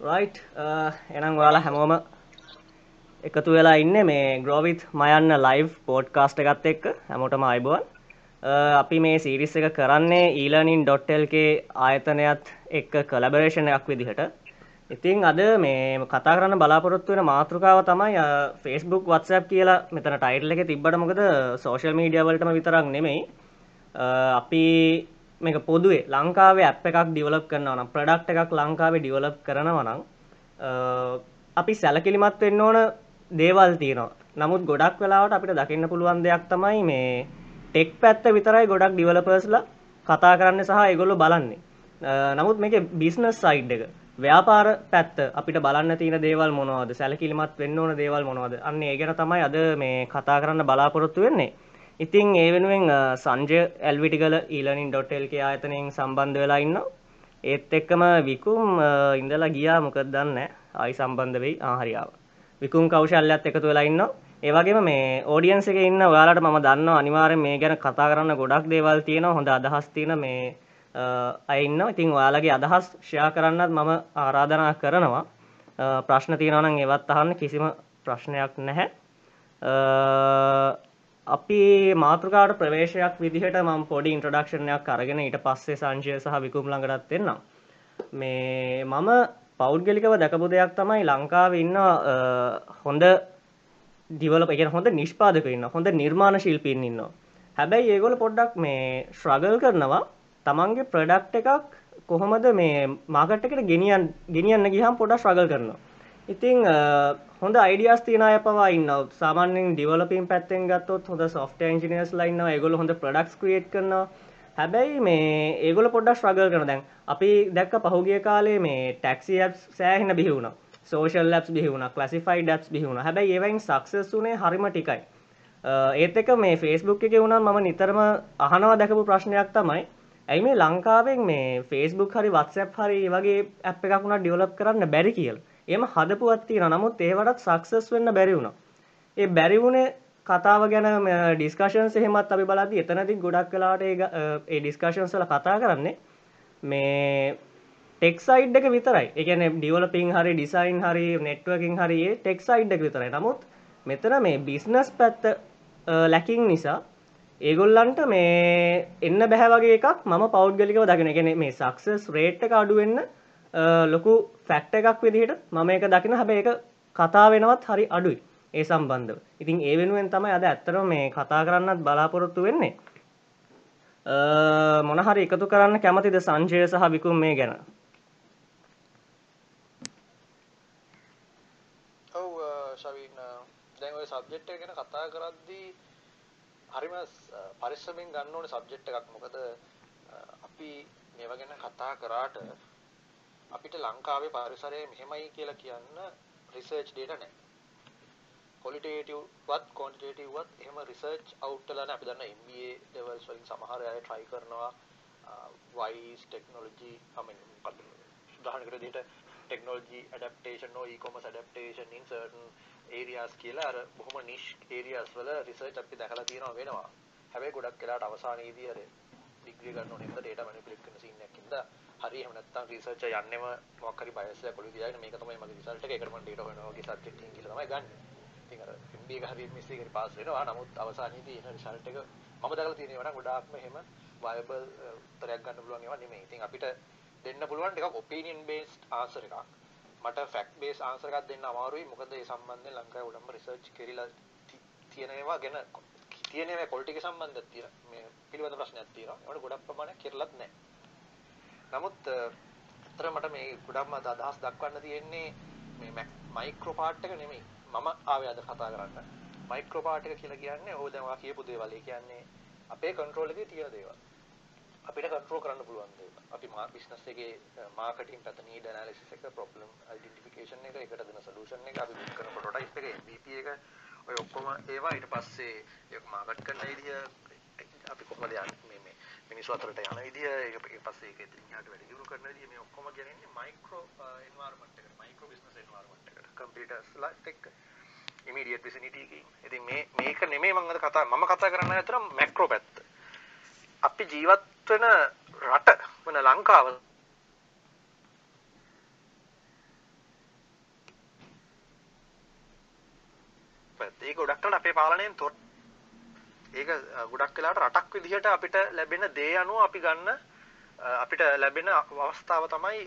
Right uh, එනම් ඔයාලා හැමෝම එකතු වෙලා ඉන්න මේ ග්‍රෝවිත් මයන්න ලයිව් පෝඩ් කාස්ට එකත් එක්ක හැමෝටම අයිබුවන්. Uh, අපි මේ සිරිස් එක කරන්නේ ඊලනින් ඩොට්ටල්ගේ ආයතනයත් එක්ක කලබරේෂණ එකක් විදිහට. ඉතිං අද මේ කතා කරන්න බලාපොරොත්තු වෙන මාතෘකාව තමයි uh, ෆෙස්බුක් වත්සප් කියලා මෙතන ටයිටල් එක තිබ්බට මොකද සෝශල් මීඩියවලටම විතරක් නෙමෙයි. අපි මේක පොදුවේ ලංකාවේ ඇප් එකක් ඩිවලප් කරනවා නම් ප්‍රොඩක්ට් එකක් ලංකාවේ ඩිවලප් කරනවා නම් අපි සැලකිලිමත් වෙන්න ඕන දේවල් තියෙනවා. නමුත් ගොඩක් වෙලාවට අපිට දකින්න පුළුවන් දෙයක් තමයි මේ ටෙක් පැත්ත විතරයි ගොඩක් ඩිවලපර්ස්ලා කතා කරන්න සහ ඒගොල්ලෝ බලන්නේ. නමුත් මේකේ බිස්නස් සයිඩ් එක ව්‍යාපාර පැත්ත අපිට බලන්න තියෙන දේවල් මොනවද? සැලකිලිමත් වෙන්න ඕන දේවල් මොනවද? අන්න ඒ ගැන තමයි අද මේ කතා කරන්න බලාපොරොත්තු වෙන්නේ. ඉතින් ඒ වෙනුවෙන් සංජය ඇල්විටිකල ඊලනින් ඩොට්ල්ක ආයතනයෙන් සම්බන්ධ වෙලා ඉන්න ඒත් එක්කම විකුම් ඉඳලා ගියා. මොකද දන්න ආයි සම්බන්ධ වෙයි. ආහරියාව විකුම් කෞශල්‍යත් එකතු වෙලා ඉන්න ඒවගේම මේ ඕඩියන්ස එක ඉන්න ඔයාලට මම දන්න අනිවාරෙන් මේ ගැන කතා කරන්න ගොඩක් දේවල් තියෙනවා. හොඳ අදහස් තියෙන මේ අයින්න ඉතින් ඔයාලගේ අදහස් ෂයා කරන්නත් මම ආරාධනා කරනවා. ප්‍රශ්න තියෙනවනම් ඒවත් අහන්න. කිසිම ප්‍රශ්නයක් නැහැ. අපි මාතෘකාට ප්‍රවේශයක් විදිහට මම පොඩි ඉන්ට්‍රොඩක්ෂණයක් අරගෙන ඊට පස්සේ සංජය සහ විකුම් ළඟටත් එන්නම්. මේ මම පෞද්ගලිකව දැකපු දෙයක් තමයි ලංකාවේ ඉන්න හොඳ ඩිවලොප් එක හොඳ නිෂ්පාදක ඉන්න හොඳ නිර්මාණ ශිල්පීන් ඉන්නවා. හැබැයි ඒගොල්ලෝ පොඩ්ඩක් මේ ස්ට්‍රගල් කරනවා තමන්ගේ ප්‍රොඩක්ට් එකක් කොහොමද මේ මාකට් එකට ගෙනියන්න ගෙනියන්න ගියහම පොඩ්ඩක් ස්ට්‍රගල් කරනවා. ඉතිං හොඳ අයිඩියස් තියන අය පවා ඉන්න සාමාන්‍යෙන් ඩිවලපින් පැත්තෙන් ගත්තොත් හොඳ සොෆ්ට ඉජිනස් ලයින්න ඒගොල හොඳ ප්‍රඩක්ස් ක්‍රියට් කරනවා. හැබැයි මේ ඒගොල පොඩ්ඩක් ස්්‍රගල් කරන දැන් අපි දැක්ක පහුගිය කාලේ මේ ටැක්සි ඇප් සෑහෙන බිහිවුණ සෝෂල් ලැප් බිහිවුණ ලසිෆයි ඩැප් බිහිවුණ හැබැයි ඒවයින් සක්සස් වනේ හරිම ටිකයි. ඒත් එක මේ ෆේස්බුක් එක වුණා මම නිතරම අහනවා දැකපු ප්‍රශ්නයක් තමයි. ඇයි මේ ලංකාවෙන් මේ ෆේස්බුක් හරි වත්සැප් හරි වගේ ඇප් එකක් වුණා ඩිවලප් කරන්න බැරි කියලා? එම හදපුවත් තියෙන නමුත් ඒවටත් සක්සස් වෙන්න බැරි වුණා. ඒ බැරි වුණේ කතාව ගැන ඩිස්කෂන්ස් එහෙමත් අපි බලද්දි එතනදී ගොඩක් වෙලාවට ඒ ඩිස්කෂන්ස් වල කතා කරන්නේ මේ ටෙක් සයිඩ් එක විතරයි. ඒ කියන්නේ ඩෙවලොපින් හරි ඩිසයින් හරි නෙට්වර්කින් හරි ඒ ටෙක් සයිඩ් එක විතරයි. නමුත් මෙතන මේ බිස්නස් පැත්ත ලැකින් නිසා ඒගොල්ලන්ට මේ එන්න බැහැ වගේ එකක් මම පෞද්ගලිකව දකින. ඒ කියන්නේ මේ සක්සස් රේට් එක අඩු වෙන්න ලොකු ෆැක්ට එකක් විදිහට මම එක දකින හැබැ එක කතා වෙනවත් හරි අඩුයි. ඒ සම්බන්ධව. ඉතින් ඒ වෙනුවෙන් තමයි අද ඇත්තර මේ කතා කරන්නත් බලාපොරොත්තු වෙන්නේ. මොනහරි එකතු කරන්න කැමතිද සංජය සහ විකුම් මේ ගැන? ඔව් ශවින් දැන් ඔය සබ්ජෙක්ට් එක ගැන කතා කරද්දී හරිම පරිස්සමෙන් ගන්න ඕනේ සබ්ජෙක්ට් එකක්. මොකද අපි මේවා ගැන කතා කරාට අපිට ලංකාවේ පරිසරය මෙහෙමයි කියලා කියන්න රිසර්ච් ඩේටා නැහැ. ක්වොලිටේටිව් වත් ක්වොන්ටිටේටිව් වත් එහෙම රිසර්ච් අවුට් වෙලා නැහැ. අපි දන්න MBA ලෙවල්ස් වලින් සමහර අය try කරනවා වයිස් ටෙක්නොලොජි I mean මොකක්ද උදාහරණයකට දෙන්න technology adaptation or e-commerce adaptation in certain areas කියලා අර බොහොම niche areas වල රිසර්ච් අපි දැකලා තියෙනවා වෙනවා. හැබැයි ගොඩක් වෙලාවට අවසානයේදී අර ඩිග්‍රී ගන්න ඕනේ හින්දා data manipulate කරන scene එකක් හින්දා හරි එහෙම නැත්නම් රිසර්චර් යන්නෙම මොකක් හරි බයස් එකක් ඔළුවේ තියාගෙන මේක තමයි මගේ රිසල්ට් එක ඒකට මම ඩේටා හොයනවා වගේ සබ්ජෙක්ට් එකකින් කියලා තමයි ගන්න. ඉතින් අර MBA එක හරි MSc එක පාස් වෙනවා. නමුත් අවසානයේදී එන රිසල්ට් එක මම දැකලා තියෙන ඒවා නම් ගොඩාක්ම එහෙම viable උත්තරයක් ගන්න පුළුවන් ඒවා නෙමෙයි. ඉතින් අපිට දෙන්න පුළුවන් ටිකක් opinion based answer එකක්. මට fact based answer එකක් දෙන්න අමාරුයි. මොකද ඒ සම්බන්ධයෙන් ලංකාවේ උඩම්ම රිසර්ච් කෙරිලා තියෙන ඒවා ගැන තියෙන ඒවා quality එක සම්බන්ධයක් තියෙනවා. මේ පිළිවෙත ප්‍රශ්නයක් තියෙනවා. ඒවට ගොඩක් ප්‍රමාණයක් කෙරලත් නැහැ. නමුත් අතර මට මේ ගොඩක්ම අදහස් දක්වන්න තියෙන්නේ මේ මයික්‍රෝ පාර්ට් එක නෙමෙයි. මම ආවේ අද කතා කරන්න. මයික්‍රෝ පාර්ට් එක කියලා කියන්නේ ඕ දැන් ඔයා කියපු දේවල්. ඒ කියන්නේ අපේ කන්ට්‍රෝල් එකේ තියෙන දේවල්. අපිට කන්ට්‍රෝල් කරන්න පුළුවන් දේවල්. අපි මා බිස්නස් එකේ මාකටිං පැත්ත නීඩ් ඇනාලිසිස් එක, ප්‍රොබ්ලම් අයිඩෙන්ටිෆිකේෂන් එක, ඒකට දෙන සොලියුෂන් එක, අපි කරන ප්‍රොටෝටයිප් එක, MVP එක ඔය ඔක්කොම ඒවා ඊට පස්සේ ඒක මාකට් කරන විදිය අපි කොහොමද යන්නේ මිනිස්සු අතරට යන විදිය ඒක පස්සේ ඒක ඉතින් යාට වැඩි දියුණු කරන විදිය මේ ඔක්කොම ගෙනෙන්නේ මයික්‍රෝ එන්වයරන්මන්ට් එකට මයික්‍රෝ බිස්නස් එන්වයරන්මන්ට් එකට කම්පියුටර්ස්ලත් එක්ක ඉමීඩියට් විසිනිටි එකකින්. ඉතින් මේ මේක නෙමෙයි මම අද කතා මම කතා කරන්න අතර මැක්‍රෝ පැත්ත. අපි ජීවත් වෙන රට වෙන ලංකාව පැත්ත. ඒක ගොඩක් කරලා අපේ පාලනයෙන් තොරතුරු ඒක ගොඩක් වෙලාවට රටක් විදිහට අපිට ලැබෙන දේ අනුව අපි ගන්න අපිට ලැබෙන අවස්ථාව තමයි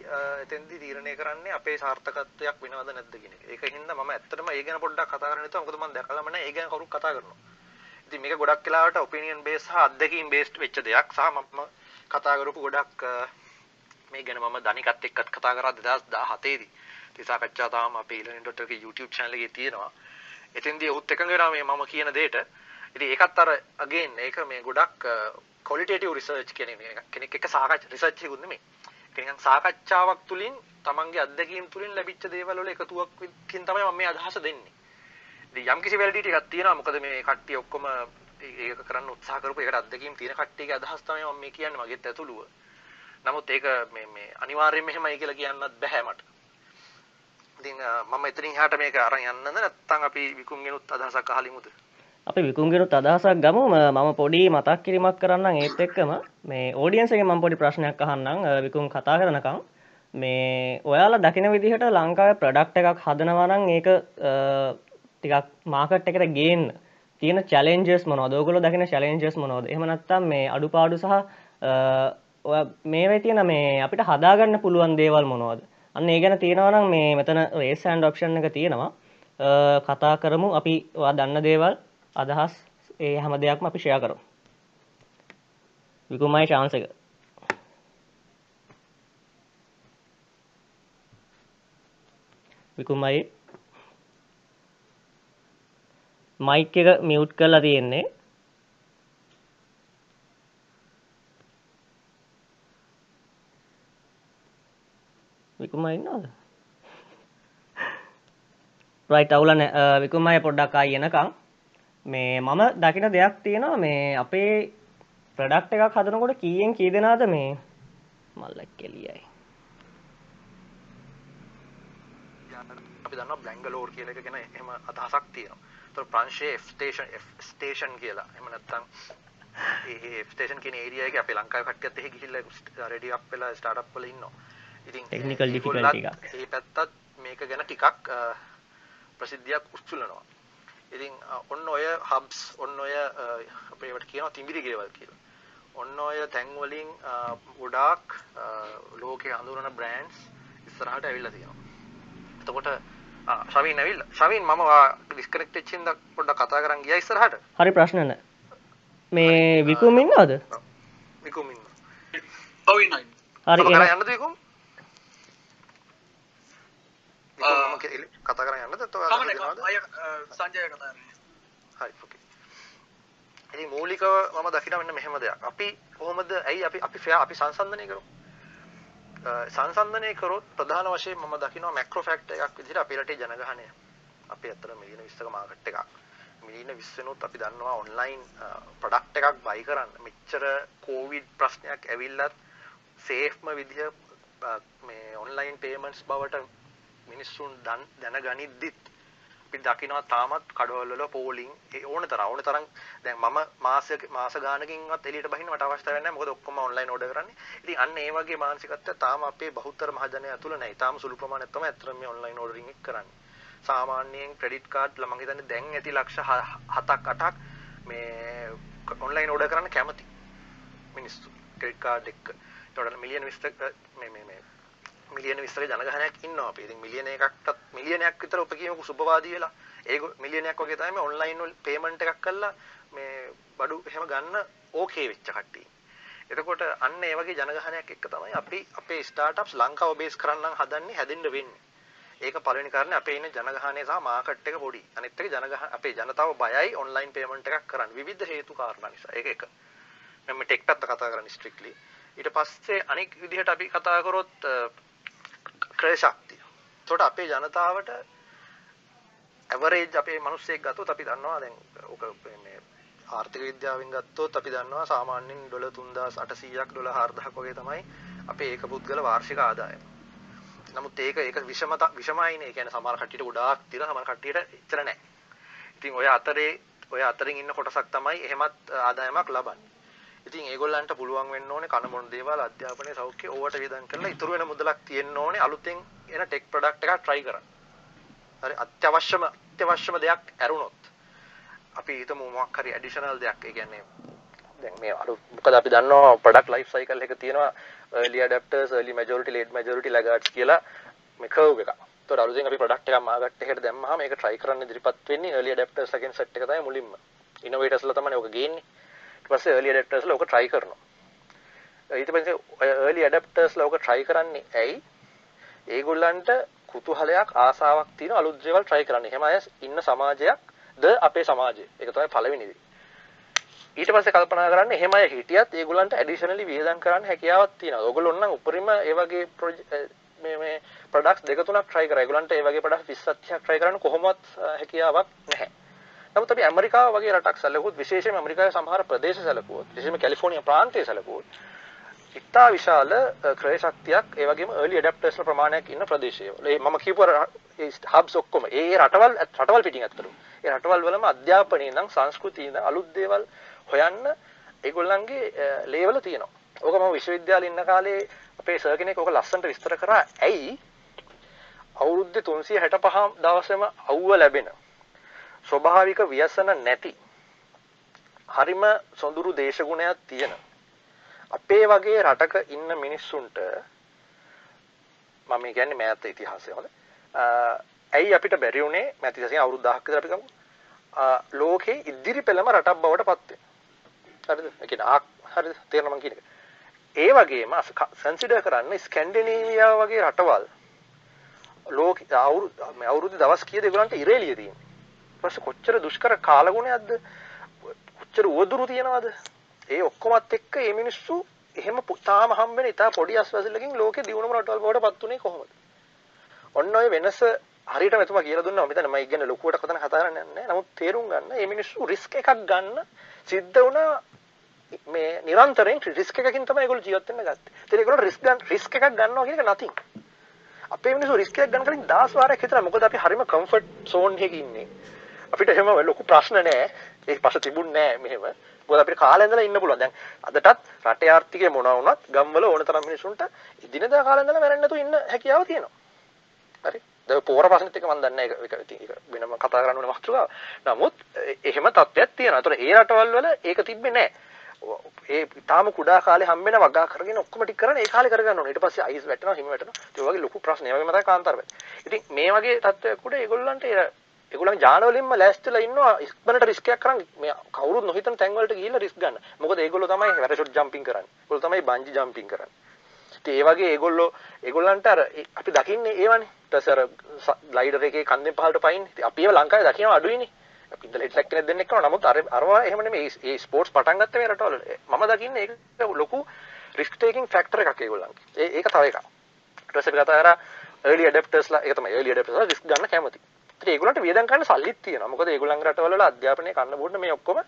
එතෙන්දී තීරණය කරන්නේ අපේ සාර්ථකත්වයක් වෙනවද නැද්ද කියන එක. ඒක හින්දා මම ඇත්තටම ඒ ගැන පොඩ්ඩක් කතා කරන්න හිතුවා. මොකද මම දැකලාම නැහැ ඒ ගැන කවුරුත් කතා කරනවා. ඉතින් මේක ගොඩක් වෙලාවට ඔපිනියන් බේස් සහ අත්දැකීම් බේස්ඩ් වෙච්ච දෙයක්. සහ මම කතා කරපු ගොඩක් මේ ගැන මම දනිකත් එක්කත් කතා කරා 2017 දී. ඒ සාකච්ඡා තාම අපේ ඉලනින්.ඩොට් එකේ YouTube channel එකේ තියෙනවා. එතෙන්දී ඔහුත් එකඟ වෙනවා මේ මම කියන දෙයට. ඉතින් ඒකත් අර අගේන් ඒක මේ ගොඩක් ක්වොලිටේටිව් රිසර්ච් කියන කෙනෙක් එක්ක සාකච්ඡා රිසර්ච් එකකුත් නෙමෙයි. කෙනෙක් සාකච්ඡාවක් තුලින් තමන්ගේ අත්දැකීම් තුලින් ලැබිච්ච දේවල් වල එකතුවකින් තමයි මම මේ අදහස දෙන්නේ. ඉතින් යම් කිසි වැලිඩිටි එකක් තියෙනවා. මොකද මේ කට්ටිය ඔක්කොම ඒක කරන්න උත්සාහ කරපු ඒකට අත්දැකීම් තියෙන කට්ටියගේ අදහස් තමයි මම මේ කියන්නේ මගෙත් ඇතුළුව. නමුත් ඒක මේ මේ අනිවාර්යයෙන් මෙහෙමයි කියලා කියන්නත් බෑ මට. ඉතින් මම එතනින් එහාට මේක අරන් යන්නද නැත්නම් අපි විකුන්ගෙනුත් අදහසක් අහලිමුද? අපි විකුන්ගෙනුත් අදහසක් ගමු මම පොඩි මතක් කිරීමක් කරන්නම් ඒත් එක්කම මේ ඕඩියන්ස් එකෙන් මම පොඩි ප්‍රශ්නයක් අහන්නම් විකුන් කතා කරනකම් මේ ඔයාලා දකින විදිහට ලංකාවේ ප්‍රොඩක්ට් එකක් හදනවා නම් ඒක ටිකක් මාකට් එකට ගේන්න තියෙන චැලෙන්ජස් මොනවද? ඔයගොල්ලෝ දකින චැලෙන්ජස් මොනවද? එහෙම නැත්නම් මේ අඩුපාඩු සහ ඔය මේවේ තියෙන මේ අපිට හදාගන්න පුළුවන් දේවල් මොනවද? අන්න ඒ ගැන තියෙනවා නම් මේ මෙතන රේස් හෑන්ඩ් ඔප්ෂන් එක තියෙනවා. කතා කරමු අපි ඔයා දන්න දේවල් අදහස් ඒ හැම දෙයක්ම අපි ෂෙයා කරමු. විකුමයි chance එක. විකුමයි මයික් එක මියුට් කරලා තියෙන්නේ. විකුමයි ඉන්නවද? රයිට් අවුල නැහැ. විකුමයි පොඩ්ඩක් ආයි එනකම් මේ මම දකින දෙයක් තියෙනවා මේ අපේ ප්‍රඩක්් එකක් හදනකොට කීයෙන් කී දෙනාද මේ මල්ලක් කෙලියයි. දන්න බ්ලංගලෝර් කියල එක ගැන එම අදහසක් තියෙනවා. තො ප්‍රංශයේ ස්ටේෂන් ස්ටේෂන් කියලා. එම නැත්තං ඒ ස්ටේෂන් කියන ඒරියක අප ලංකාව කට්ට එහ ගිහිල්ල රඩි අප වෙලා ස්ටාට් වල ඉන්න ඉතින් ටෙක්නිකල් ඒ පැත්තත් මේක ගැන ටිකක් ප්‍රසිද්ධියක් උස්තුලනවා ඉතින් ඔන්න ඔය හබ්ස් ඔන්න ඔය අපේට කියනවා තිමිරි ගෙවල් කියලා. ඔන්න ඔය තැන් වලින් ගොඩාක් ලෝකේ හඳුනන බ්‍රෑන්ඩ්ස් ඉස්සරහට ඇවිල්ලා තියෙනවා. එතකොට ශවින් ඇවිල්ලා. ශවින් මම ඩිස්කනෙක්ට් වෙච්ච හින්දා පොඩ්ඩක් කතා කරන් ගියා ඉස්සරහට. හරි ප්‍රශ්න නැහැ. මේ විකුම් ඉන්නවද? විකුම් ඉන්නවා. ඔව් ඉන්නවා. හරි එන යන්නද විකුම්? කතා කරන්න යන්නද සංජය කතා හරි ඕකේ ඉතින් මූලිකව මම දකින මෙන්න මෙහෙම දෙයක්. අපි කොහොමද ඇයි අපි අපි ෆෙයා අපි සංසන්දනය කරමු? සංසන්දනය කරොත් ප්‍රධාන වශයෙන් මම දකිනවා මැක්‍රෝ ෆැක්ටර් එකක් විදිහට අපේ රටේ ජනගහනය. අපි ඇත්තට මිලියන 20ක මාකට් එකක්. මිලියන 20 වෙනුත් අපි දන්නවා ඔන්ලයින් ප්‍රොඩක්ට් එකක් බයි කරන්න. මෙච්චර කෝවිඩ් ප්‍රශ්නයක් ඇවිල්ලත් සේෆ්ම විදිහ මේ ඔන්ලයින් පේමන්ට්ස් බවට මිනිස්සුන් දැනගනිද්දිත් අපි දකිනවා තාමත් කඩවල වල පෝලිං ඒ ඕන තරම් ඕන තරම් දැන් මම මාසයක මාස ගානකින්වත් එළියට බහින්න මට අවශ්‍ය වෙන්නේ නැහැ මොකද ඔක්කොම ඔන්ලයින් ඕඩර් කරන්නේ. ඉතින් අන්න ඒ වගේ මානසිකත්වය තාම අපේ බහුතර මහජනයා තුල නැහැ. තාම සුළු ප්‍රමාණයක් තමයි අත්‍තරම මේ ඔන්ලයින් ඕඩරින් එක කරන්නේ. සාමාන්‍යයෙන් ක්‍රෙඩිට් කාඩ් ලා මම හිතන්නේ දැන් ඇති ලක්ෂ 7ක් 8ක් මේ ඔන්ලයින් ඕඩර් කරන්න කැමති මිනිස්සු ක්‍රෙඩිට් කාඩ් එක්ක. ඒතකොට මිලියන 20 මේ මේ මේ මිලියන 20ක ජනගහනයක් ඉන්නවා අපි. ඉතින් මිලියන එකක්ටත් මිලියනයක් විතර උපකීමක සුබවාදී වෙලා ඒක මිලියනයක් වගේ තමයි මේ ඔන්ලයින් වල පේමන්ට් එකක් කරලා මේ බඩු එහෙම ගන්න ඕකේ වෙච්ච කට්ටිය. එතකොට අන්න ඒ වගේ ජනගහනයක් එක්ක තමයි අපි අපේ ස්ටාර්ට්අප්ස් ලංකාව බේස් කරන්න හදන්නේ හැදෙන්න වෙන්නේ. ඒක පළවෙනි කාරණේ අපේ ඉන්න ජනගහනය සහ මාකට් එක පොඩි. අනිත් එක ජනගහ අපේ ජනතාව බයයි ඔන්ලයින් පේමන්ට් එකක් කරන්න. විවිධ හේතු කාරණා නිසා. ඒක එක. මම ටෙක් පැත්ත කතා කරන්නේ ස්ට්‍රික්ට්ලි. ඊට පස්සේ අනික් විදිහට අපි කතා කරොත් ක්‍රය ශක්තිය. එතකොට අපේ ජනතාවට ඇවරේජ් අපේ මිනිස්සෙක් ගත්තොත් අපි දන්නවා දැන් ඔක මේ ආර්ථික විද්‍යාවෙන් ගත්තොත් අපි දන්නවා සාමාන්‍යයෙන් ඩොලර් 3800ක් ඩොලර් 4000ක් වගේ තමයි අපේ ඒක පුද්ගල වාර්ෂික ආදායම. නමුත් ඒක ඒක විෂම විෂමයිනේ. ඒ කියන්නේ සමහර කට්ටියට ගොඩාක් තියෙනවා සමහර කට්ටියට එච්චර නැහැ. ඉතින් ඔය අතරේ ඔය අතරින් ඉන්න කොටසක් තමයි එහෙමත් ආදායමක් ලබන්නේ. ඉතින් ඒගොල්ලන්ට පුළුවන් වෙන්න ඕනේ කන මොන දේවල් අධ්‍යාපනයේ සෞඛ්‍ය ඕවට වියදම් කරලා ඉතුරු වෙන මුදලක් තියෙන්න ඕනේ අලුතෙන් එන ටෙක් ප්‍රොඩක්ට් එකක් try කරන්න. හරි අත්‍යවශ්‍යම අත්‍යවශ්‍යම දෙයක් ඇරුණොත් අපි හිතමු මොකක් හරි ඇඩිෂනල් දෙයක් ඒ කියන්නේ දැන් මේ අර මොකද අපි දන්නවා ප්‍රොඩක්ට් ලයිෆ් සයිකල් එක තියෙනවා early adapters early majority late majority laggards කියලා මේ curve එකක්. ඒතකොට අලුතෙන් අපි ප්‍රොඩක්ට් එකක් මාගට් එකට දැම්මහම මේක try කරන්න ඉදිරිපත් වෙන්නේ early adapters ලගෙන් set එක තමයි මුලින්ම. innovators ලා තමයි ඔක ගේන්නේ. ඊට පස්සේ early adapters ලා ඔක try කරනවා. ඊට පස්සේ ඔය early adapters ලා ඔක try කරන්නේ ඇයි? ඒගොල්ලන්ට කුතුහලයක් ආසාවක් තියෙන අලුත් දේවල් try කරන්න. එහෙම අය ඉන්න සමාජයක් ද අපේ සමාජය. ඒක තමයි පළවෙනි දේ. ඊට පස්සේ කල්පනා කරන්න එහෙම අය හිටියත් ඒගොල්ලන්ට ඇඩිෂනලි වියදම් කරන්න හැකියාවක් තියෙනවා. ඕගොල්ලෝ නම් උපරිම ඒ වගේ මේ මේ ප්‍රොඩක්ට්ස් දෙක තුනක් try කරා. ඒගොල්ලන්ට ඒ වගේ ප්‍රොඩක්ට්ස් 20 30ක් try කරන්න කොහොමවත් හැකියාවක් නැහැ. නමුත් අපි ඇමරිකාව වගේ රටක් සැලකුවොත් විශේෂයෙන්ම ඇමරිකාවේ සමහර ප්‍රදේශ සැලකුවොත් විශේෂයෙන්ම කැලිෆෝනියා ප්‍රාන්තය සැලකුවොත් ඉතා විශාල ක්‍රය ශක්තියක් ඒ වගේම early adapters ලා ප්‍රමාණයක් ඉන්න ප්‍රදේශයවල. ඒ මම කියපු ඒ හබ්ස් ඔක්කොම ඒ රටවල් රටවල් පිටින් අත්තරු. ඒ රටවල් වලම අධ්‍යාපනයේ ඉඳන් සංස්කෘතියේ ඉඳන් අලුත් දේවල් හොයන්න ඒගොල්ලන්ගේ ලේවල තියෙනවා. ඕක මම විශ්වවිද්‍යාලේ ඉන්න කාලේ අපේ සර් කෙනෙක් ඕක ලස්සනට විස්තර කරා. ඇයි අවුරුද්දේ 365 දවසෙම අවුව ලැබෙන ස්වභාවික ව්‍යසන නැති හරිම සොඳුරු දේශගුණයක් තියෙන අපේ වගේ රටක ඉන්න මිනිස්සුන්ට මම කියන්නේ මෑත ඉතිහාසය වල ඇයි අපිට බැරි වුණේ මෑත ඉතිහාසයෙන් අවුරුදු 1000ක් විතර අපි ගමු. ලෝකේ ඉදිරි පෙළම රටක් බවට පත් වෙන හරිද? ඒ කියන්නේ ආ හරිද? තේරෙනව මං කියන එක ඒ වගේම කන්සිඩර් කරන්න ස්කැන්ඩිනේවියා වගේ රටවල් ලෝක අවුරුදු අවුරුදු දවස් කීයද ඒගොල්ලන්ට? ඉරේලිය තියෙන්නේ. ඊට පස්සේ කොච්චර දුෂ්කර කාලගුණයක්ද කොච්චර උවදුරු තියනවද ඒ ඔක්කොමත් එක්ක මේ මිනිස්සු එහෙම තාම හම්බෙන ඉතා පොඩි අස්වැසිල්ලකින් ලෝකේ දිනුනම රටවල් බවට පත් උනේ කොහොමද? ඔන්න ඔය වෙනස හරියට මෙතුමා කියලා දුන්නා මම හිතන්නේ මම ඉගෙන ලොකුවට කතන කතා කරන්නේ නැහැ. නමුත් තේරුම් ගන්න මේ මිනිස්සු රිස්ක් එකක් ගන්න සිද්ධ වුණා මේ නිරන්තරයෙන් රිස්ක් එකකින් තමයි ඒගොල්ලෝ ජීවත් වෙන්න ගත්තේ. ඉතින් ඒගොල්ලෝ රිස්ක් ගන්න රිස්ක් එකක් ගන්නවා කියන එක නැතිනම්. අපේ මිනිස්සු රිස්ක් එකක් ගන්න කලින් 10 වාරයක් හිතනවා. මොකද අපි හරිම කම්ෆර්ට් සෝන් එකක ඉන්නේ. අපිට එහෙම ලොකු ප්‍රශ්න නැහැ. ඒක පස්සේ තිබුණේ නැහැ මෙහෙම. මොකද අපිට කාලේ ඉඳලා ඉන්න පුළුවන්. දැන් අදටත් රටේ ආර්ථිකය මොනවා වුණත් ගම්වල ඕන තරම් මිනිසුන්ට ඉදිනදා කාලේ ඉඳලා මැරෙන්න නැතුව ඉන්න හැකියාව තියෙනවා. හරි. දැන් පෝර ප්‍රශ්නෙත් එක මම දන්නේ ඒක ඒක වෙනම කතා කරන්න ඕන වස්තුව. නමුත් එහෙම තත්ත්වයක් තියෙනවා. ඒතර ඒ රටවල් වල ඒක තිබ්බේ නැහැ. ඒ තාම කුඩා කාලේ හම්බෙන වගා කරගෙන ඔක්කොම ටික කරන ඒ කාලේ කරගන්න ඕනේ. ඊට පස්සේ අයිස් වැටෙනවා, හිම වැටෙනවා. ඒ වගේ ලොකු ප්‍රශ්න. ඒ වගේම තමයි කාන්තාර වැටෙනවා. ඉතින් මේ වගේ තත්ත්වයක් උඩ ඒගොල්ලන්ට ඒගොල්ලන් ඥාන වලින්ම ලෑස්තිලා ඉන්නවා ඉක්මනට රිස්ක් එකක් කරන් මේ කවුරුත් නොහිතන තැන් වලට ගිහිල්ලා රිස්ක් ගන්න. මොකද ඒගොල්ලෝ තමයි වැරෂොට් ජම්පින් කරන්නේ. ඒගොල්ලෝ තමයි බන්ජි ජම්පින් කරන්නේ. ඉතින් ඒ වගේ ඒගොල්ලෝ ඒගොල්ලන්ට අර අපි දකින්නේ ඒවනේ. ඊට පස්සේ අර ග්ලයිඩර් එකේ කන්දෙන් පහළට පයින්නේ. ඉතින් අපි ඒව ලංකාවේ දකිනවා අඩුයිනේ. අපි ඉඳලා ඉටලක් කෙනෙක් දෙන්නෙක් කරනවා. නමුත් අර අරවා එහෙම නෙමෙයි. මේ ස්පෝර්ට්ස් පටන් ගත්ත මේ රටවල මම දකින්නේ ඒක ලොකු රිස්ක් ටේකින් ෆැක්ටර් එකක් ඒගොල්ලන්ගේ. ඒ ඒක තව එකක්. ඊට පස්සේ අපි කතා කරා early adaptersලා ඒක තමයි early adaptersලා රිස්ක් ගන්න කැමති. ඉතින් ඒගොල්ලන්ට වියදම් කරන්න සල්ලිත් තියෙනවා. මොකද ඒගොල්ලන්ගේ රටවල වල අධ්‍යාපනය කන්න බොන්න මේ ඔක්කොම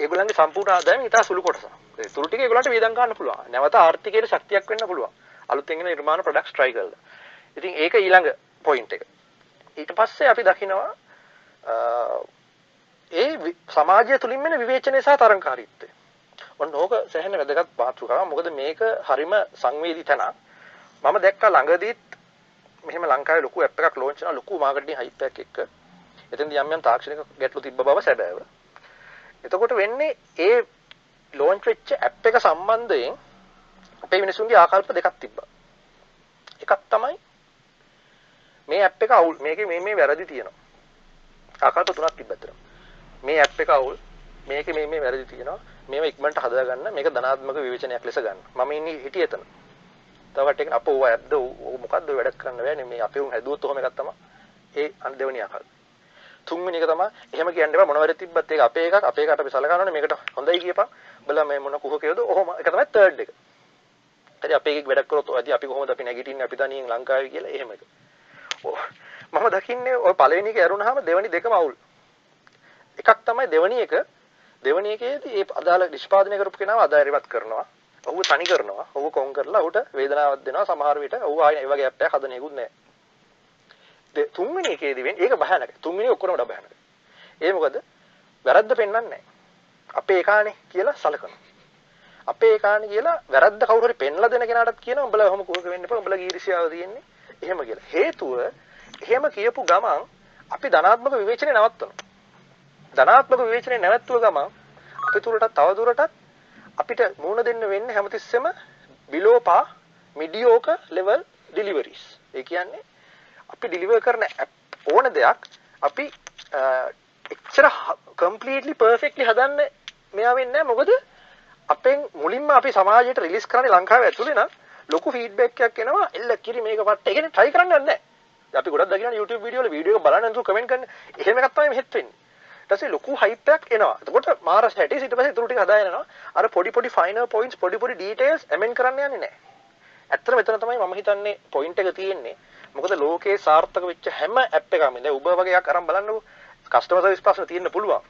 ඒගොල්ලන්ගේ සම්පූර්ණ ආදායම ඉතා සුළු කොටසක්. ඒ තුරු ටික ඒගොල්ලන්ට වියදම් ගන්න පුළුවන්. නැවත ආර්ථිකයට ශක්තියක් වෙන්න පුළුවන්. අලුතෙන් එන නිර්මාණ ප්‍රොඩක්ට්ස් try කරලා. ඉතින් ඒක ඊළඟ පොයින්ට් එක. ඊට පස්සේ අපි දකිනවා ඒ සමාජය තුලින් වෙන විවේචනය සහ තරංකාරීත්වය. ඔන්න ඕක සැහැණ වැදගත් මාතෘකාවක්. මොකද මේක හරිම සංවේදී තැනක්. මම දැක්කා ළඟදීත් මෙහෙම ලංකාවේ ලොකු ඇප් එකක් ලොන්ච් කරන ලොකු මාකටිං හයිප් එකක් එක්ක. එතෙන්දී යම් යම් තාක්ෂණික ගැටලු තිබ්බ බව සැබෑව. එතකොට වෙන්නේ ඒ ලොන්ච් වෙච්ච ඇප් එක සම්බන්ධයෙන් අපේ මිනිසුන්ගේ ආකල්ප දෙකක් තිබ්බා. එකක් තමයි මේ ඇප් එක අවුල් මේකේ මේ මේ වැරදි තියෙනවා. ආකල්ප තුනක් තිබ්බතර. මේ ඇප් එක අවුල් මේකේ මේ මේ වැරදි තියෙනවා. මේව ඉක්මනට හදාගන්න මේක ධනාත්මක විවේචනයක් ලෙස ගන්න. මම ඉන්නේ හිටියේ එතන. තව කට්ටියක අපෝ ඔය ඇද්ද මොකද්ද ඔය වැඩක් කරන්න බෑනේ මේ අපේ උන් හැදුවොත් ඔහොම එකක් තමයි. ඒ අන් දෙවෙනි ආකාරය. තුන්වෙනි එක තමයි එහෙම කියන්න එපා මොනවද තිබ්බත් ඒක අපේ එකක් අපේ එකට අපි සලකන්න ඕනේ මේකට හොඳයි කියපන්. බලලා මේ මොන කුහ කියලාද ඔහොම ඒක තමයි තර්ඩ් එක. හරි අපේ එකෙක් වැඩක් කරොත් ඔය අපි කොහොමද අපි නැගිටින්නේ අපි තනියෙන් ලංකාවේ කියලා එහෙම එක. මම දකින්නේ ඔය පළවෙනි එක ඇරුණාම දෙවෙනි දෙකම අවුල්. එකක් තමයි දෙවෙනි එක දෙවෙනි එකේදී ඒ අදාළ නිෂ්පාදනය කරපු කෙනාව අදාරිවත් කරනවා. ඔහුව තනි කරනවා. ඔහුව කොන් කරලා ඔහුට වේදනාවක් දෙනවා. සමහර විට ඔහු ආයෙ ඒ වගේ ඇප් එකක් හදන එකකුත් නැහැ. තුන්වෙනි එකේදී වෙන්නේ ඒක භයානකයි. තුන්වෙනි ඔක්කොම වඩා භයානකයි. ඒ මොකද? වැරද්ද පෙන්වන්නේ නැහැ. අපේ එකානේ කියලා සලකනවා. අපේ එකානේ කියලා වැරද්ද කවුරු හරි පෙන්ලා දෙන කෙනාටත් කියනවා උඹලා ඔහොම කුහක වෙන්න එපා. උඹලා ඊර්ෂ්‍යාව තියෙන්නේ. එහෙම කියලා. හේතුව එහෙම කියපු ගමන් අපි ධනාත්මක විවේචනය නවත්තනවා ධනාත්මක විවේචනය නැවැත්තුව ගමන් අපි තුරටත් තව දුරටත් අපිට මුණ දෙන්න වෙන්නේ හැමතිස්සෙම below par mediocre level deliveries. ඒ කියන්නේ අපි ඩිලිවර් කරන ඕන දෙයක් අපි එච්චර කම්ප්ලීට්ලි පර්ෆෙක්ට්ලි හදන්න මෙයා වෙන්නේ මොකද අපෙන් මුලින්ම අපි සමාජයට රිලිස් කරන්නේ ලංකාවේ ඇතුලේ නම් ලොකු ෆීඩ්බැක් එකක් එනවා. එල්ල කිරි මේක පට්ට. ඒ කියන්නේ try කරන්න යන්නේ නැහැ. අපි ගොඩක් දකින්න YouTube වීඩියෝ වල වීඩියෝ එක බලන්න නැතුව කමෙන්ට් කරන එහෙම එකක් තමයි මෙහෙත් වෙන්නේ. ඊට පස්සේ ලොකු හයිප් එකක් එනවා එතකොට මාර හැටි ඊට පස්සේ ඊටු ටික හදාගෙන යනවා අර පොඩි පොඩි ෆයිනල් පොයින්ට්ස් පොඩි පොඩි ඩීටේල්ස් එමෙන් කරන්න යන්නේ නැහැ ඇත්තට මෙතන තමයි මම හිතන්නේ පොයින්ට් එක තියෙන්නේ මොකද ලෝකේ සාර්ථක වෙච්ච හැම ඇප් එකක්ම දැන් Uber වගේ එකක් අරන් බලන්නකෝ කස්ටමර් සර්විස් ප්‍රශ්න තියෙන්න පුළුවන්.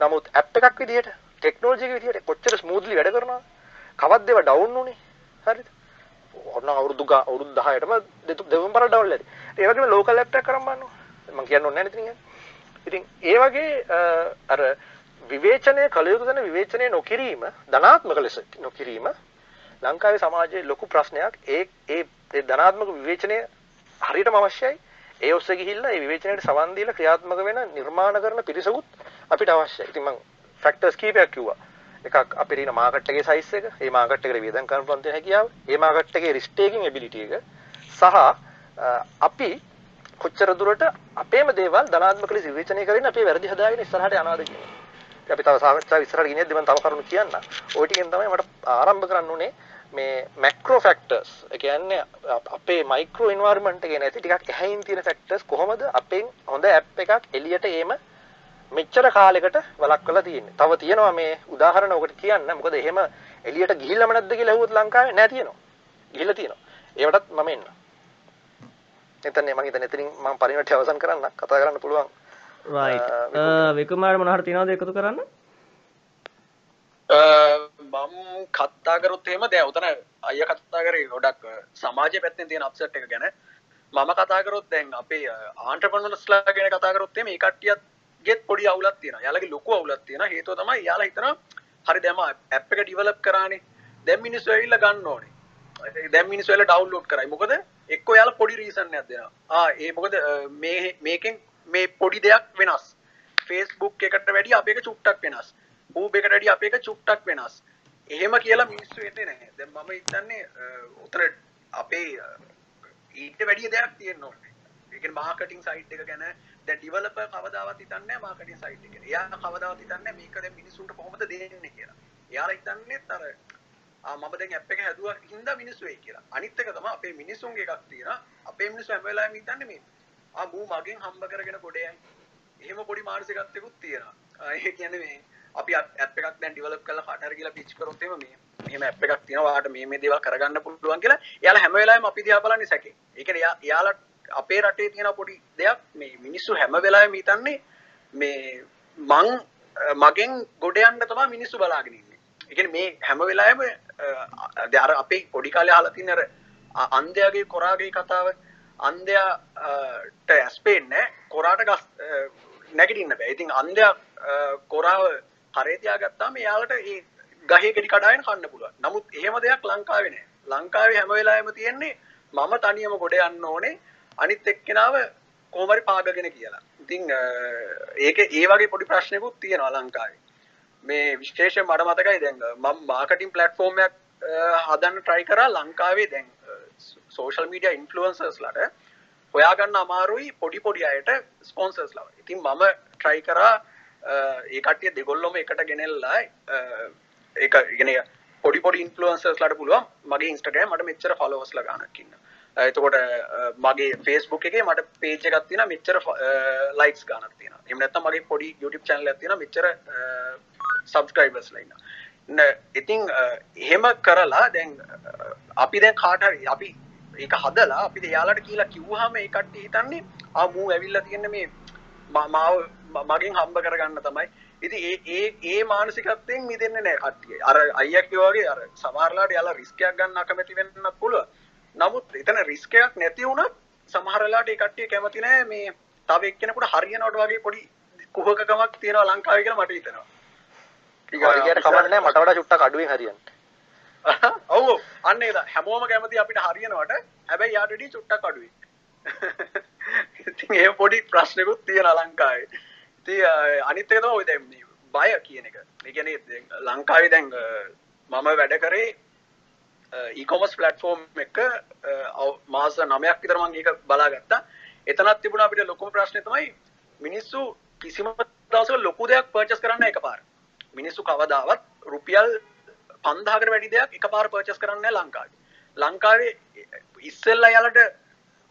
නමුත් ඇප් එකක් විදිහට ටෙක්නොලොජි එක විදිහට කොච්චර ස්මූත්ලි වැඩ කරනවද? කවද්ද ඒවා ඩවුන් උනේ? හරිද? ඔන්න අවුරුදු ගා අවුරුදු 10ටම දෙවම් පාර ඩවුන් ලැබි. ඒ වගේම ලෝකල් ඇප් එකක් කරන් බලන්න. මම කියන්න ඕනේ නැහැ නේද ඉතින් ඒ වගේ අර විවේචනය කළ යුතු තැන විවේචනය නොකිරීම ධනාත්මක ලෙස නොකිරීම ලංකාවේ සමාජයේ ලොකු ප්‍රශ්නයක් ඒ ඒ ධනාත්මක විවේචනය හරියටම අවශ්‍යයි. ඒ ඔස්සේ ගිහිල්ලා ඒ විවේචනයට සවන් දීලා ක්‍රියාත්මක වෙන නිර්මාණ කරන පිරිසකුත් අපිට අවශ්‍යයි. ඉතින් මම ෆැක්ටර්ස් කීපයක් කිව්වා. එකක් අපේ තියෙන මාකට් එකේ සයිස් එක, ඒ මාකට් එකට වියදම් කරන්න පුළුවන් තියෙන හැකියාව, ඒ මාකට් එකේ රිස්ක් ටේකින් එබිලිටි එක සහ අපි කොච්චර දුරට අපේම දේවල් ධනාත්මක ලෙස විවේචනය කරගෙන අපේ වැරදි හදාගෙන ඉස්සරහට යනවාද කියන එක. අපි තව සාකච්ඡාව ඉස්සරහට ගෙනියද්දි මම තව කරුණු කියන්න. ওই ටිකෙන් තමයි මට ආරම්භ කරන්න උනේ මේ මැක්‍රෝ ෆැක්ටර්ස් ඒ කියන්නේ අපේ මයික්‍රෝ එන්වයරන්මන්ට් එකේ නැති ටිකක් එහයින් තියෙන ෆැක්ටර්ස් කොහොමද අපෙන් හොඳ ඇප් එකක් එළියට එීම මෙච්චර කාලයකට වළක්වලා තියෙන්නේ. තව තියෙනවා මේ උදාහරණ ඔකට කියන්න. මොකද එහෙම එළියට ගිහිල්ලාම නැද්ද කියලා ඇහුවොත් ලංකාවේ නෑ තියෙනවා. ගිහිල්ලා තියෙනවා. ඒවටත් මම එන්න. එතන මම හිතන්නේ එතනින් මම පරිණතය අවසන් කරන්න කතා කරන්න පුළුවන්. රයිට්. විකුමාර මොනවද තියනවද එකතු කරන්න? මම් කත්තා කරොත් එහෙම දැන් උතන අයියා කතා කරේ ගොඩක් සමාජය පැත්තෙන් තියෙන අප්සෙට් එක ගැන මම කතා කරොත් දැන් අපේ ආන්ටර්ප්‍රනර්ස්ලා ගැන කතා කරොත් එහෙම මේ කට්ටියත් ගෙත් පොඩි අවුලක් තියෙනවා. යාළගේ ලොකු අවුලක් තියෙනවා. හේතුව තමයි යාලා හිතනවා හරි දැන් මම ඇප් එක ඩිවෙලොප් කරානේ. දැන් මිනිස්සු ඇවිල්ලා ගන්න ඕනේ. දැන් මිනිස්සු ඇවිල්ලා ඩවුන්ලෝඩ් කරයි. මොකද එක්කෝ යාලා පොඩි රීසන් එකක් දෙනවා. ආ ඒ මොකද මේ මේකෙන් මේ පොඩි දෙයක් වෙනස්. Facebook එකට වැඩිය අපේක චුට්ටක් වෙනස්. ඌබ එකට වැඩිය අපේක චුට්ටක් වෙනස්. එහෙම කියලා මිනිස්සු එන්නේ නැහැ. දැන් මම හිතන්නේ උතර අපේ ඊට වැඩිය දෙයක් තියෙන්න ඕනේ. ඒ කියන්නේ මාකටිං සයිට් එක ගැන දැන් ඩිවෙලොපර් කවදාවත් හිතන්නේ නැහැ මාකටිං සයිට් එක ගැන. එයා කවදාවත් හිතන්නේ නැහැ මේක දැන් මිනිස්සුන්ට කොහොමද දෙන්නේ කියලා. එයාලා හිතන්නේ අර ආ මම දැන් ඇප් එක හැදුවා හින්දා මිනිස්සු එයි කියලා. අනිත් එක තමයි අපේ මිනිස්සුන්ගේ එකක් තියෙනවා. අපේ මිනිස්සු හැම වෙලාවෙම හිතන්නේ මේ ආ මූ මගෙන් හම්බ කරගෙන ගොඩයයි. එහෙම පොඩි මානසිකත්වයකුත් තියෙනවා. ඒ කියන්නේ මේ අපි ඇප් එකක් දැන් ඩිවලොප් කරලා කාට හරි කියලා පිච් කරොත් එහෙම මේ මෙහෙම ඇප් එකක් තියෙනවා ඔයාලට මේ මේ දේවල් කරගන්න පුළුවන් කියලා එයාලා හැම වෙලාවෙම අපි දිහා බලන්නේ සැකේ. ඒ කියන්නේ එයාලා අපේ රටේ තියෙන පොඩි දෙයක් මේ මිනිස්සු හැම වෙලාවෙම හිතන්නේ මේ මං මගෙන් ගොඩ යන්න තමයි මිනිස්සු බලාගෙන ඉන්නේ. ඒ කියන්නේ මේ හැම වෙලාවෙම අර අපේ පොඩි කාලේ අහලා තියෙන අර අන්ධයාගේ කොරාගේ කතාව අන්ධයාට ඇස් පේන්නේ කොරාට ගස් නැගිටින්න බෑ. ඉතින් අන්ධයා කොරාව කරේ තියාගත්තාම එයාලට ඒ ගහේ ගෙඩි කඩාගෙන කන්න පුළුවන්. නමුත් එහෙම දෙයක් ලංකාවේ නෑ. ලංකාවේ හැම වෙලාවෙම තියෙන්නේ මම තනියම ගොඩ යන්න ඕනේ අනිත් එක්කෙනාව කොහොම හරි පාගගෙන කියලා. ඉතින් ඒක ඒ වගේ පොඩි ප්‍රශ්නකුත් තියෙනවා ලංකාවේ. මේ විශේෂයෙන් මට මතකයි දැන් මම මාකටිං ප්ලැට්ෆෝම් එකක් හදන්න try කරා ලංකාවේ දැන් සෝෂල් මීඩියා ඉන්ෆ්ලුවෙන්සර්ස්ලාට හොයාගන්න අමාරුයි පොඩි පොඩි අයට ස්පොන්සර්ස්ලා. ඉතින් මම try කරා ඒ කට්ටිය දෙගොල්ලොම එකට ගෙනෙල්ලා ඒක ඉගෙන පොඩි පොඩි ඉන්ෆලුවන්සර්ස්ලාට පුළුවන් මගේ ඉන්ස්ටාග්‍රෑම් මට මෙච්චර ෆලෝවර්ස්ලා ගන්නක් ඉන්නවා. එතකොට මගේ ෆේස්බුක් එකේ මට පේජ් එකක් තියෙනවා මෙච්චර ලයික්ස් ගන්නක් තියෙනවා. එහෙම නැත්නම් මගේ පොඩි YouTube channel එකක් තියෙනවා මෙච්චර සබස්ක්‍රයිබර්ස්ලා ඉන්නවා. ඉතින් එහෙම කරලා දැන් අපි දැන් කාට හරි අපි ඒක හදලා අපි එයාලට කියලා කිව්වහම ඒ කට්ටිය හිතන්නේ ආ මූ ඇවිල්ලා තියෙන මේ මාව මගින් හම්බ කරගන්න තමයි ඉති ඒ ඒ ඒ මානසිකත්තයෙන් මිදන්න නෑ කට්ටිය අර අයියක් වගේ අර සමහරලාට යාලා රිස්කයක් ගන්න අකමැති වෙන්න පුළුව නමුත් එතන රිස්කයක් නැති වුණත් සමහරලාට ඒ කට්ටිය කැමති නෑ මේ තව එක්කෙනෙකුට හරියනවට වගේ පොඩි කුහකකමක් තියෙනවා ලංකාවේ කියලා මට හිතෙනවා. හරියට කමක් නෑ මට වඩා චුට්ටක් අඩුවෙන් හරියන්න. ඔව් අන්න ඒක හැමෝම කැමති අපිට හරියනවට. හැබැයි යාට වැඩි චුට්ටක් අඩුයි ඉතින් ඒ පොඩි ප්‍රශ්නකුත් තියෙන ලංකාවේ. ඉති අනිත් එක තමයි ඔය දැන් බය කියන එක. ඒ කියන්නේ ලංකාවේ දැන් මම වැඩ කරේ ඊකොමස් පලටෆෝර්ම් එක අ, මාස නමයක් විතර මං ඒක බලාගත්තා. එතනත් තිබුණ අපිට ලොකුම ප්‍රශ්නය තමයි මිනිස්සු කිසිම දවසක ලොකු දෙයක් පර්චස් කරන්න එක පාර මිනිස්සු කවදාවත් රුපියල් පන්දාකට වැඩි දෙයක් එක පාර පර්චස් කරන්න ලංකාවේ. ලංකාවේ ඉස්සෙල්ලා යාලට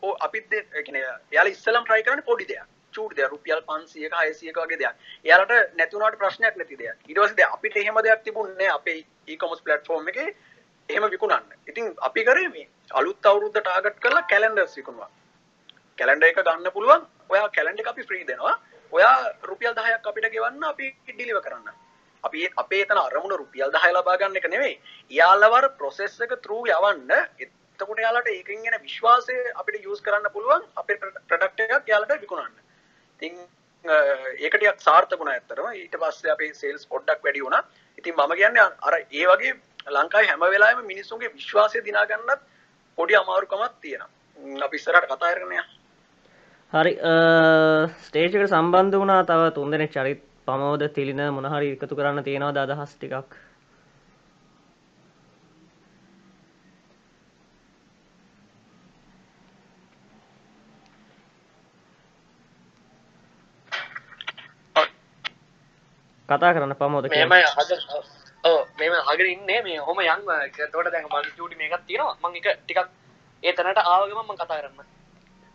ඕ අපිත් එකන යාල ඉස්සලම් ට්‍රයි කරන්න පොඩි දෙයක්. චූට දෙයක්. රුපියල් පන්සියක හයසියක වගේ දෙයක්. යාලට නැතුනට ප්‍රශ්නයක් නැති දෙයක්. ඉටවසද අපිට එහෙම දෙයක් තිබුණේ අපේ ඒකොමස් පලට්ෆෝර්ම් එක. එහෙම විකුණන්න. ඉතින් අපි කරේ මේ අලුත් අවුරුද්ධ ටාගට් කරලා කැලෙන්ඩර්ස් විකුණවා කැලෙන්ඩ එක ගන්න පුළුවන්. ඔයා කැලෙන්ඩ අපි ෆ්‍රී දෙනවා. ඔයා රුපියල් දහයක් අපිට ගෙවන්න අපි ඩිලිව කරන්න. අපි අපේ තන අරමුණ රුපියල් දහය ලබා ගන්න එක නෙවෙයි. යාලවර ප්‍රොසෙස් එක තරූ යවන්න එතකොට යාලට ඒකින් ගෙන විශ්වාසය අපිට යස් කරන්න පුළුවන් අපේ ප්‍රඩක්ට එකක් යාලට විකුණන්න. තිං ඒකටයක් සාර්ථකුණ ඇත්තරම ඊට පස්සේ අපේ සේල්ස් පොඩ්ඩක් වැඩි වුණ. ඉතින් මම කියන්න අර ඒ වගේ ලංකායි හැම වෙලාම මිනිස්සුන්ගේ විශ්වාසය දිනාගන්නත් පොඩි අමාරුකමත් තියෙන අපි ඉස්සරට කතාරණය හරි ස්ටේජකට සම්බන්ධ වුණා තව තුන්දෙනෙක් චරිත් පමෝද තිලින මොනහරි එකතු කරන්න තියෙනවා ද අදහස් ටිකක්? කතා කරන්න පමෝද මෙම මෙම අගර ඉන්නේ මේ හොම යං තොට දැන් මල් චුටි මේකත් තියෙනවා මං එක ටිකක් ඒ තැනට ආවගම මං කතා කරන්න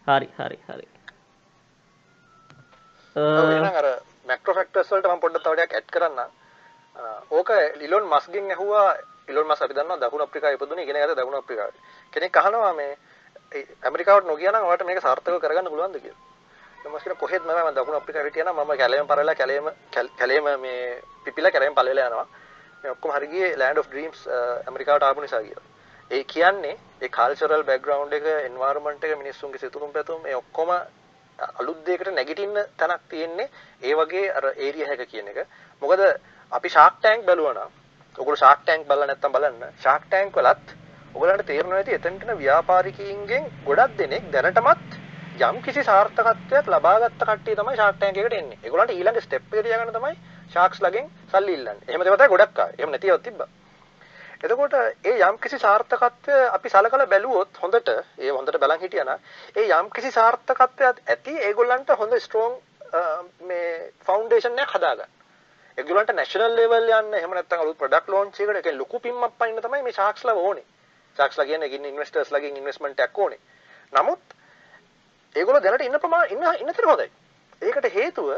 හරි හරි හරි අර මැක්ටෝ ෆෙක්ටර්ස් වලට මම පොඩ්ඩක් තව ටිකක් ඇඩ් කරන්න. ඕක ලිලොන් මස්ගෙන් ඇහුවා ඉලොන් මස් අපි දන්නවා දකුණු අප්‍රිකාවේ ඉපදුනේ ඉගෙන ගත්ත දකුණු අප්‍රිකාවේ. කෙනෙක් අහනවා මේ ඇමරිකාවට නොගියා නම් ඔයාලට මේක සාර්ථකව කරගන්න පුළුවන්ද කියලා. ඉලොන් මස් කියන කොහෙත් මම දකුණු අප්‍රිකාවේ හිටියා නම් මම කැලේම පරවලා කැලේම කැලේම මේ පිපිලා කැලේම පල්වෙලා යනවා. මේ ඔක්කොම හරි ගියේ land of dreams ඇමරිකාවට ආපු නිසා කියලා. ඒ කියන්නේ ඒ කල්චරල් බෑග්ග්‍රවුන්ඩ් එක එන්වයරන්මන්ට් එක මිනිස්සුන්ගේ සිතුම් පැතුම් මේ ඔක්කොම අලුත් දෙයකට නැගිටින්න තැනක් තියෙන්නේ ඒ වගේ අර ඒරියා එක කියන එක. මොකද අපි ෂාක් ටැන්ක් බැලුවා නම් ඔයගොල්ලෝ ෂාක් ටැන්ක් බලලා නැත්තම් බලන්න. ෂාක් ටැන්ක් වලත් ඔයගලන්ට තේරෙනවා ඇති එතනට ව්‍යාපාරිකයින්ගෙන් ගොඩක් දෙනෙක් දැනටමත් යම් කිසි සාර්ථකත්වයක් ලබාගත්ත කට්ටිය තමයි ෂාක් ටැන්ක් එකට එන්නේ. ඒගොල්ලන්ට ඊළඟ ස්ටෙප් එක තියාගන්න තමයි ෂාක්ස් ලගෙන් සල්ලි ඉල්ලන්නේ. එහෙම දේවල් තමයි ගොඩක් ආවේ. එහෙම නැතිව තිබ්බා. එතකොට ඒ යම්කිසි සාර්ථකත්වය අපි සලකලා බැලුවොත් හොඳට ඒ හොඳට බලන් හිටියනම් ඒ යම්කිසි සාර්ථකත්වයක් ඇති ඒගොල්ලන්ට හොඳ ස්ට්‍රෝං මේ ෆවුන්ඩේෂන් එකක් හදාගන්න. ඒගොල්ලන්ට නැෂනල් ලෙවල් යන්න එහෙම නැත්නම් අලුත් ප්‍රොඩක්ට් ලොන්ච් එකකට ඒක ලොකු පිම්මක් පයින්න තමයි මේ ෂාක්ස්ලා ඕනේ. ෂාක්ස්ලා කියන්නේ ඉන්න ඉන්වෙස්ටර්ස්ලාගෙන් ඉන්වෙස්ට්මන්ට් එකක් ඕනේ. නමුත් ඒගොල්ලෝ දැනට ඉන්න ප්‍රමාණය ඉන්න ඉන්නතර හොඳයි. ඒකට හේතුව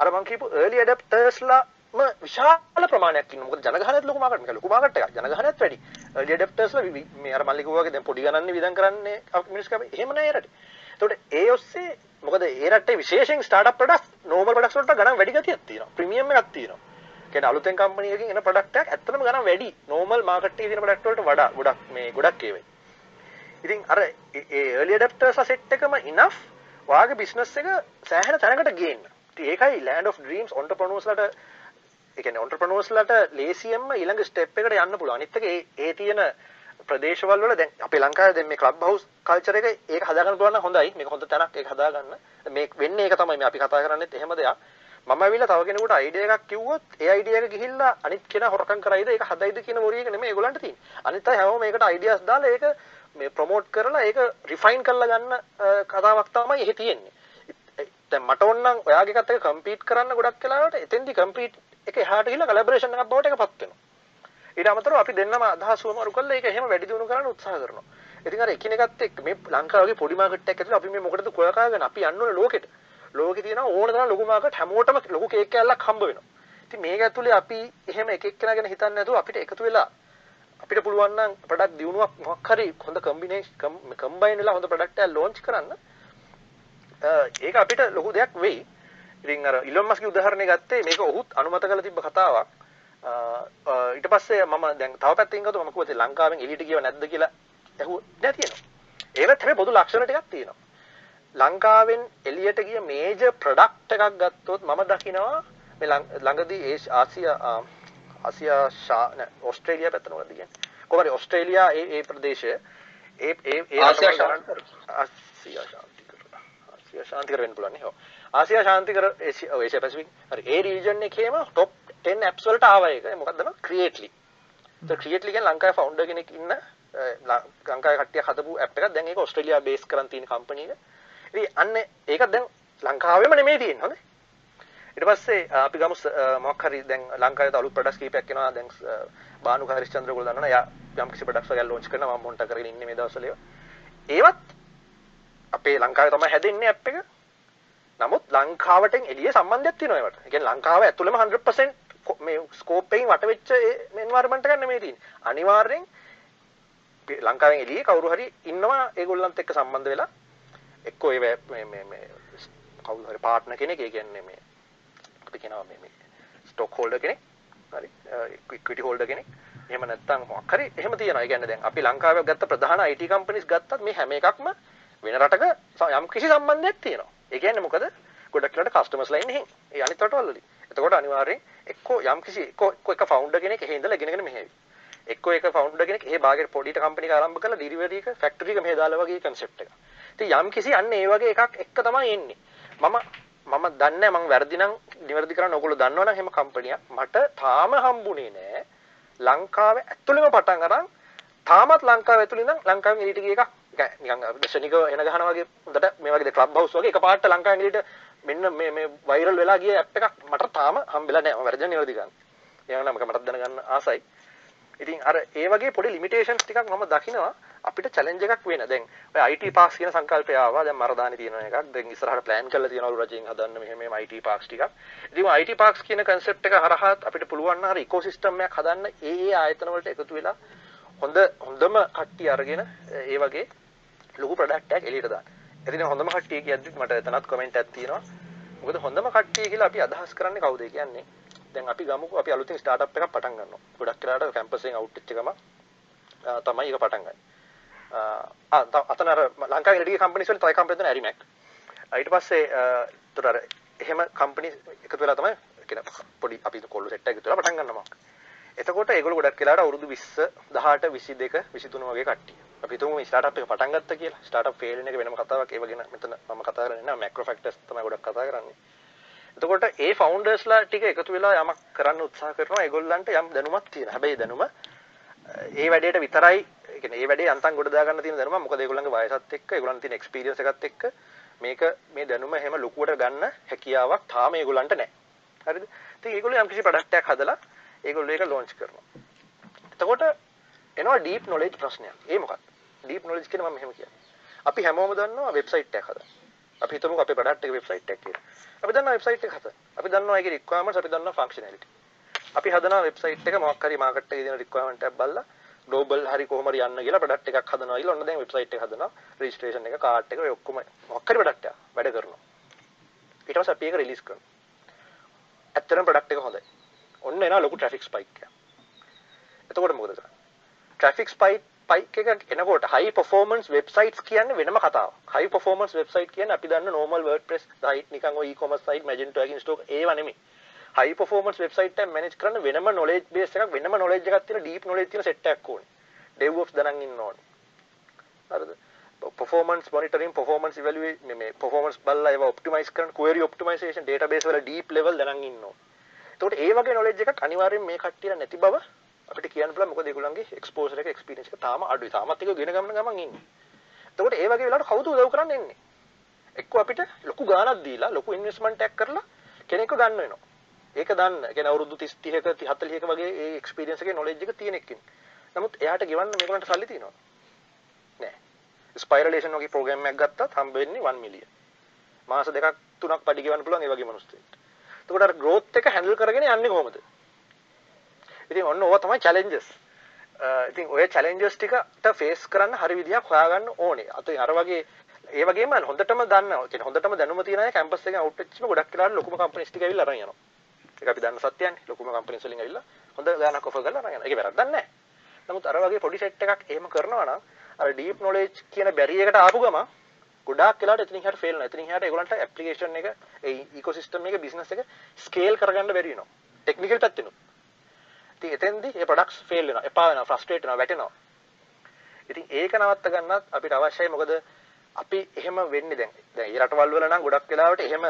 අර මං කියපු early adaptersලා ම විශාල ප්‍රමාණයක් ඉන්න මොකද ජනගහනයත් ලොකු මාකට් මේක ලොකු මාකට් එකක්. ජනගහනයත් වැඩි. early adaptersලා මේ අර මල්ලි කිව්වා වගේ දැන් පොඩි ගණන්නේ විදන් කරන්නේ මිනිස්සු කම එහෙම නෑ රටේ. එතකොට ඒ ඔස්සේ මොකද ඒ රටේ විශේෂයෙන් ස්ටාර්ට්අප් ප්‍රොඩක්ට්ස් නෝමල් ප්‍රොඩක්ට්ස් වලට ගණන් වැඩි ගතියක් තියෙනවා. ප්‍රීමියම් එකක් තියෙනවා. කියන්නේ අලුතෙන් කම්පැනි එකකින් එන ප්‍රොඩක්ට් එකක් ඇත්තටම ගණන් වැඩි. නෝමල් මාකට් එකේ තියෙන ප්‍රොඩක්ට් වලට වඩා ගොඩක් මේ ගොඩක් ඒවයි ඉතින් අර ඒ early adapters සෙට් එකම enough ඔයාගේ බිස්නස් එක සෑහෙන තැනකට ගේන්න. ඉතින් ඒකයි land of dreams entrepreneurs ලට ඒ කියන්නේ entrepreneurs ලට ලේසියෙන්ම ඊළඟ ස්ටෙප් එකට යන්න පුළුවන්. අනිත් එක ඒ ඒ තියෙන ප්‍රදේශවල වල දැන් අපේ ලංකාවේ දැන් මේ ක්ලබ් හවුස් කල්චර් එක ඒක හදාගන්න පුළුවන් නම් හොඳයි. මේක හොඳ තැනක් ඒක හදාගන්න. මේ වෙන්නේ ඒක තමයි මේ අපි කතා කරන්නේත් එහෙම දෙයක්. මම ඇවිල්ලා තව කෙනෙකුට අයිඩියා එකක් කිව්වොත් ඒ අයිඩියා එක ගිහිල්ලා අනිත් කෙනා හොරකම් කරයිද ඒක හදයිද කියන මොරිය එක නෙමෙයි ඒගොල්ලන්ට තියෙන්නේ. අනිත් අය හැමෝම මේකට අයිඩියාස් දාලා ඒක මේ ප්‍රොමෝට් කරලා ඒක රිෆයින් කරලා ගන්න කතාවක් තමයි එහෙ තියෙන්නේ. දැන් මට ඕනනම් ඔයාගේ එකත් එක්ක කම්පීට් කරන්න ගොඩක් වෙලාවට එතෙන්දි කම්පීට් එක එහාට ගිහලා කොලැබොරේෂන් එකක් බවට එකපත් වෙනවා. ඊට අමතරව අපි දෙන්නම අදහස් වමරු කරලා ඒක එහෙම වැඩි දියුණු කරන්න උත්සාහ කරනවා. ඉතින් අර එකිනෙකත් එක්ක මේ ලංකාවේ පොඩි මාකට් එකක් ඇතුළේ අපි මේ මොකටද කොයකාගෙන අපි යන්න ඕනේ ලෝකෙට. ලෝකේ තියෙන ඕන තරම් ලොකු මාකට් හැමෝටම ලොකු කේක් කෑල්ලක් හම්බ වෙනවා. ඉතින් මේක ඇතුලේ අපි එහෙම එක එක්කෙනා ගැන හිතන්නේ නැතුව අපිට එකතු වෙලා අපිට පුළුවන් නම් ප්‍රොඩක්ට් දියුණුවක් මොකක් හරි හොඳ කම්බිනේෂන් කම්බයින් වෙලා හොඳ ප්‍රොඩක්ට් එකක් ලොන්ච් කරන්න ඒක අපිට ලොකු දෙයක් වෙයි. ඉතින් අර ඉලොන් මස්ක්ගේ උදාහරණය ගත්තේ මේක ඔහුත් අනුමත කරලා තිබ්බ කතාවක්. ඊට පස්සේ මම දැන් තව පැත්තකින් ගත්තොත් මම කිව්වා ලංකාවෙන් එළියට ගියව නැද්ද කියලා ඇහුවා නෑ තියෙනවා. ඒවත් හැබැයි පොදු ලක්ෂණ ටිකක් තියෙනවා. ලංකාවෙන් එළියට ගිය මේජර් ප්‍රොඩක්ට් එකක් ගත්තොත් මම දකිනවා මේ ළඟදී ඒ ආසියා ආසියා ශා නෑ ඕස්ට්‍රේලියා පැත්ත නෝනද කියන්නේ. කොහොමද ඕස්ට්‍රේලියා ඒ ඒ ප්‍රදේශය ඒ ඒ ඒ ආසියා ශාන්ති ආසියා ශාන්ති ආසියා ශාන්තිකර වෙන්න පුළුවන් නේ. ඔව්. ආසියා ශාන්තිකර ඒෂියා පැසිෆික් හරි ඒ රීජන් එකේම টොප් 10 ඇප්ස් වලට ආවා ඒක. මොකක්ද නෝ ක්‍රියේට්ලි. ඒක ක්‍රියේට්ලි කියන්නේ ලංකාවේ ෆවුන්ඩර් කෙනෙක් ඉන්න ලංකාවේ කට්ටිය හදපු ඇප් එකක්. දැන් ඒක ඕස්ට්‍රේලියා බේස් කරන් තියෙන කම්පැනි එක. ඉතින් අන්න ඒක දැන් ලංකාවෙම නෙමෙයි තියෙන්නේ. හොඳේ. ඊට පස්සේ අපි ගමු මොකක් හරි දැන් ලංකාවේ අලුත් ප්‍රොඩක්ට්ස් කීපයක් එනවා දැන් බානුක හරිශ්චන්ද්‍ර ගෝල දන්නවනේ යා යම් කිසි ප්‍රොඩක්ට්ස් එකක් ලොන්ච් කරනවා මම මොන්ට කරගෙන ඉන්නේ මේ දවස්වල ඒවත් අපේ ලංකාවේ තමයි හැදෙන්නේ ඇප් එක. නමුත් ලංකාවටෙන් එළිය සම්බන්ධයක් තියෙනවා ඒවට. ඒ කියන්නේ ලංකාව ඇතුළෙම 100% මේ ස්කෝප් එකකින් වට වෙච්ච මේ එන්වයරන්මන්ට් එකක් නෙමෙයි තියෙන්නේ. අනිවාර්යෙන් ලංකාවෙන් එළියේ කවුරු හරි ඉන්නවා ඒගොල්ලන්ත් එක්ක සම්බන්ධ වෙලා. එක්කෝ ඒ මේ මේ මේ කවුරු හරි පාර්ට්නර් කෙනෙක් ඒ කියන්නේ මේ අපි කියනවා මේ මේ ස්ටොක් හෝල්ඩර් කෙනෙක්. හරි ඉක්විටි හෝල්ඩර් කෙනෙක්. එහෙම නැත්නම් මොකක් හරි එහෙම තියෙනවා. ඒ කියන්නේ දැන් අපි ලංකාවේ ගත්ත ප්‍රධාන IT කම්පැනිස් ගත්තත් මේ හැම එකක්ම වෙන රටක යම් කිසි සම්බන්ධයක් තියෙනවා. ඒ කියන්නේ මොකද? ගොඩක් වෙලාවට කස්ටමර්ස්ලා ඉන්නේ එහෙන්. ඒ අනිත් රටවල වලින්. එතකොට අනිවාර්යෙන් එක්කෝ යම් කිසි එක්කෝ එක්කෝ එක ෆවුන්ඩර් කෙනෙක් එහෙ ඉඳලා ඉගෙනගෙන මෙහෙවි. එක්කෝ එක ෆවුන්ඩර් කෙනෙක් ඒ බාගෙට පොඩිට කම්පැනි එක ආරම්භ කරලා ඩිලිවරි එක ෆැක්ටරි එක මෙහෙ දාලා වගේ කන්සෙප්ට් එක. ඉතින් යම් කිසි අන්න ඒ වගේ එකක් එක්ක තමයි එන්නේ. මම මම දන්නේ මම වැරදි නම් නිවැරදි කරන්න ඕගොල්ලෝ දන්නවනම් එහෙම කම්පැනියක් මට තාම හම්බුනේ නෑ ලංකාවේ ඇතුළෙම පටන් අරන් තාමත් ලංකාව ඇතුළේ ඉඳන් ලංකාවෙන් එළියට ගිය එකක් නිකන් දර්ශනිකව එන ගහනවා වගේ හොඳට මේ වගේ ක්ලබ් හවුස් වගේ එකපාරට ලංකාවෙන් එළියට මෙන්න මේ මේ වෛරල් වෙලා ගිය ඇප් එකක් මට තාම හම්බෙලා නෑ මම වැරදි නිවැරදි ගන්න. ඒ වගේම මට දැනගන්න ආසයි. ඉතින් අර ඒ වගේ පොඩි ලිමිටේෂන්ස් ටිකක් මම දකිනවා අපිට චැලෙන්ජ් එකක් වෙන. දැන් ඔය IT පාක්ස් කියන සංකල්පය ආවා. දැන් මරදානි තියෙන එකක්. දැන් ඉස්සරහට ප්ලෑන් කරලා තියෙනවලු රජයෙන් හදන්න මෙහෙම මෙහෙම IT පාක්ස් ටිකක්. ඉතින් IT පාක්ස් කියන කන්සෙප්ට් එක හරහා අපිට පුළුවන් නම් හරි ඉකෝසිස්ටම් එකක් හදන්න ඒ ඒ ආයතන වලට එකතු වෙලා හොඳ හොඳම කට්ටිය අරගෙන ඒ වගේ ලොකු ප්‍රොඩක්ට් එකක් එළියට දාන්න. ඉතින් හොඳම කට්ටිය කියද්දිත් මට එතනත් කමෙන්ට් එකක් තියෙනවා. මොකද හොඳම කට්ටිය කියලා අපි අදහස් කරන්නේ කවුද කියන්නේ? දැන් අපි ගමුකෝ අපි අලුතින් ස්ටාර්ට්අප් එකක් පටන් ගන්නවා. ගොඩක් වෙලාවට කැම්පස් එකෙන් අවුට් වෙච්ච ගම තමයි ඒක පටන් ගන්නේ. ආ අතන අර ලංකාවේ ඉඩිය කම්පැනිස් වල තව කම්පැනි දෙන ඇරිමැක්. ඊට පස්සේ ඒතර අර එහෙම කම්පැනි එකතු වෙලා තමයි කියන පොඩි අපි කොල්ල සෙට් එකක් එකතු වෙලා පටන් ගන්නවා. එතකොට ඒගොල්ලෝ ගොඩක් වෙලාවට අවුරුදු 20 18 22 23 වගේ කට්ටිය. අපි හිතමු මේ ස්ටාර්ට්අප් එක පටන් ගත්තා කියලා. ස්ටාර්ට්අප් ෆේල් වෙන එක වෙනම කතාවක්. ඒව ගැන මෙතන මම කතා කරන්නේ නැහැ. මැක්‍රෝ ෆැක්ටර්ස් තමයි ගොඩක් කතා කරන්නේ. එතකොට ඒ ෆවුන්ඩර්ස්ලා ටික එකතු වෙලා යමක් කරන්න උත්සාහ කරනවා. ඒගොල්ලන්ට යම් දැනුමක් තියෙනවා. හැබැයි දැනුම ඒ වැඩේට විතරයි ඒ කියන්නේ ඒ වැඩේ අන්තම් ගොඩ දාගන්න තියෙන දැනුම මොකද ඒගොල්ලන්ගේ වයසත් එක්ක ඒගොල්ලන් තියෙන එක්ස්පීරියන්ස් එකත් එක්ක මේක මේ දැනුම එහෙම ලොකුවට ගන්න හැකියාවක් තාම ඒගොල්ලන්ට නැහැ. හරිද? ඉතින් ඒගොල්ලෝ යම් කිසි ප්‍රොඩක්ට් එකක් හදලා ඒගොල්ලෝ ඒක ලොන්ච් කරනවා. එතකොට එනවා ඩීප් නොලෙජ් ප්‍රශ්නයක්. ඒ මොකක්ද? ඩීප් නොලෙජ් කියන මම මෙහෙම කියන්නේ. අපි හැමෝම දන්නවා වෙබ්සයිට් එකක් හදන්න. අපි හිතමුකෝ අපේ ප්‍රොඩක්ට් එක වෙබ්සයිට් එකක් කියලා. අපි දන්නවා වෙබ්සයිට් එක හදන්න. අපි දන්නවා ඒකේ රික්වයර්මන්ට්ස් අපි දන්නවා ෆන්ක්ෂනැලිටි. අපි හදනවා වෙබ්සයිට් එක මොකක් හරි මාකට් එකේ දෙන රික්වයර්මන්ට් එකක් බලලා ග්ලෝබල් හරි කොහොම හරි යන්න කියලා ප්‍රොඩක්ට් එකක් හදනවා කියලා ඔන්න දැන් වෙබ්සයිට් එක හදනවා රෙජිස්ට්‍රේෂන් එක කාඩ් එක ඔය ඔක්කොම මොකක් හරි ප්‍රොඩක්ට් එකක් වැඩ කරනවා ඊට පස්සේ අපි ඒක රිලීස් කරනවා ඇත්තටම ප්‍රොඩක්ට් එක හොඳයි ඔන්න එනවා ලොකු ට්‍රැෆික් ස්පයික් එක එතකොට මොකද කරන්නේ ට්‍රැෆික් ස්පයික් ස්පයික් එක එනකොට හයි පර්ෆෝමන්ස් වෙබ්සයිට්ස් කියන්නේ වෙනම කතාවක්. හයි පර්ෆෝමන්ස් වෙබ්සයිට් කියන්නේ අපි දන්න normal WordPress site නිකන් ඔය e-commerce site Magento එකකින් ස්ටෝක් ඒව නෙමෙයි. හයි පර්ෆෝමන්ස් වෙබ්සයිට් එක මැනේජ් කරන්න වෙනම knowledge base එකක් වෙනම knowledge එකක් තියෙන deep knowledge තියෙන set එකක් ඕනේ. DevOps දනන් ඉන්න ඕනේ. හරිද? performance monitoring performance evaluate මේ මේ performance බලලා ඒවා optimize කරන query optimization database වල deep level දනන් ඉන්න ඕනේ. එතකොට ඒ වගේ knowledge එකක් අනිවාර්යෙන් මේ කට්ටියට නැති බව අපිට කියන්න පුළුවන් මොකද ඒගොල්ලන්ගේ එක්ස්පෝසර් එක එක්ස්පීරියන්ස් එක තාම අඩුයි. තාමත් ඒක ගෙන ගමන ගමන් ඉන්නේ. එතකොට ඒ වගේ වෙලාවට කවුද උදව් කරන්න එන්නේ? එක්ක අපිට ලොකු ගාණක් දීලා ලොකු ඉන්වෙස්ට්මන්ට් එකක් කරලා කෙනෙක්ව ගන්න වෙනවා. ඒක දන්න. කියන්නේ අවුරුදු 30 30ක 40ක වගේ ඒ එක්ස්පීරියන්ස් එකේ නොලෙජ් එක තියෙන එක්කින්. නමුත් එයාට ගෙවන්න මේගොල්ලන්ට සල්ලි තියෙනවා. නෑ. ස්පයිරලේෂන් වගේ ප්‍රෝග්‍රෑම් එකක් ගත්තත් හම්බ වෙන්නේ 1 මිලියන්. මාස දෙකක් තුනක් පඩි ගෙවන්න පුළුවන් ඒ වගේ මිනිස්සුන්ට. එතකොට අර growth එක handle කරගෙන යන්නේ කොහොමද? ඉතින් ඔන්න ඕවා තමයි challenges. ඉතින් ඔය challenges ටිකට face කරන්න හරි විදියක් හොයාගන්න ඕනේ. අත අර වගේ ඒ වගේම හොඳටම දන්නවා. කියන්නේ හොඳටම දැනුම තියෙන අය කැම්පස් එකෙන් අවුට් වෙච්චම ගොඩක් වෙලාවට ලොකුම කම්පැනිස් ටික ඇවිල්ලා අරන් යනවා. ඒක අපි දන්න සත්‍යයන්නේ. ලොකුම කම්පැනිස් වලින් ඇවිල්ලා හොඳ ගාණක් ඔෆර් කරලා අරන් යනවා. ඒක වැරද්දක් නැහැ. නමුත් අර වගේ පොඩි සෙට් එකක් එහෙම කරනවා නම් අර ඩීප් නොලෙජ් කියන බැරිය එකට ආපු ගම ගොඩාක් වෙලාවට එතනින් හරියට ෆේල් වෙනවා. එතනින් හරියට ඒගොල්ලන්ට ඇප්ලිකේෂන් එක ඒ ඉකෝසිස්ටම් එක බිස්නස් එක ස්කේල් කරගන්න බැරි වෙනවා. ටෙක්නිකල් පැත්තෙනුත්. ඉතින් එතෙන්දී ඒ ප්‍රොඩක්ට්ස් ෆේල් වෙනවා, එපා වෙනවා, ෆ්‍රස්ට්‍රේට් වෙනවා, වැටෙනවා. ඉතින් ඒක නවත්ත ගන්නත් අපිට අවශ්‍යයි. මොකද අපි එහෙම වෙන්නේ දැන්. දැන් ඒ රටවල් වල නම් ගොඩක් වෙලාවට එහෙම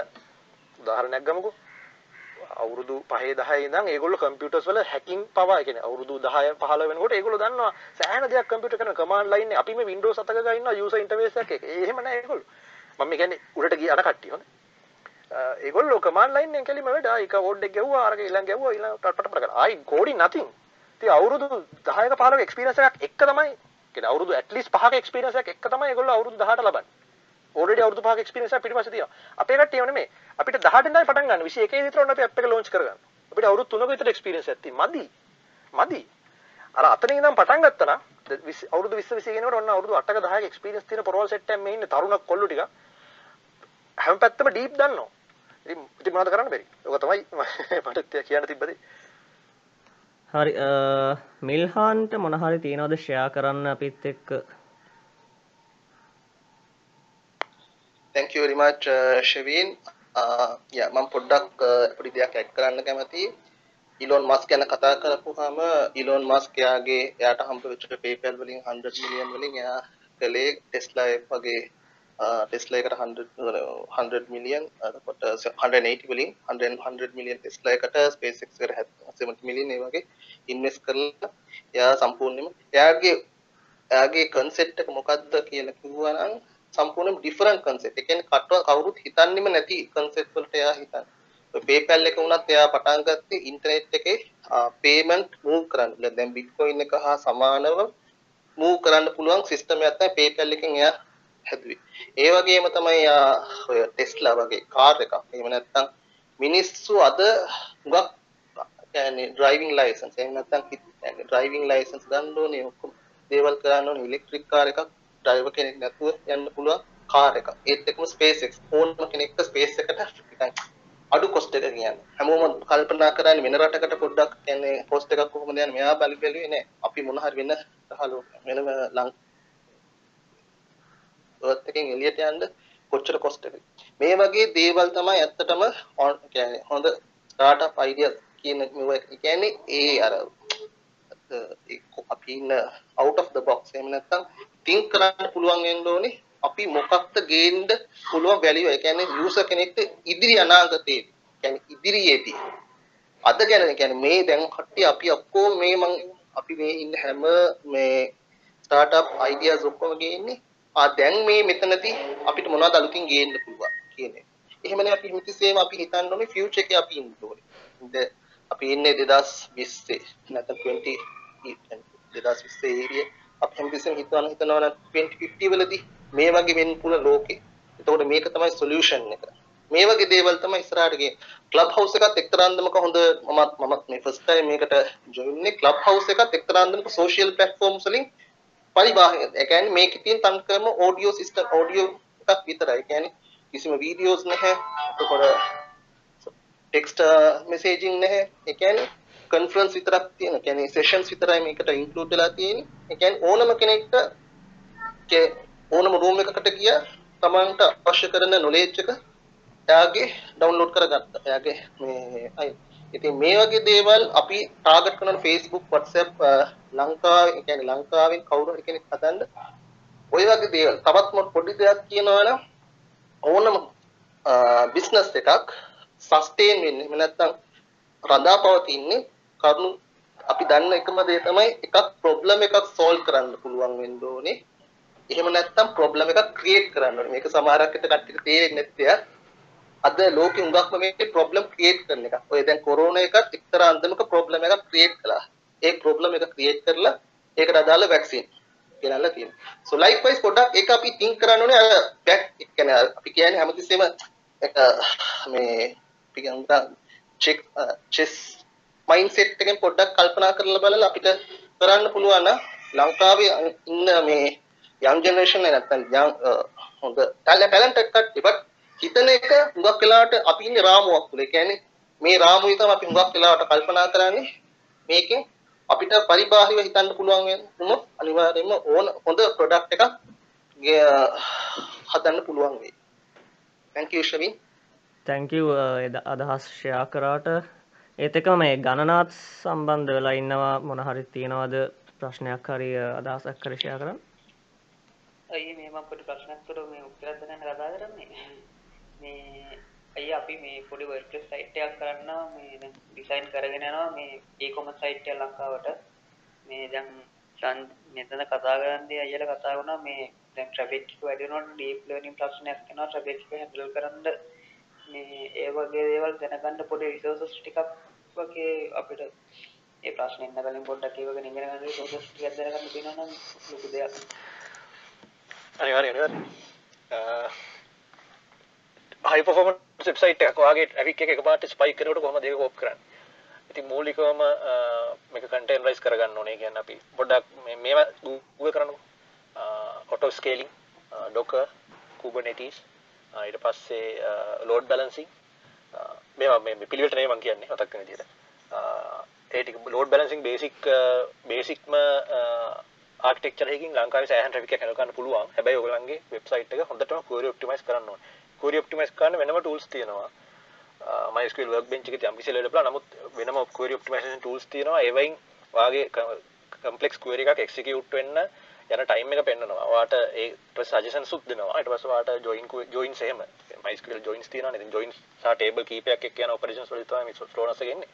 උදාහරණයක් ගමුකෝ. අවුරුදු 5 10 ඉඳන් ඒගොල්ලෝ කම්පියුටර්ස් වල හැකින් පවා කියන්නේ අවුරුදු 10 15 වෙනකොට ඒගොල්ලෝ දන්නවා සෑහෙන දෙයක් කම්පියුටර් කරන කමාන්ඩ් ලයින් එක. අපි මේ Windows 7 ගා ඉන්නවා යූසර් ඉන්ටර්ෆේස් එකක් එක. එහෙම නෑ ඒගොල්ලෝ. මම කියන්නේ උඩට ගිය අර කට්ටිය හොඳ Uh, ඒගොල්ලෝ කමාන්ඩ් ලයින් එකෙන් කෙලිම වැඩ. ආයි කෝඩ් එක ගැව්වා අරක ඊළඟ ගැව්වා ඊළඟ පට පට කරා ආයි කෝඩින් nothing. ඉතින් අවුරුදු 10ක 15ක එක්ස්පීරියන්ස් එකක් එක තමයි. කියන්නේ අවුරුදු at least 5ක එක්ස්පීරියන්ස් එකක් එක තමයි ඒගොල්ලෝ අවුරුදු 18 ලබන්නේ. ඕල්රෙඩි අවුරුදු 5ක එක්ස්පීරියන්ස් එකක් පිටිපස්සේ තියෙනවා. අපේ කට්ටිය නෙමෙයි. අපිට 18 ඉඳන් පටන් ගන්න 21 විතර ඔන්න අපි ඇප් එක ලොන්ච් කරගන්න. අපිට අවුරුදු 3ක විතර එක්ස්පීරියන්ස් එකක් තියෙයි මදි. මදි. අර අතනින් ඉඳන් පටන් ගත්තා නම් අවුරුදු 20 20 කියනකොට ඔන්න අවුරුදු 8ක 10ක එක්ස්පීරියන්ස් තියෙන පොරවල් සෙට් එකක් මේ ඉන්නේ තරුණ කොල්ලෝ ටික හැම පැත්තම ඩීප් දන්නවා. ඉතින් ඉතින් මොනවද කරන්න බැරි? ඔක තමයි මට කියන්න තිබ්බදේ? හරි මිල්හාන්ට මොනහරි තියෙනවද ෂයා කරන්න අපිත් එක්ක? Thank you very much uh, uh, yeah මම පොඩ්ඩක් පොඩි දෙයක් ඇඩ් කරන්න කැමතියි. ඉලොන් මස්ක් ගැන කතා කරපුවාම ඉලොන් මස්ක් එයාගේ එයාට හම්බ වෙච්ච PayPal වලින් 100 මිලියන් වලින් එයා කළේ ටෙස්ලා වගේ ටෙස්ලා එකට 100 100 මිලියන් එතකොට 180 වලින් 100 100 මිලියන් ටෙස්ලා එකට SpaceX එකට 70 මිලියන් ඒ වගේ ඉන්වෙස්ට් කරලා එයා සම්පූර්ණයෙන්ම එයාගේ එයාගේ කන්සෙප්ට් එක මොකක්ද කියලා කිව්වා නම් සම්පූර්ණයෙන් ඩිෆරන්ට් කන්සෙප්ට්. ඒ කියන්නේ කටව කවුරුත් හිතන්නෙම නැති කන්සෙප්ට් වලට එයා හිතන්නේ. ඔය PayPal එක වුණත් එයා පටන් ගත්තේ ඉන්ටර්නෙට් එකේ පේමන්ට් මූව් කරන්න. දැන් Bitcoin එක හා සමානව මූව් කරන්න පුළුවන් සිස්ටම් එකක් තමයි PayPal එකෙන් එයා හැදුවේ. ඒ වගේම තමයි එයා ඔය Tesla වගේ කාර් එකක්. එහෙම නැත්නම් මිනිස්සු අද හුඟක් කියන්නේ ඩ්‍රයිවිං ලයිසන්ස් එහෙම නැත්නම් කියන්නේ ඩ්‍රයිවිං ලයිසන්ස් ගන්න ඕනේ ඔක්කොම දේවල් කරන්න ඕනේ ඉලෙක්ට්‍රික් කාර් එකක් ඩ්‍රයිවර් කෙනෙක් නැතුව යන්න පුළුවන් කාර් එකක්. ඒත් එක්කම SpaceX ඕනම කෙනෙක්ට ස්පේස් එකට නිකන් අඩු කොස්ට් එක කියන්නේ. හැමෝම කල්පනා කරන්නේ වෙන රටකට පොඩ්ඩක් කියන්නේ කොස්ට් එකක් කොහොමද යන්නේ මෙයා බලි බැලුවේ නෑ. අපි මොන හරි වෙන රහලෝ වෙනම ලං ඒත් එකෙන් එළියට යන්න කොච්චර කොස්ට් එකද. මේ වගේ දේවල් තමයි ඇත්තටම කියන්නේ හොඳ ස්ටාර්ට්අප් අයිඩියා කියන මේවා කියන්නේ ඒ අර අපි ඉන්න out of the box. එහෙම නැත්නම් think කරන්න පුළුවන් වෙන්න ඕනේ අපි මොකක්ද ගේන්න පුළුවන් වැලියු ඒ කියන්නේ යූසර් කෙනෙක්ට ඉදිරි අනාගතයේ කියන්නේ ඉදිරියේදී. අද ගැන කියන්නේ මේ දැන් කට්ටිය අපි ඔක්කොම මේ මං අපි මේ ඉන්න හැම මේ ස්ටාර්ට්අප් අයිඩියාස් ඔක්කොම ගේන්නේ ආ දැන් මේ මෙතනදී අපිට මොනවද අලුතින් ගේන්න පුළුවන් කියන්නේ. එහෙමනේ අපි හිතසේම අපි හිතන්න ඕනේ ෆියුචර් එකේ අපි ඉන්න ඕනේ. අපි ඉන්නේ 2020 නැත්නම් 20 2020 ඒරිය අපි හැමතිස්සෙම හිතන හිතනවා නම් 2050 වලදී මේ වගේ වෙන්න පුළුවන් ලෝකේ. එතකොට මේක තමයි සොලියුෂන් එක. මේ වගේ දේවල් තමයි ඉස්සරහට ගියේ. ක්ලබ් හවුස් එකත් එක්තරා අන්දමක හොඳ මමත් මමත් මේ ෆස්ට් ටයිම් මේකට ජොයින් වෙන්නේ ක්ලබ් හවුස් එකත් එක්තරා අන්දමක සෝෂියල් ප්ලැට්ෆෝම්ස් වලින් පරිබාහිර. ඒ කියන්නේ මේකේ තියෙන තන්කරම ඔඩියෝ සිස්ටම් ඔඩියෝ එකක් විතරයි. ඒ කියන්නේ කිසිම වීඩියෝස් නැහැ. එතකොට ටෙක්ස්ට් මෙසේජින් නැහැ. ඒ කියන්නේ කන්ෆරන්ස් විතරක් තියෙන. කියන්නේ සෙෂන්ස් විතරයි මේකට ඉන්ක්ලූඩ් වෙලා තියෙන්නේ. ඒ කියන්නේ ඕනම කෙනෙක්ට ඕනම රූම් එකකට ගිය තමන්ට අවශ්‍ය කරන නොලෙජ් එක එයාගේ ඩවුන්ලෝඩ් කරගත්තා. එයාගේ මේ අය. ඉතින් මේ වගේ දේවල් අපි ටාගට් කරන Facebook WhatsApp ලංකාවේ කියන්නේ ලංකාවෙන් කවුරු හරි කෙනෙක් හදන්න ඔය වගේ දේවල් තවත් පොඩි දෙයක් කියනවා නම් ඕනම බිස්නස් එකක් සස්ටේන් වෙන්නේ එහෙම නැත්නම් රඳාපවතින්නේ කරුණු අපි දන්න එකම දේ තමයි එකක් ප්‍රොබ්ලම් එකක් සෝල්ව් කරන්න පුළුවන් වෙන්න ඕනේ. එහෙම නැත්නම් ප්‍රොබ්ලම් එකක් ක්‍රියේට් කරන්න ඕනේ. මේක සමහරක් විට කට්ටියට තේරෙන්නේ නැත්තේ. අද ලෝකෙ හුඟක්ම මේ ප්‍රොබ්ලම් ක්‍රියේට් කරන එක. ඔය දැන් කොරෝනා එකත් එක්තරා අන්දමක ප්‍රොබ්ලම් එකක් ක්‍රියේට් කළා. ඒ ප්‍රොබ්ලම් එක ක්‍රියේට් කරලා ඒකට අදාළ වැක්සින් ගෙනල්ලා තියෙනවා. so likewise පොඩ්ඩක් ඒක අපි think කරන්න ඕනේ අර back ඒ කියන්නේ අපි කියන්නේ හැමතිස්සෙම එක මේ අපි කියනවා චෙක් චෙස් මයින්ඩ්සෙට් එකෙන් පොඩ්ඩක් කල්පනා කරලා බලලා අපිට කරන්න පුළුවන් නම් ලංකාවේ ඉන්න මේ යම් ජෙනරේෂන් එක නැත්තම් යම් හොඳ ටැලන්ට් කට්ටිය බට් හිතන එක හුඟක් වෙලාවට අපි ඉන්නේ රාමුවක් තුල. ඒ කියන්නේ මේ රාමුවේ තමයි අපි හුඟක් වෙලාවට කල්පනා කරන්නේ මේකෙන් අපිට පරිබාහිරව හිතන්න පුළුවන් වුණොත් අනිවාර්යයෙන්ම ඕන හොඳ ප්‍රොඩක්ට් එකක් හදන්න පුළුවන් වෙයි. thank you Shavi. thank you අදහස් ෂෙයා කරාට ඒත් එකම මේ ගණනාත් සම්බන්ධ වෙලා ඉන්නවා මොන හරි තියෙනවද ප්‍රශ්නයක් හරි අදහසක් කර ෂෙයා කරන්න? අයි මේම මම පොඩි ප්‍රශ්නයක් කරු මේ උත්තරයක් දෙන්න කතා කරන්නේ මේ අයි අපි මේ පොඩි වර්ඩ්ප්‍රෙස් සයිට් එකක් කරන්නවා මේ දැන් ඩිසයින් කරගෙන යනවා මේ e-commerce සයිට් එක ලංකාවට. මේ දැන් සන් මෙතන කතා කරන්නේ අයියලා කතා වුණා මේ දැන් ට්‍රැෆික් එක වැඩි වෙනකොට ඩීප් ලර්නින් ප්‍රශ්නයක් එනවා. ට්‍රැෆික් එක හැන්ඩල් කරන්න මේ ඒ වගේ දේවල් දැනගන්න පොඩි රිසෝසස් ටිකක් වගේ අපිට ඒ ප්‍රශ්න එන්න කලින් පොඩ්ඩක් ඒවගෙන ඉගෙන ගන්න රිසෝසස් ටිකක් දැනගන්න තියෙනවා නම් ලොකු දෙයක්. අනිවාර්ය අනිවාර්ය හයි පර්ෆෝමන්ස් වෙබ්සයිට් එකක් වගේ ට්‍රැෆික් එක එකපාරට ස්පයික් කරනකොට කොහොමද ඒක කෝප් කරන්නේ ඉතින් මූලිකවම මේක කන්ටේනරයිස් කරගන්න ඕනේ කියන්නේ අපි පොඩ්ඩක් මේ මේවා Google කරනකො ඔටෝ ස්කේලින් ඩොකර් කුබර්නෙටිස් ඊට පස්සේ ලෝඩ් බැලන්සිං මේවා මේ පිළිවෙලට නෙවෙයි මම කියන්නේ මතක් වෙන විදිහට ඒ ටික ලෝඩ් බැලන්සිං බේසික් බේසික්ම ආර්කිටෙක්චර් එකකින් ලංකාවේ සෑහෙන ට්‍රැෆික් එක හැන්ඩල් කරන්න පුළුවන්. හැබැයි ඔයගොල්ලන්ගේ වෙබ්සයිට් එක හොඳටම query optimize කරන්න ඕනේ. Query optimize කරන්න වෙනම tools තියෙනවා. MySQL workbench එකේ යම් කිසි level එක නමුත් වෙනම query optimization tools තියෙනවා. ඒවයින් වාගේ complex query එකක් execute වෙන්න යන time එක පෙන්නනවා. ඔයාට ඒ ඊට suggestions උත් දෙනවා. ඊට පස්සේ ඔයාට join joins එහෙම MySQL joins තියෙනවානේ. ඉතින් joins සහ table කීපයක් එක්ක යන operations වලදී තමයි මේ slowness එක එන්නේ.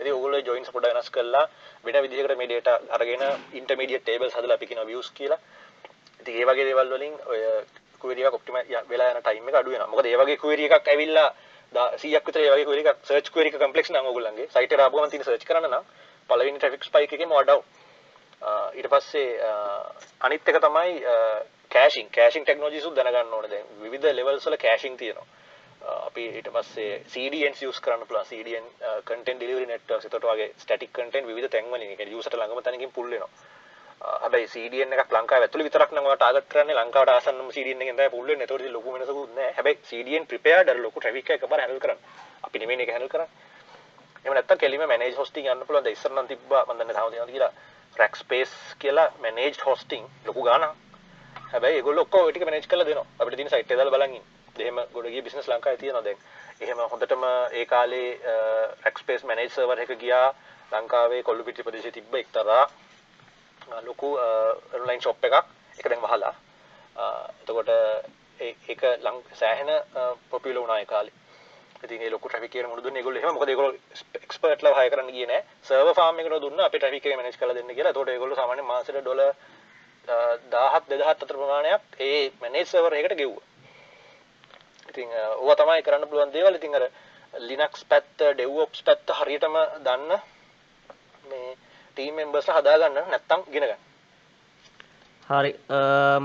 ඉතින් ඕගොල්ලෝ joins පොඩ්ඩක් වෙනස් කරලා වෙන විදිහකට මේ data අරගෙන intermediate tables හදලා අපි කියනවා views කියලා. ඉතින් ඒ වගේ දේවල් වලින් ඔය query එකක් optimize වෙලා යන time එක අඩු වෙනවා. මොකද ඒ වගේ query එකක් ඇවිල්ලා 100ක් විතර ඒ වගේ query එකක් search query එක complex නම් ඕගොල්ලන්ගේ site එකට ආපුවම තියෙන search කරන්න නම් පළවෙනි traffic spike එකේම වඩා ඊට පස්සේ අනිත් එක තමයි කෑෂිං කෑෂිං ටෙක්නෝලොජිස් උත් දැනගන්න ඕනේ දැන් විවිධ levels වල කෑෂිං තියෙනවා. අපි ඊට පස්සේ CDNs use කරන්න පුළුවන් CDN content delivery networks එතකොට වගේ static content විවිධ තැන් වලින් ඒ කියන්නේ user ළඟම තැනකින් pull වෙනවා. හැබැයි CDN එකක් ලංකාවේ ඇතුළේ විතරක් නම් ඔයාලා ටාගට් කරන්නේ ලංකාවට ආසන්නම CDN එකෙන් තමයි pull වෙන්නේ. ඒතකොට ඉතින් ලොකු වෙනසකුත් නැහැ. හැබැයි CDN prepared අර ලොකු traffic එක එකපාර handle කරන්න. අපි නෙමෙයි මේක handle කරන්නේ. එහෙම නැත්තම් කෙලින්ම manage hosting යන්න පුළුවන්. දැන් ඉස්සර නම් තිබ්බා මම දන්නේ තාම තියෙනවද කියලා Rackspace කියලා managed hosting ලොකු ගාණක්. හැබැයි ඒගොල්ලෝ ඔක්කොම ওই ටික manage කරලා දෙනවා. අපිට තියෙන site එක දාලා බලන් ඉන්න. එහෙම ගොඩ ගිය බිස්නස් ලංකාවේ තියෙනවා දැන්. එහෙම හොඳටම ඒ කාලේ Rackspace managed server එක ගියා ලංකාවේ කොල්ලුපිටිය ප්‍රදේශයේ තිබ්බ එක්තරා ලොකු ඔන්ලයින් ෂොප් එකක්. ඒක දැන් වහලා. එතකොට ඒක සෑහෙන පොපියුලර් වුණා ඒ කාලේ. ඉතින් ඒ ලොකු ට්‍රැෆික් එකේ මුළු දුන්නේ ඒගොල්ලෝ එහෙම මොකද ඒගොල්ලෝ එක්ස්පර්ට්ලා හයර් කරන්න ගියේ නෑ. සර්වර් ෆාම් එකට දුන්නා අපි ට්‍රැෆික් එක මැනේජ් කරලා දෙන්න කියලා. එතකොට ඒගොල්ලෝ සාමාන්‍යයෙන් මාසෙට ඩොලර් 1000 2000 අතර ප්‍රමාණයක් ඒ මැනේජ් සර්වර් එකකට ගෙව්වා. ඉතින් ඕවා තමයි කරන්න පුළුවන් දේවල්. ඉතින් අර Linux පැත්ත, DevOps පැත්ත හරියටම දන්න මේ ටීම් මෙම්බර්ස්ලා හදාගන්න නැත්තම් ඉගෙන ගන්න. හරි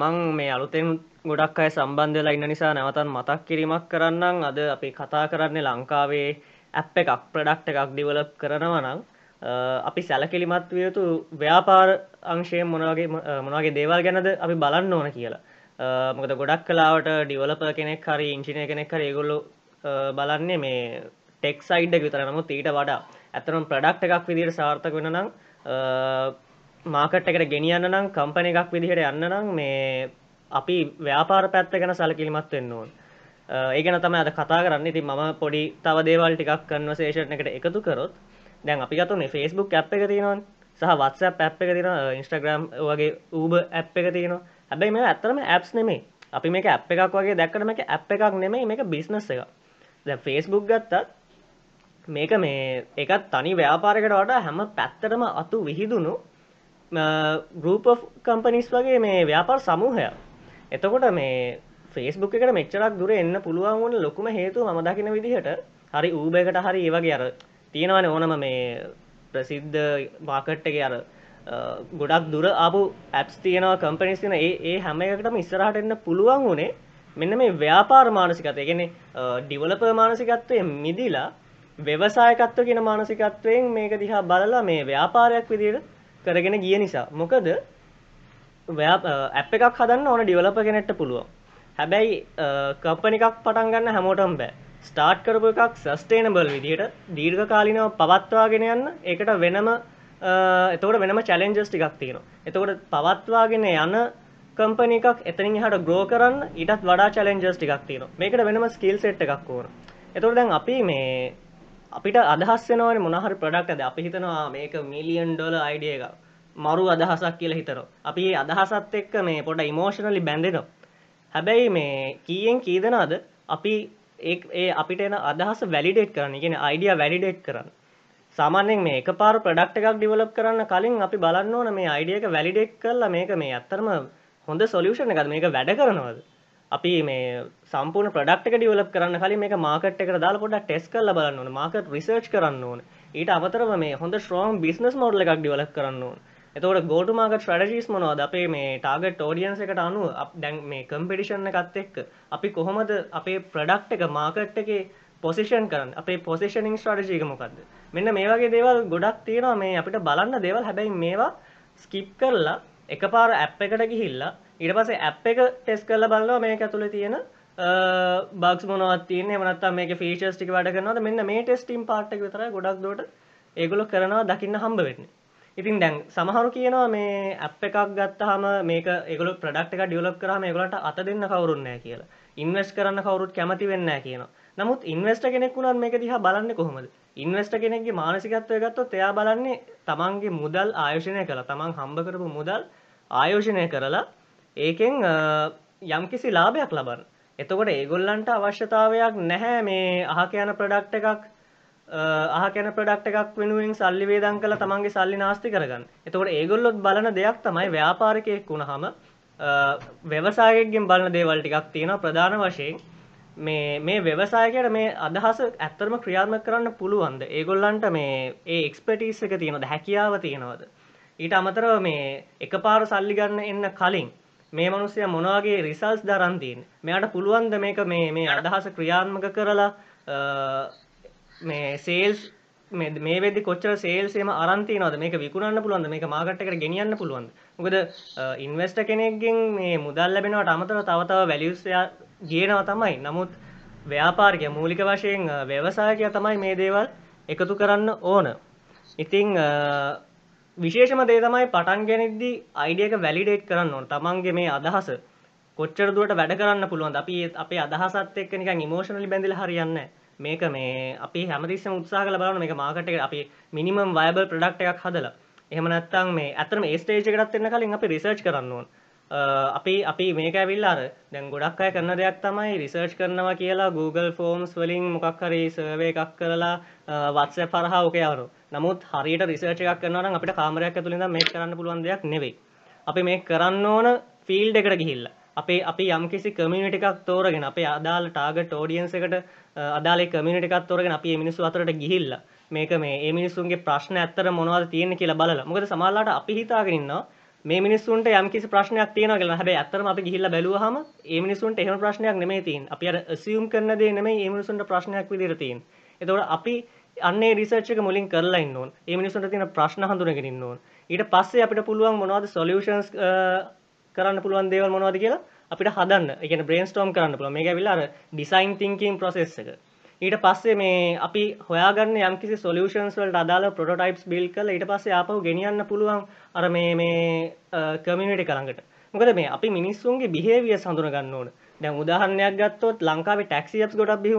මං මේ අලුතෙන් ගොඩක් අය සම්බන්ධ වෙලා ඉන්න නිසා නැවතත් මතක් කිරීමක් කරන්නම් අද අපි කතා කරන්නේ ලංකාවේ ඇප් එකක් ප්‍රොඩක්ට් එකක් ඩිවලොප් කරනවා නම් අපි සැලකිලිමත් විය යුතු ව්‍යාපාර අංශයෙන් මොන වගේ මොන වගේ දේවල් ගැනද අපි බලන්න ඕන කියලා. මොකද ගොඩක් කලාවට ඩිවලොපර් කෙනෙක් හරි ඉංජිනේර් කෙනෙක් හරි ඒගොල්ලෝ බලන්නේ මේ ටෙක් සයිඩ් එක විතර නමුත් ඊට වඩා ඇත්තටම ප්‍රොඩක්ට් එකක් විදිහට සාර්ථක වෙන්න නම් මාකට් එකට ගෙනියන්න නම් කම්පැනි එකක් විදිහට යන්න නම් මේ අපි ව්‍යාපාර පැත්ත ගැන සැලකිලිමත් වෙන්න ඕන. ඒ ගැන තමයි අද කතා කරන්නේ. ඉතින් මම පොඩි තව දේවල් ටිකක් කන්වර්සේෂන් එකට එකතු කරොත් දැන් අපි ගත්තොත් Facebook app එක තියෙනවනේ. සහ WhatsApp app එක තියෙනවා, Instagram වගේ Uber app එක තියෙනවා. හැබැයි මේක ඇත්තටම apps නෙමෙයි. අපි මේක app එකක් වගේ දැක්කට මේක app එකක් නෙමෙයි මේක business එකක්. දැන් Facebook ගත්තත් මේක මේ එකත් තනි ව්‍යාපාරයකට වඩා හැම පැත්තටම අතු විහිදුණු ගරුප කම්පනිස් වගේ මේ ව්‍යාපාර සමූහයක්. එතකොට මේ ෆේස්බුක් එකට මෙච්චරක් දුර එන්න පුළුවන් වන ලොකුම හේතු ම දකින විදිහට හරි ඌබයකට හරි ඒ වගේ අර තියෙනවන ඕනම මේ ප්‍රසිද්ධ මාකට් එක අර ගොඩක් දුර ආපු ඇප්ස් තියෙනවා කම්පනිස් තින ඒ ඒ හැම එකටම ඉස්සරහට එන්න පුළුවන් වනේ මෙන්න මේ ව්‍යාපාර මානසිකත ගෙන ඩිවලප මානසිකත්වය මිදිලා ව්‍යවසායකත්ව කියෙන මානසිකත්වයෙන් මේක දිහා බලලා මේ ව්‍යාපාරයක් විදියට කරගෙන ගිය නිසා. මොකද ඇප් එකක් හදන්න ඕන ඩිවලප කෙනෙට්ට පුළුවන්. හැබැයි කප්පනිකක් පටන් ගන්න හැමෝටම් බෑ. ස්ටාර්ට් කරපු එකක් සස්ටේනබල් විදිහට දීර්ඝ කාලිනව පවත්වාගෙන යන්න. ඒකට වෙනම එතකොට වෙනම චැලෙන්ජස් ටිකක් තියෙනවා. එතකොට පවත්වාගෙන යන කම්පනි එකක් එතනින් හට ග්‍රෝ කරන්න ඉටත් වඩා චලෙන්ජස් ටිකක් තියෙනවා. මේකට වෙනම ස්කිල් සෙට් එකක් ඕන. එතකොට දැන් අපි මේ අපිට අදහස් වෙනවනේ මොන හරි ප්‍රොඩක්ට් එකද? අපි හිතනවා මේක මිලියන් ඩොලර් අයිඩියා එකක්. මරු අදහසක් කියලා හිතනවා. අපි මේ අදහසත් එක්ක මේ පොඩ ඉමෝෂනලි බැඳෙනවා. හැබැයි මේ කීයෙන් කීදෙනද අපි ඒ ඒ අපිට එන අදහස වැලිඩේට් කරන්න. ගෙන අයිඩිය වැලිඩේට් කරන්න. සාමාන්‍යෙන් මේ එක පාර ප්‍රඩක්් එකක් ඩිවලප් කරන්න කලින් අපි බලන්න ඕන මේ අයිඩියක වැලිඩේට් කරලා මේක මේ ඇත්තරම හොඳ සොලියෂණ එකද මේක වැඩ කරනවද? අපි මේ සම්පූර්ණ ප්‍රඩක්් එක ඩිවලප් කරන්න කලින් මේ මාකට එක දාලා පොඩ ටෙස් කල්ල බලන්න ඕන මාකට රිසර්ච් කරන්න ඕන. ඊට අමතරව මේ හොඳ ස්ට්‍රෝම් බිස්නස් මොඩල එකක් ඩිවලප් කරන්න ඕන. එතවට ගෝට මාගට ට්‍රඩජිස් මොනවද? අපේ මේ ටාගට ෝඩියන්ස එකට අනුව දැන් මේ කම්පිටිෂන්න එකත් එක්ක අපි කොහොමද අපේ ප්‍රඩක්් එක මාකට් එක පොසිෂන් කරන්න? අපේ පොසිෂනිං ස්ට්‍රටජීක මොකක්ද මෙන්න මේ වගේ දේවල් ගොඩක් තියෙනවා. මේ අපිට බලන්න දේවල්. හැබැයි මේවා ස්කිප් කරලා එක පාර ඇප් එකට ගිහිල්ලා ඉට පසේ ඇප් එක ටෙස් කරල බලවා මේක ඇතුළ තියෙන බක්ස් මොනවත් තියන මනත් මේක ෆීෂස් ටික වැඩ කරනවද? මෙන්න මේ ටෙස්ටිම් පාට්ක විතර ගොඩක් දොට ඒගොලො කරනවා දකින්න හම්බ වෙන්නේ. ඉතින් දැන් සමහරු කියනවා මේ ඇප් එකක් ගත්තහම මේක ඒගොල ප්‍රඩක්් එක ඩියලප් කරම ඒගලට අත දෙන්න කවරුන්නෑ කියලා. ඉන්වස් කරන්න කවරුත් කැමති වෙන්න කියලා නමුත් ඉන්වස්ට කෙනෙක් වුණත් මේක දිහා බලන්න කොහොමද? ඉන්වස්ට කෙනෙක්ගේ මානසිකත්වය ගත්තොත් එයා බලන්නේ තමන්ගේ මුදල් ආයෝෂණය කළ. තමන් හම්බ කරපු මුදල් ආයෝෂණය කරලා ඒකෙන් යම්කිසි ලාභයක් ලබන්න එතකොට ඒගොල්ලන්ට අවශ්‍යතාවයක් නැහැ මේ අහ කියන ප්‍රඩක්් එකක් අහ කැන ප්‍රඩක්් එකක් වෙනුවෙන් සල්ලි වේදන් කළ තමන්ගේ සල්ලි නාස්ති කරගන්න. එතකොට ඒගොල්ලොත් බලන දෙයක් තමයි ව්‍යාපාරිකයෙක් වුණහම ව්‍යවසායගෙන් බලන දේවල් ටිකක් තියෙන ප්‍රධාන වශයෙන්. මේ මේ ව්‍යවසායකට මේ අදහස ඇත්තරම ක්‍රියාත්ම කරන්න පුළුවන්ද? ඒගොල්ලන්ට මේ ඒ එක්ස්පටිස් එක තියෙනද හැකියාව තියෙනවද? ඊට අමතරව මේ එක පාර සල්ලි ගන්න එන්න කලින් මේ මනුස්සය මොනවාගේ රිසල්ස් දරන්තින් මෙයාට පුළුවන්ද මේක මේ මේ අදහස ක්‍රියාත්මක කරලා මේ සේල්ස් මේ වෙදි කොච්චර සේල්සේම අරන්ති නද මේක විකුණන්න පුළුවන්ද? මේක මාගට්ටකට ගෙනියන්න පුළුවන්ද? මොකද ඉන්වස්ට කෙනෙක්ගෙන් මේ මුදල් ලැබෙනවට අමතර තවතව වැලියස්ය ගේනව තමයි. නමුත් ව්‍යාපාරික මූලික වශයෙන් ව්‍යවසායකය තමයි මේ දේවල් එකතු කරන්න ඕන. ඉතිං විශේෂම දේ තමයි පටන් ගැනෙද්දි අයිඩියක වැලිඩේට් කරන්න ඕන තමන්ගේ මේ අදහස කොච්චර දුවට වැඩ කරන්න පුළුවන් අපි අපේ අදහසත් එක්ක නිකන් ඉමෝෂනලි බැඳිලා හරියන්නේ මේක මේ අපි හැමතිස්සම උත්සාහ කරලා බලන්න මේක මාකට් එකට අපි මිනිමම් වයබල් ප්‍රොඩක්ට් එකක් හදලා එහෙම නැත්නම් මේ ඇත්තටම ඒ ස්ටේජ් එකටත් එන්න කලින් අපි රිසර්ච් කරන්න ඕන. අපි අපි මේක ඇවිල්ලා අර දැන් ගොඩක් අය කරන දෙයක් තමයි රිසර්ච් කරනවා කියලා Google Forms වලින් මොකක් හරි සර්වේ එකක් කරලා WhatsApp හරහා ඔක යවනවා. නමුත් හරියට රිසර්ච් එකක් කරනවා නම් අපිට කාමරයක් ඇතුළේ ඉඳන් මේක කරන්න පුළුවන් දෙයක් නෙවෙයි. අපි මේක කරන්න ඕන ෆීල්ඩ් එකට ගිහිල්ලා. අපේ අපි යම්කිසි කමියුනිටි එකක් තෝරගෙන අපේ අදාළ ටාගට් ඔඩියන්ස් එකට අදාළ කමියුනිටි එකක් තෝරගෙන අපි මේ මිනිස්සු අතරට ගිහිල්ලා මේක මේ මේ මිනිස්සුන්ගේ ප්‍රශ්න ඇත්තට මොනවද තියෙන්නේ කියලා බලලා මොකද සමහරවිට අපි හිතාගෙන ඉන්නවා මේ මිනිස්සුන්ට යම්කිසි ප්‍රශ්නයක් තියෙනවා කියලා හැබැයි ඇත්තටම අපි ගිහිල්ලා බැලුවාම මේ මිනිස්සුන්ට එහෙම ප්‍රශ්නයක් නෙමෙයි තියෙන්නේ අපි අර assume කරන දේ නෙමෙයි මේ මිනිස්සුන්ට ප්‍රශ්නයක් විදිහට තියෙන්නේ එතකොට අපි අන්නේ රිසර්ච් එක මුලින් කරලා ඉන්න ඕන. මේ මිනිස්සුන්ට තියෙන ප්‍රශ්න හඳුනගෙන ඉන්න ඕන. ඊට පස්සේ අපිට පුළුවන් මොනවද සොලියුෂන්ස් කරන්න පුළුවන් දේවල් මොනවද කියලා අපිට හදන්න. එකන බ්‍රේන්ස්ටෝම් කරන්න පුළ මේ ඇවිලා අර ඩිසයින් තිංකින් ප්‍රසෙස් එක. ඊට පස්සේ මේ අපි හොයාගන්න යම්කිසි සොලියෂන්ස් වලට අදාළ ප්‍රොටයිප්ස් බිල් කළ ඊට පස්සේ ආපහු ගෙනියන්න පුළුවන් අර මේ මේ කමියුනිටි කරඟට මොකද මේ අපි මිනිස්සුන්ගේ බිහේවිය සඳුන ගන්න ඕන. දැන් උදාහරණයක් ගත්තොත් ලංකාවේ ටැක්සි ඇප්ස් ගොඩක් බිහි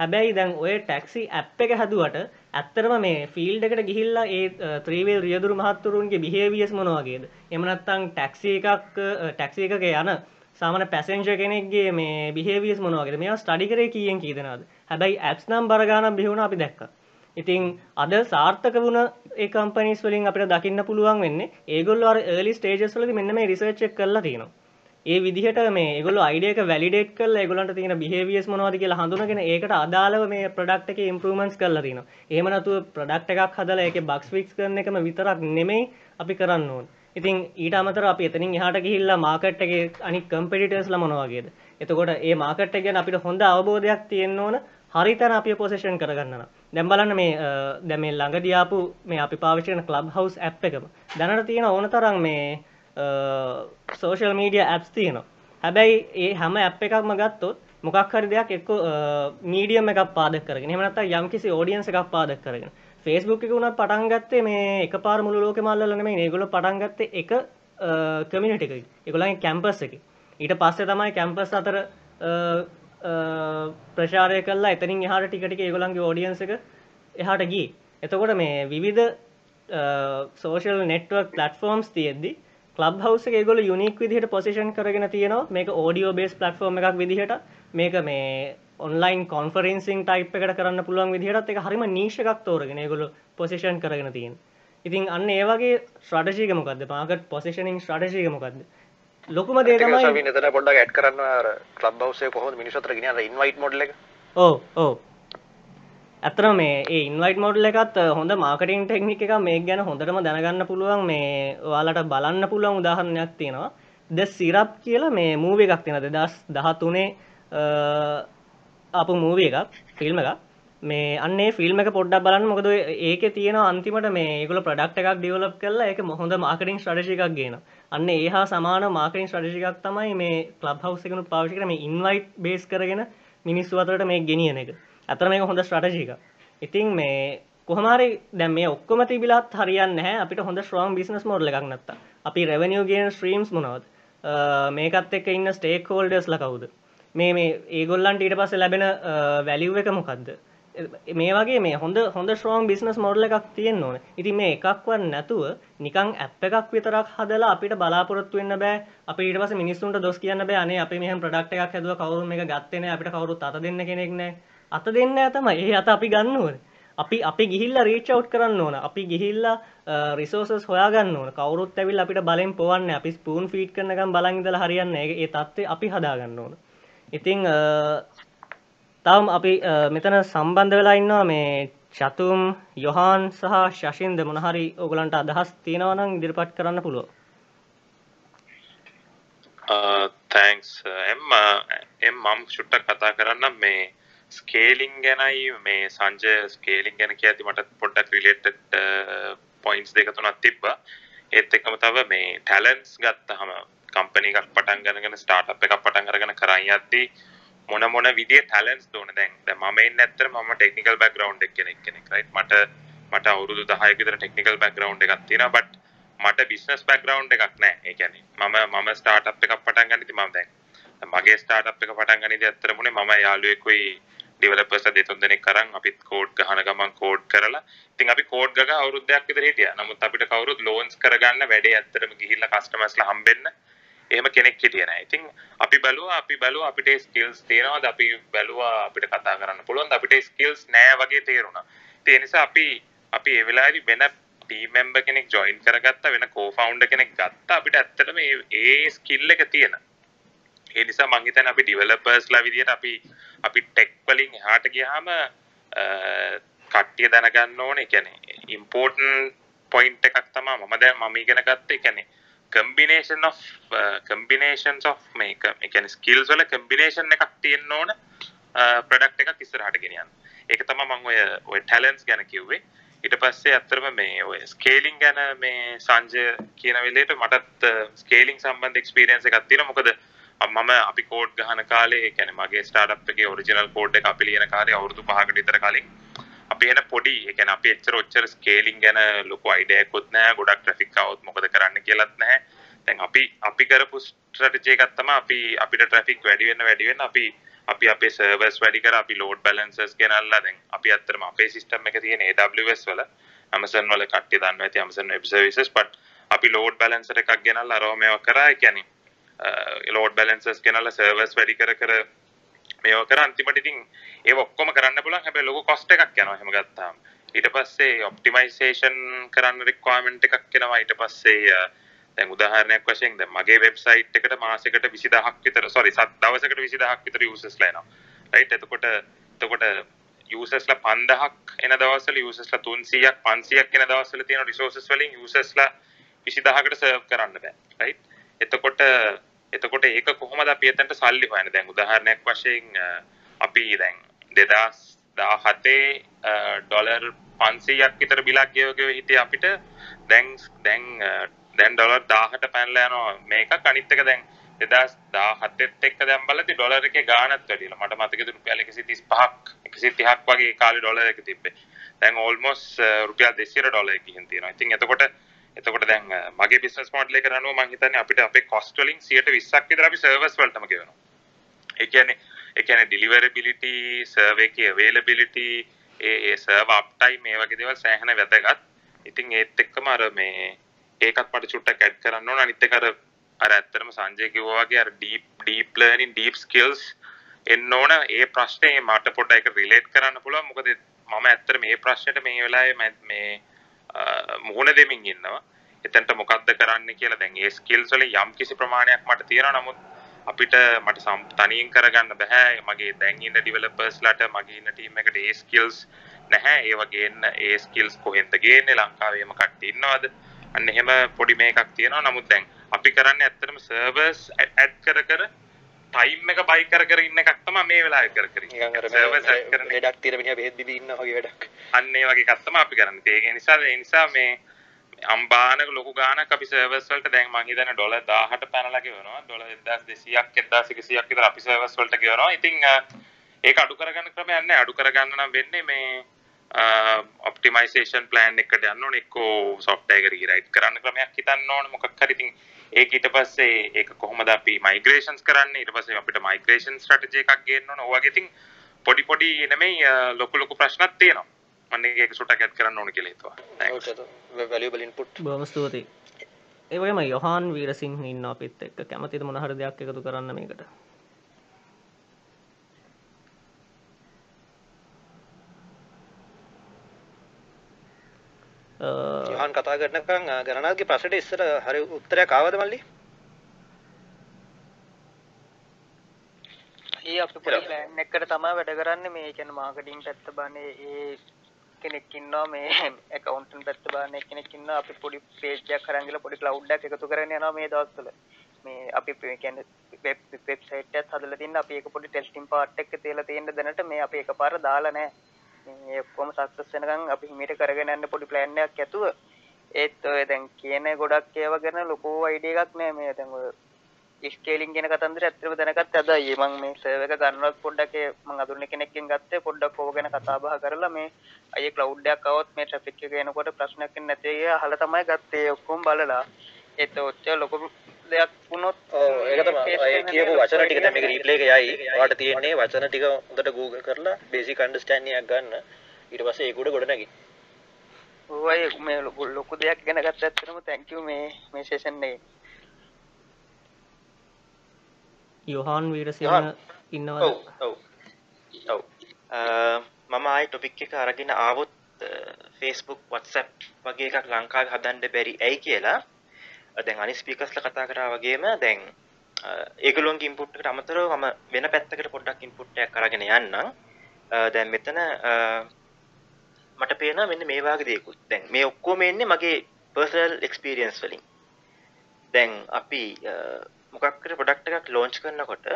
හැබැයි දැන් ඔය ටැක්සි ඇප් එක හැදුවට ඇත්තරම මේ ෆිල්ඩ් එකට ගිහිල්ලා ඒ ත්‍රීවේල් රියදුරු මහත්තුරුන්ගේ බිහේවියස් මොන වගේද? එහෙම නැත්නම් ටැක්සි එකක් ටැක්සි එකක යන සාමන පැසෙන්ජර් කෙනෙක්ගේ මේ බිහේවියස් මොන වගේද? මේවා ස්ටඩි කරේ කීයෙන් කී දෙනාද? හැබැයි ඇප්ස් නම් බර ගාණක් බිහි වුණා අපි දැක්කා. ඉතින් අද සාර්ථක වුණ ඒ කම්පනීස් වලින් අපිට දකින්න පුළුවන් වෙන්නේ ඒගොල්ලෝ අර early stages වලදී මෙන්න මේ රිසර්ච් එක කරලා තියෙනවා. ඒ විදිහට මේ ඒගොල්ලෝ අයිඩියා එක වැලිඩේට් කරලා ඒගොල්ලන්ට තියෙන බිහේවියර්ස් මොනවද කියලා හඳුනගෙන ඒකට අදාළව මේ ප්‍රොඩක්ට් එකේ ඉම්ප්‍රූව්මන්ට්ස් කරලා තිනවා. එහෙම නැතුව ප්‍රොඩක්ට් එකක් හදලා ඒකේ බග්ස් ෆික්ස් කරන එකම විතරක් නෙමෙයි අපි කරන්න ඕනේ. ඉතින් ඊට අමතරව අපි එතනින් එහාට ගිහිල්ලා මාකට් එකේ අනිත් කම්පිටිටර්ස්ලා මොනවා වගේද? එතකොට මේ මාකට් එක ගැන අපිට හොඳ අවබෝධයක් තියෙන්න ඕන. හරිතන අපි පොසිෂන් කරගන්න නම්. දැන් බලන්න මේ දැන් මේ ළඟදී ආපු මේ අපි පාවිච්චි කරන ක්ලබ් හවුස් ඇප් එකම. දැනට තියෙන ඕන තරම් මේ සෝෂල් මීඩිය ඇප්ස් තියෙනවා. හැබැයි ඒ හැම ඇප් එකක්ම ගත්තොත් මොකක් හරි දෙයක් එක්ක මීඩියම් එකක් පාදක කරගෙන එහෙම නැත්නම් යම්කිසි ඔඩියන්ස් එකක් පාදක කරගෙන. Facebook එක උනත් පටන් ගත්තේ මේ එකපාර මුළු ලෝකෙම අල්ලලා නෙමෙයි මේගොල්ලෝ පටන් ගත්තේ එක කමියුනිටි එකකින්. ඒගොල්ලන්ගේ කැම්පස් එකේ ඊට පස්සේ තමයි කැම්පස් අතර ප්‍රචාරය කළා. එතනින් එහාට ටික ටික ඒගොල්ලන්ගේ ඔඩියන්ස් එක එහාට ගියේ. එතකොට මේ විවිධ සෝෂල් නෙට්වර්ක් ප්ලට්ෆෝම්ස් තියෙද්දි ලබ් හවස ඒගොල යුනික් විදිහට පොසිෂන් කරගෙන තියෙනවා. මේක ඕඩියෝ බේස් පලට්ෆෝර්ම එකක් විදිහට. මේක මේ ඔන්ලයින් කොන්ෆරන්සින් ටයිප් එකට කරන්න පුළුවන් විදිහට එක හරිම නීශකක් තෝරගෙන ගොල පොසිෂන් කරගෙන තියෙන් ඉතින් අන්න ඒවගේ ස්ට්‍රටජීකමකක්ද පාකට පොසිෂනින් ස්ට්‍රටජීකමකක්ද ලොකුම දේ තමයි ශවි නතන පොඩ්ඩක් ඇඩ් කරන්න ලබ් හවසේ කොහොමද මිනිස්සු අතර ගෙනියන ඉන්වයිට් මොඩල් ඕ ඕ ඇතර මේ ඒ ඉන්වයිට මොඩල් එකත් හොඳ මාකටින් ටෙක්නික එක මේ ගැන හොඳටම දැනගන්න පුළුවන්. මේ ඔයාලට බලන්න පුළුවන් උදාහරණයක් තියෙනවා. ද සිරප් කියලා මේ මූව එකක් තියෙන දෙදස් දහතුනේ අප මූව එකක් ෆිල්ම් එකක්. මේ අන්නේ ෆිල්ම් එක පොඩ්ඩක් බලන්න. මොකද ඒක තියෙන අන්තිමට මේ ගොල ප්‍රඩක්් එකක් ඩියවලප් කරලා එක මොහොඳ මාකටින් ශ්‍රඩශි එකක් ගෙන අන්න ඒහා සමාන මාකටින් ශ්‍රඩශි එකක් තමයි මේ කලබ් හවස එකනු පාවිශි කරම ඉන්වයිට් බේස් කරගෙන මිනිස්සු අතරට මේ ගෙනියන එක. ඇතර මේක හොඳ ස්ට්‍රටජික ඉතින් මේ කොහමරි දැම් මේ ඔක්කොම තිබිලත් හරියන්න හැ අපිට හොඳ ශ්‍රෝම් බිස්නස් මෝඩ් එකක් නත්ත අපි රෙවනිියෝ ගෙන ස්ට්‍රීම්ස් මොනවද? මේකත් එක්ක ඉන්න ස්ටේක් හෝල්ඩස් ලකවුද මේ මේ ඒගොල්ලන්ට ඊට පස්ස ලැබෙන වැලිව් එක මොකක්ද මේ වගේ මේ හොඳ හොඳ ශ්‍රෝම් බිස්නස් මොඩල එකක් තියෙන් ඕන. ඉති මේ එකක්වන් නැතුව නිකං ඇප් එකක් විතරක් හදලා අපිට බලාපොරොත්තු වෙන්න බෑ. අප ඊට පස මිනිස්සුන්ට දොස් කියන්න බෑ අනේ අපි මෙහම ප්‍රඩක්් එකක් හැදුව. කවරු මේ ගත්තන අපිට කවරුත් අත දෙන්න කෙනෙක් නෑ. අත දෙන්න ඇතම ඒ අත අපි ගන්නුවන අපි අපි ගිහිල්ල රීචව් කරන්න ඕන. අපි ගිහිල්ලා රිසෝසස් හොයාගන්න ඕන. කවරුත් ඇවිල් අපිට බලෙන් පොවන්න අපි ස්පූන් ෆීට් කරනකම් බලංගදල හරියන්න ඒ තත්වේ අපි හදාගන්න ඕන. ඉතිං තවම් අපි මෙතන සම්බන්ධ වෙලා ඉන්නවා මේ චතුම් යොහාන් සහ ශෂින්ද මොනහරි ඕගලන්ට අදහස් තියෙනවනම් ඉදිරිපත් කරන්න පුළුව තැන්ක්ස් එම් එම් මම් චුට්ටක් කතා කරන්න මේ ස්කේලිං ගැනයි මේ සංජය ස්කේලිං ගැන කිය ඇති මට පොඩ්ඩක් රිලේට් පොයින්ස් දෙක තුනත් තිබ්බ. ඒත් එක්කම තව මේ ටැලන්ස් ගත්ත හම කම්පනි එකක් පටන් ගනගෙන ස්ටාර්ට් එකක් පටන් අරගෙන කරන්න යද්දී මොන මොන විදිහේ ටැලන්ට්ස් ඕන දැන් දැන් මම ඉන්නේ ඇත්තට මම ටෙක්නිකල් බෑග්ග්‍රවුන්ඩ් එක කෙනෙක් කෙනෙක් රයිට් මට මට අවුරුදු 10ක විතර ටෙක්නිකල් බෑග්ග්‍රවුන්ඩ් එකක් තියෙනවා බට් මට බිස්නස් බෑග්ග්‍රවුන්ඩ් එකක් නැහැ. ඒ කියන්නේ මම මම ස්ටාර්ට්අප් එකක් පටන් ගන්න ඉතින් මම දැන් මගේ ස්ටාර්ට්අප් එක පටන් ගන්න ඉතින් ඇත්තට මුනේ මම යාළුවෙකුයි ඩිවලපර්ස්ලා දෙතුන් දෙනෙක් කරන් අපිත් කෝඩ් ගහන ගමන් කෝඩ් කරලා ඉතින් අපි කෝඩ් ගග අවුරුද්දයක් විතර හිටියා නමුත් අපිට කවුරුත් ලෝන්ස් කරගන්න වැඩේ ඇත්තටම ගිහිල්ලා කස්ටමර්ස්ලා හම්බෙන්න එහෙම කෙනෙක් හිටියේ නැහැ. ඉතින් අපි බැලුවා අපි බැලුවා අපිට ස්කිල්ස් තියෙනවද අපි බැලුවා අපිට කතා කරන්න පුළුවන්ද අපිට ස්කිල්ස් නැහැ වගේ තේරුණා. ඒ නිසා අපි අපි ඒ වෙලාවේදී වෙන ටීම් මෙම්බර් කෙනෙක් ජොයින් කරගත්තා වෙන කෝ-ෆවුන්ඩර් කෙනෙක් ගත්තා අපිට ඇත්තටම මේ ඒ ස්කිල් එක තියෙන. ඒ නිසා මං හිතන්නේ අපි ඩෙවලොපර්ස්ලා විදියට අපි අපි ටෙක් වලින් එහාට ගියාම කට්ටිය දැනගන්න ඕනේ. ඒ කියන්නේ ඉම්පෝර්ටන්ට් පොයින්ට් එකක් තමයි මම දැන් මම ඉගෙන ගත්තේ. ඒ කියන්නේ කම්බිනේෂන් of කම්බිනේෂන්ස් of මේක එකන ස්කිල්ස් වල කම්බිනේෂන් එකක් තියෙන්න ඕන ප්‍රඩක්් එකක් ඉස්සරහට ගෙනියන්න ඒක තම මං ඔය ඔය ටැලන්ස් ගැන කිව්වේ ඊට පස්සේ ඇත්තරම මේ ඔය ස්කේලිං ගැන මේ සංජය කියන වෙලේට මටත් ස්කේලිං සම්බන්ධ එක්ස්පීරියන්ස් එකක් තියෙනවා මොකද මම අපි කෝඩ් ගහන කාලේ කියන්නේ මගේ ස්ටාර්ට්අප් එකේ ඔරිජිනල් කෝඩ් එක අපි ලියන කාලේ අවුරුදු 5කට විතර කලින් අපි එන පොඩි ඒ කියන්නේ අපි එච්චර ඔච්චර ස්කේලින් ගැන ලොකු අයිඩියා එකකුත් නැහැ ගොඩක් ට්‍රැෆික් આવුත් මොකද කරන්න කියලාත් නැහැ. දැන් අපි අපි කරපු ස්ට්‍රැටජි එකක් තමයි අපි අපිට ට්‍රැෆික් වැඩි වෙන්න වැඩි වෙන්න අපි අපි අපේ සර්වර්ස් වැඩි කර අපි ලෝඩ් බැලන්සර්ස් ගෙනල්ලා දැන් අපි අත්‍තරම අපේ සිස්ටම් එක තියෙන AWS වල Amazon වල කට්ටිය දන්නවා ඇති Amazon Web Services but අපි ලෝඩ් බැලන්සර් එකක් ගෙනල්ලා අරව මේවා කරා ඒ කියන්නේ ලෝඩ් බැලන්සර්ස් ගෙනල්ලා සර්වර්ස් වැඩි කර කර මේවා කර අන්තිමට ඉතින් ඒ ඔක්කොම කරන්න පුළුවන්. හැබැයි ලොකු කොස්ට් එකක් යනවා එහෙම ගත්තාම. ඊට පස්සේ ඔප්ටිමයිසේෂන් කරන්න රික්වයර්මන්ට් එකක් එනවා. ඊට පස්සේ uh, දැන් උදාහරණයක් වශයෙන් දැන් මගේ වෙබ්සයිට් එකට මාසෙකට 20000ක් විතර sorry සත් දවසකට 20000ක් විතර යූසර්ස්ලා එනවා. රයිට් එතකොට එතකොට යූසර්ස්ලා 5000ක් එන දවස්වල යූසර්ස්ලා 300ක් 500ක් එන දවස්වල තියෙන රිසෝසස් වලින් යූසර්ස්ලා 20000කට සර්ව් කරන්න බෑ. රයිට් එතකොට එතකොට ඒක කොහොමද අපි එතනට සල්ලි හොයන්නේ? දැන් උදාහරණයක් වශයෙන් අපි දැන් 2017 ඩොලර් 500ක් විතර බිලක් ගෙවගෙන හිටියේ අපිට දැන් දැන් දැන් ඩොලර් 1000ට පැනලා යනවා. මේක අනිත් එක දැන් 2017ත් එක්ක දැන් බලද්දි ඩොලර් එකේ ගාණත් වැඩිලා. මට මතකද රුපියල් 135ක් 130ක් වගේ කාලේ ඩොලර් එක තිබ්බේ. දැන් ඕල්මෝස්ට් රුපියල් 200 ඩොලර් එකකින් තියෙනවා. ඉතින් එතකොට එතකොට දැන් මගේ බිස්නස් මොඩල් එක කරනවා මම හිතන්නේ අපිට අපේ කොස්ට් වලින් 120ක් විතර අපි සර්වර්ස් වලටම ගෙවනවා. ඒ කියන්නේ ඒ කියන්නේ ඩිලිවරබිලිටි, සර්වර් එකේ අවේලබිලිටි, ඒ ඒ සර්වර් අප් ටයිම් මේ වගේ දේවල් සෑහෙන වැදගත්. ඉතින් ඒත් එක්කම අර මේ ඒකත් මට චුට්ටක් ඇඩ් කරන්න ඕන අනිත් එක අර අර ඇත්තටම සංජය කිව්වා වගේ අර deep deep learning deep skills එන්න ඕන ඒ ප්‍රශ්නේ මට පොඩ්ඩක් ඒක රිලේට් කරන්න පුළුවන් මොකද මම ඇත්තට මේ ප්‍රශ්නෙට මේ වෙලාවේ මේ මුහුණ දෙමින් ඉන්නවා. එතනට මොකද්ද කරන්න කියලා දැන් ඒ ස්කිල්ස් වල යම් කිසි ප්‍රමාණයක් මට තියෙනවා. නමුත් අපිට මට තනියෙන් කරගන්න බෑ. මගේ දැන් ඉන්න ඩිවෙලොපර්ස්ලාට මගේ ඉන්න ටීම් එකට ඒ ස්කිල්ස් නැහැ. ඒ වගේ ඒ ස්කිල්ස් කොහෙන්ද ගේන්නේ? ලංකාවේම කට්ටිය ඉන්නවද? අන්න එහෙම පොඩි මේකක් තියෙනවා. නමුත් දැන් අපි කරන්නේ ඇත්තටම සර්වර්ස් ඇඩ් කර කර ටයිම් එක බයි කර කර ඉන්න එකක් තමයි මේ වෙලාවේ කර කර ඉන්නේ. වැඩක් තියෙන මිනිහා බෙහෙත් බිබී ඉන්න වගේ වැඩක්. අන්න ඒ වගේ එකක් තමයි අපි කරන්නේ. ඒක නිසා ඒ නිසා මේ අම්බානක ලොකු ගානක් අපි සර්වර්ස් වලට දැන් මං හිතන්නේ ඩොලර් 1000ට පැනලා ගෙවනවා. ඩොලර් 1200ක් 1100ක් විතර අපි සර්වර්ස් වලට ගෙවනවා. ඉතින් ඒක අඩු කරගන්න ක්‍රමයක් නැහැ. අඩු කරගන්න නම් වෙන්නේ මේ ඔප්ටිමයිසේෂන් ප්ලෑන් එකට යන්න ඕනේ. එක්කෝ සොෆ්ට්වෙයාර් එක රීරයිට් කරන්න ක්‍රමයක් හිතන්න ඕනේ. මොකක් හරි ඉතින් ඒක ඊට පස්සේ ඒක කොහොමද අපි මයිග්‍රේෂන්ස් කරන්නේ? ඊට පස්සේ අපිට මයිග්‍රේෂන් ස්ට්‍රැටජි එකක් ගේන්න ඕන. ඔය වගේ ඉතින් පොඩි පොඩි නෙමෙයි ලොකු ලොකු ප්‍රශ්නත් තියෙනවා. මම ඒක සුටක් ඇඩ් කරන්න ඕන කියලා හිතුවා. වැලියබල් ඉන්පුට් බොහොම ස්තුතියි. ඒ වගේම යොහාන් වීරසිංහ ඉන්න අපිත් එක්ක. කැමතිද මොන හරි දෙයක් එකතු කරන්න මේකට යහන් කතා කරනකම් ගණනාගේ ප්‍රශ්නට ඉස්සර හරි උත්තරයක් ආවද මල්ලි? ඒ අපි පොඩි ප්ලෑන් එකකට තමයි වැඩ කරන්නේ. මේ කියන්නේ මාකටිං පැත්ත බානේ ඒ කෙනෙක් ඉන්නවා මේ ඇකවුන්ටන්ට් පැත්ත බානේ කෙනෙක් ඉන්නවා. අපි පොඩි පේජ් එකක් අරන් ගිහලා පොඩි ක්ලවුඩ් එකක් එකතු කරගෙන යනවා මේ දවස්වල. මේ අපි කියන්නේ වෙබ් වෙබ්සයිට් එකක් හදලා තින්න. අපි ඒක පොඩි ටෙස්ටිං පාර්ට් එකක තියලා තියෙන දැනට මේ අපි එකපාර දාලා නැහැ. මේ ඔක්කොම සක්සස් වෙනකන් අපි හිමීට කරගෙන යන්න පොඩි ප්ලෑන් එකක් ඇතුව. ඒත් ඔය දැන් කියන ගොඩක් ඒවා ගැන ලොකු අයිඩියා එකක් නෑ මේ. දැන් ඔය ස්කේලින් කියන කතන්දර ඇත්තටම දැනගත්ත අදයි. මම මේ සර්වර් එක ගන්නවත් පොඩ්ඩක් මම අඳුරන කෙනෙක්ගෙන් ගත්තේ පොඩ්ඩක් ඕක ගැන කතා බහ කරලා මේ අයියේ ක්ලවුඩ් එකක් આવොත් මේ ට්‍රැෆික් එක එනකොට ප්‍රශ්නයක් නැති අය අහලා තමයි ගත්තේ. ඔක්කොම බලලා. ඒත් ඔච්චර ලොකු දෙයක් වුණොත් කියපු වචන ටික දැන් මේක රීප්ලේ එක යයි. ඔයාලට තියෙන්නේ වචන ටික හොඳට Google කරලා බේසික් අන්ඩර්ස්ටෑන්ඩින් එකක් ගන්න. ඊට පස්සේ ඒක උඩ ගොඩ නැගි. ඔය මේ ලොකු දෙයක් ගැන ගත්ත thank you මේ මේ සෙෂන් එකේ. යොහාන් වීරසිංහ ඉන්නවද? ඔව් ඔව්. ඔව්. මම ආයි ටොපික් එක අරගෙන ආවොත් Facebook WhatsApp වගේ එකක් ලංකාවේ හදන්න බැරි ඇයි කියලා දැන් අනි ස්පීකර්ස්ලා කතා කරා වගේම දැන් ඒගොල්ලොන්ගේ ඉන්පුට් එකට අමතරව මම වෙන පැත්තකට පොඩ්ඩක් ඉන්පුට් එකක් අරගෙන යන්නම්. දැන් මෙතන මට පේනවා මෙන්න මේ වගේ දේකුත්. දැන් මේ ඔක්කොම එන්නේ මගේ පර්සනල් එක්ස්පීරියන්ස් වලින්. දැන් අපි මොකක් හරි ප්‍රොඩක්ට් එකක් ලොන්ච් කරනකොට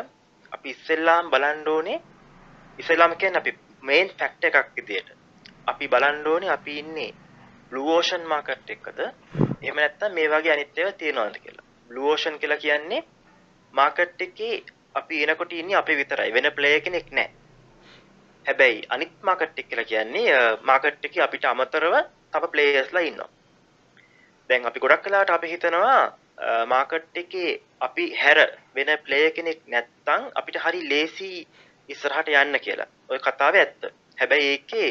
අපි ඉස්සෙල්ලාම බලන්න ඕනේ ඉස්සෙල්ලාම කියන්නේ අපි මේන් ෆැක්ටර් එකක් විදියට අපි බලන්න ඕනේ අපි ඉන්නේ බ්ලූ ඕෂන් මාකට් එකකද එහෙම නැත්නම් මේ වගේ අනිත් ඒවා තියෙනවද කියලා. බ්ලූ ඕෂන් කියලා කියන්නේ මාකට් එකේ අපි එනකොට ඉන්නේ අපි විතරයි වෙන ප්ලේයර් කෙනෙක් නැහැ. හැබැයි අනිත් මාකට් එක කියලා කියන්නේ මාකට් එකේ අපිට අමතරව තව ප්ලේයර්ස්ලා ඉන්නවා. දැන් අපි ගොඩක් වෙලාවට අපි හිතනවා මාකට් එකේ අපි හැර වෙන ප්ලේයර් කෙනෙක් නැත්තම් අපිට හරි ලේසි ඉස්සරහට යන්න කියලා. ওই කතාවේ ඇත්ත. හැබැයි ඒකේ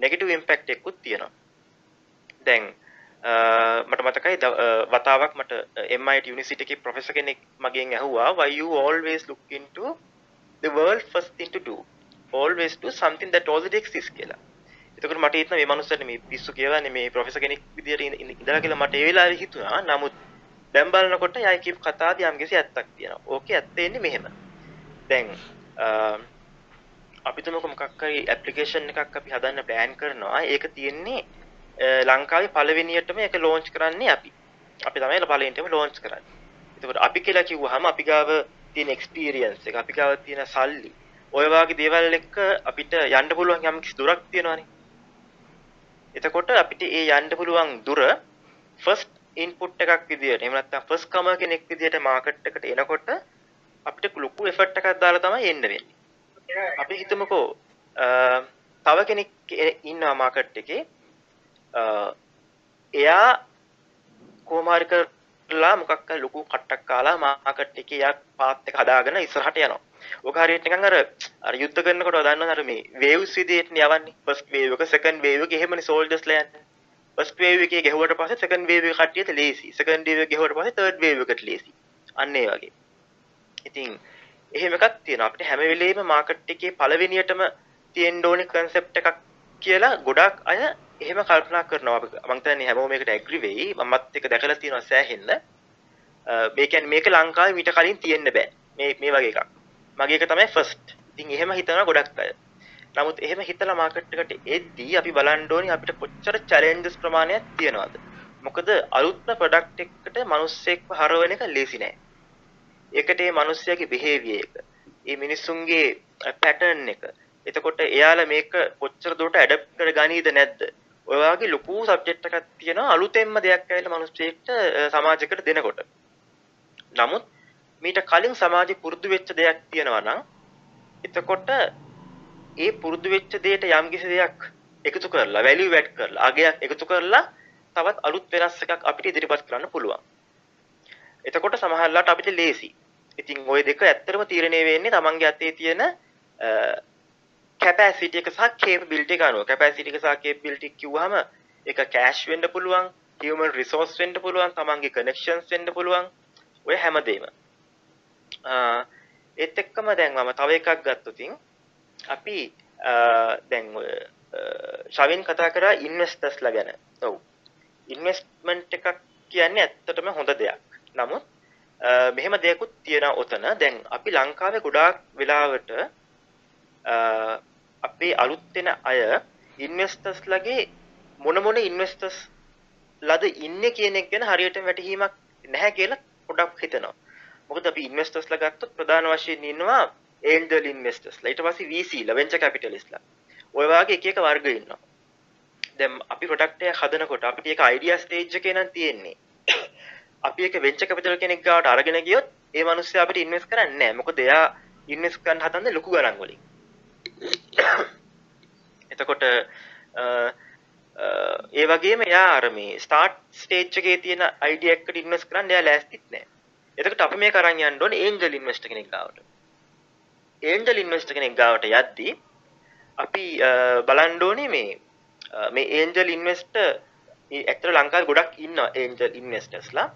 නෙගටිව් ඉම්පැක්ට් එකකුත් තියෙනවා. දැන් මට මතකයි වතාවක් මට MIT University එකේ ප්‍රොෆෙසර් කෙනෙක් මගෙන් ඇහුවා why you always look into the world first thing to do always do something that already exists කියලා. එතකොට මට හිතෙනවා මේ මනුස්සයාට මේ පිස්සු කියවන්නේ මේ ප්‍රොෆෙසර් කෙනෙක් විදියට ඉඳලා කියලා මට ඒ වෙලාවේ හිතුණා. නමුත් දැන් බලනකොට යයි කියපු කතාවේ යම්කිසි ඇත්තක් තියෙනවා. ඕකේ ඇත්ත එන්නේ මෙහෙම. දැන් අපි තුමක මොකක් හරි ඇප්ලිකේෂන් එකක් අපි හදන්න ප්ලෑන් කරනවා. ඒක තියෙන්නේ ලංකාවේ පළවෙනියටම ඒක ලෝන්ච් කරන්නේ අපි. අපි තමයි පළවෙනියටම ලෝන්ච් කරන්නේ. එතකොට අපි කියලා කිව්වහම අපි ගාව තියෙන එක්ස්පීරියන්ස් එක, අපි ගාව තියෙන සල්ලි, ඔය වගේ දේවල් එක්ක අපිට යන්න පුළුවන් යම් කිසි දුරක් තියෙනවානේ. එතකොට අපිට ඒ යන්න පුළුවන් දුර ෆස්ට් ඉන්පුට් එකක් විදියට එහෙම නැත්නම් ෆස්ට් කමර් කෙනෙක් විදියට මාකට් එකට එනකොට අපිට ලොකු එෆර්ට් එකක් දාලා තමයි එන්න වෙන්නේ. අපි හිතමුකෝ තව කෙනෙක් ඉන්නවා මාකට් එකේ එයා කොහොමහරි කරලා මොකක් හරි ලොකු කට්ටක් කාලා මාකට් එකේ යා පාත් එක හදාගෙන ඉස්සරහට යනවා. ඔක හරියට නිකන් අර අර යුද්ධ කරනකොට දන්නවද අර මේ වේව්ස් විදියට යවන්නේ. ෆස්ට් වේව් එක, සෙකන්ඩ් වේව් එක එහෙමනේ සෝල්ජර්ස්ලා යන්නේ. ෆස්ට් වේව් එකේ ගැහුවට පස්සේ සෙකන්ඩ් වේව් එක කට්ටියට ලේසි සෙකන්ඩ් වේව් එක ගැහුවට පස්සේ තර්ඩ් වේව් එකට ලේසි අන්න ඒ වගේ ඉතින් එහෙම එකක් තියෙනවා අපිට හැම වෙලේම මාකට් එකේ පළවෙනියටම තියෙන්න ඕනේ කන්සෙප්ට් එකක් කියලා ගොඩක් අය එහෙම කල්පනා කරනවා. අපි මම හිතන්නේ හැමෝම මේකට ඇග්‍රි වෙයි. මමත් එක දැකලා තියෙනවා සෑහෙන්න. මේ කියන්නේ මේක ලංකාවේ මීට කලින් තියෙන්න බෑ. මේ මේ වගේ එකක්. මගේ එක තමයි ෆස්ට් ඉතින් එහෙම හිතනවා ගොඩක් අය. නමුත් එහෙම හිතලා මාකට් එකට එද්දී අපි බලන්න ඕනේ අපිට කොච්චර චැලෙන්ජස් ප්‍රමාණයක් තියෙනවද. මොකද අලුත්ම ප්‍රොඩක්ට් එකකට මිනිස්සෙක්ව හරවන එක ලේසි නෑ. ඒකට ඒ මිනිස්සයාගේ බිහේවියර් එක. ඒ මිනිස්සුන්ගේ පැටර්න් එක. එතකොට එයාලා මේක කොච්චර දුරට ඇඩප්ට් කරගනීද නැද්ද ඔය වගේ ලොකු සබ්ජෙක්ට් එකක් තියෙනවා අලුතෙන්ම දෙයක් ඇවිල්ලා මිනිස්සෙක්ට සමාජයකට දෙනකොට නමුත් මීට කලින් සමාජෙ පුරුදු වෙච්ච දෙයක් තියෙනවා නම් එතකොට ඒ පුරුදු වෙච්ච දෙයට යම්කිසි දෙයක් එකතු කරලා වැලියු ඇඩ් කරලා අගයක් එකතු කරලා තවත් අලුත් වෙනස් එකක් අපිට ඉදිරිපත් කරන්න පුළුවන්. එතකොට සමහරවිට අපිට ලේසි. ඉතින් ওই දෙක ඇත්තටම තීරණය වෙන්නේ තමන්ගේ අතේ තියෙන කැපැසිටි එක සහ කේපබිලිටි එක අනුව. කැපැසිටි එක සහ කේපබිලිටි කිව්වහම ඒක කෑෂ් වෙන්න පුළුවන්, හියුමන් රිසෝස් වෙන්න පුළුවන්, තමන්ගේ කනෙක්ෂන්ස් වෙන්න පුළුවන්. ඔය හැමදේම. ඒත් එක්කම දැන් මම තව එකක් ගත්තොතින් අපි දැන් ඔය ශවින් කතා කරා ඉන්වෙස්ටර්ස්ලා ගැන. ඔව්. ඉන්වෙස්ට්මන්ට් එකක් කියන්නේ ඇත්තටම හොඳ දෙයක්. නමුත් මෙහෙම දෙයක්ත් තියෙනවා ඔතන. දැන් අපි ලංකාවේ ගොඩාක් වෙලාවට අපේ අලුත් වෙන අය ඉන්වෙස්ටර්ස්ලගේ මොන මොන ඉන්වෙස්ටර්ස් ලද ඉන්නේ කියන එක ගැන හරියටම වැටහීමක් නැහැ කියලා පොඩක් හිතනවා. මොකද අපි ඉන්වෙස්ටර්ස්ලා ගත්තොත් ප්‍රධාන වශයෙන් ඉන්නවා ඒන්ජල් ඉන්වෙස්ටර්ස්ලා. ඊට පස්සේ VC ලා වෙන්චර් කැපිටලිස්ට්ලා. ඔය වගේ එක එක වර්ග ඉන්නවා. දැන් අපි ප්‍රොඩක්ට් එක හදනකොට අපිට ඒක අයිඩියා ස්ටේජ් එකේ නම් තියෙන්නේ. අපි ඒක වෙන්චර් කැපිටල් කෙනෙක් ගාවට අරගෙන ගියොත් ඒ මිනිස්සයා අපිට ඉන්වෙස්ට් කරන්නේ නැහැ. මොකද එයා ඉන්වෙස්ට් කරන්න හදන්නේ ලොකු ගණන් වලින්. එතකොට ඒ වගේම එයා අර මේ ස්ටාර්ට් ස්ටේජ් එකේ තියෙන අයිඩියා එකකට ඉන්වෙස්ට් කරන්න එයා ලෑස්තිත් නැහැ. එතකොට අපි මේක අරන් යන්න ඕනේ ඒන්ජල් ඉන්වෙස්ටර් කෙනෙක් ගාවට. ඒන්ජල් ඉන්වෙස්ටර් කෙනෙක් ගාවට යද්දී අපි බලන්න ඕනේ මේ මේ ඒන්ජල් ඉන්වෙස්ටර් ඇත්තට ලංකාවේ ගොඩක් ඉන්නවා ඒන්ජල් ඉන්වෙස්ටර්ස්ලා.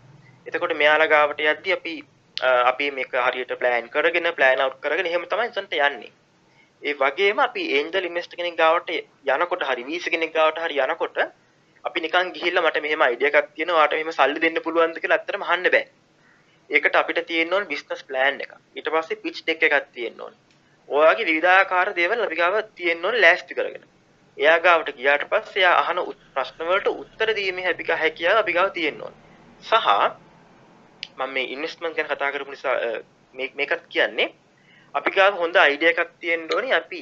එතකොට මෙයාලා ගාවට යද්දී අපි අපි මේක හරියට ප්ලෑන් කරගෙන ප්ලෑන් අවුට් කරගෙන එහෙම තමයි එතනට යන්නේ. ඒ වගේම අපි ඒන්ජල් ඉන්වෙස්ටර් කෙනෙක් ගාවට යනකොට හරි VC කෙනෙක් ගාවට හරි යනකොට අපි නිකන් ගිහිල්ලා මට මෙහෙම අයිඩියා එකක් තියෙනවා ඔයාට මෙහෙම සල්ලි දෙන්න පුළුවන්ද කියලා ඇත්තටම අහන්න බෑ. ඒකට අපිට තියෙන්න ඕනේ බිස්නස් ප්ලෑන් එකක්. ඊට පස්සේ පිච් ඩෙක් එකක් තියෙන්න ඕනේ. ඔයාගේ විවිධාකාර දේවල් අපි ගාව තියෙන්න ඕනේ ලෑස්ති කරගෙන. එයා ගාවට ගියාට පස්සේ එයා අහන ප්‍රශ්න වලට උත්තර දීමේ හැකියාව හැකියාව අපි ගාව තියෙන්න ඕනේ. සහ මම මේ ඉන්වෙස්ට්මන්ට් ගැන කතා කරපු නිසා මේකත් කියන්නේ අපි ගාව හොඳ අයිඩියා එකක් තියෙන්න ඕනේ අපි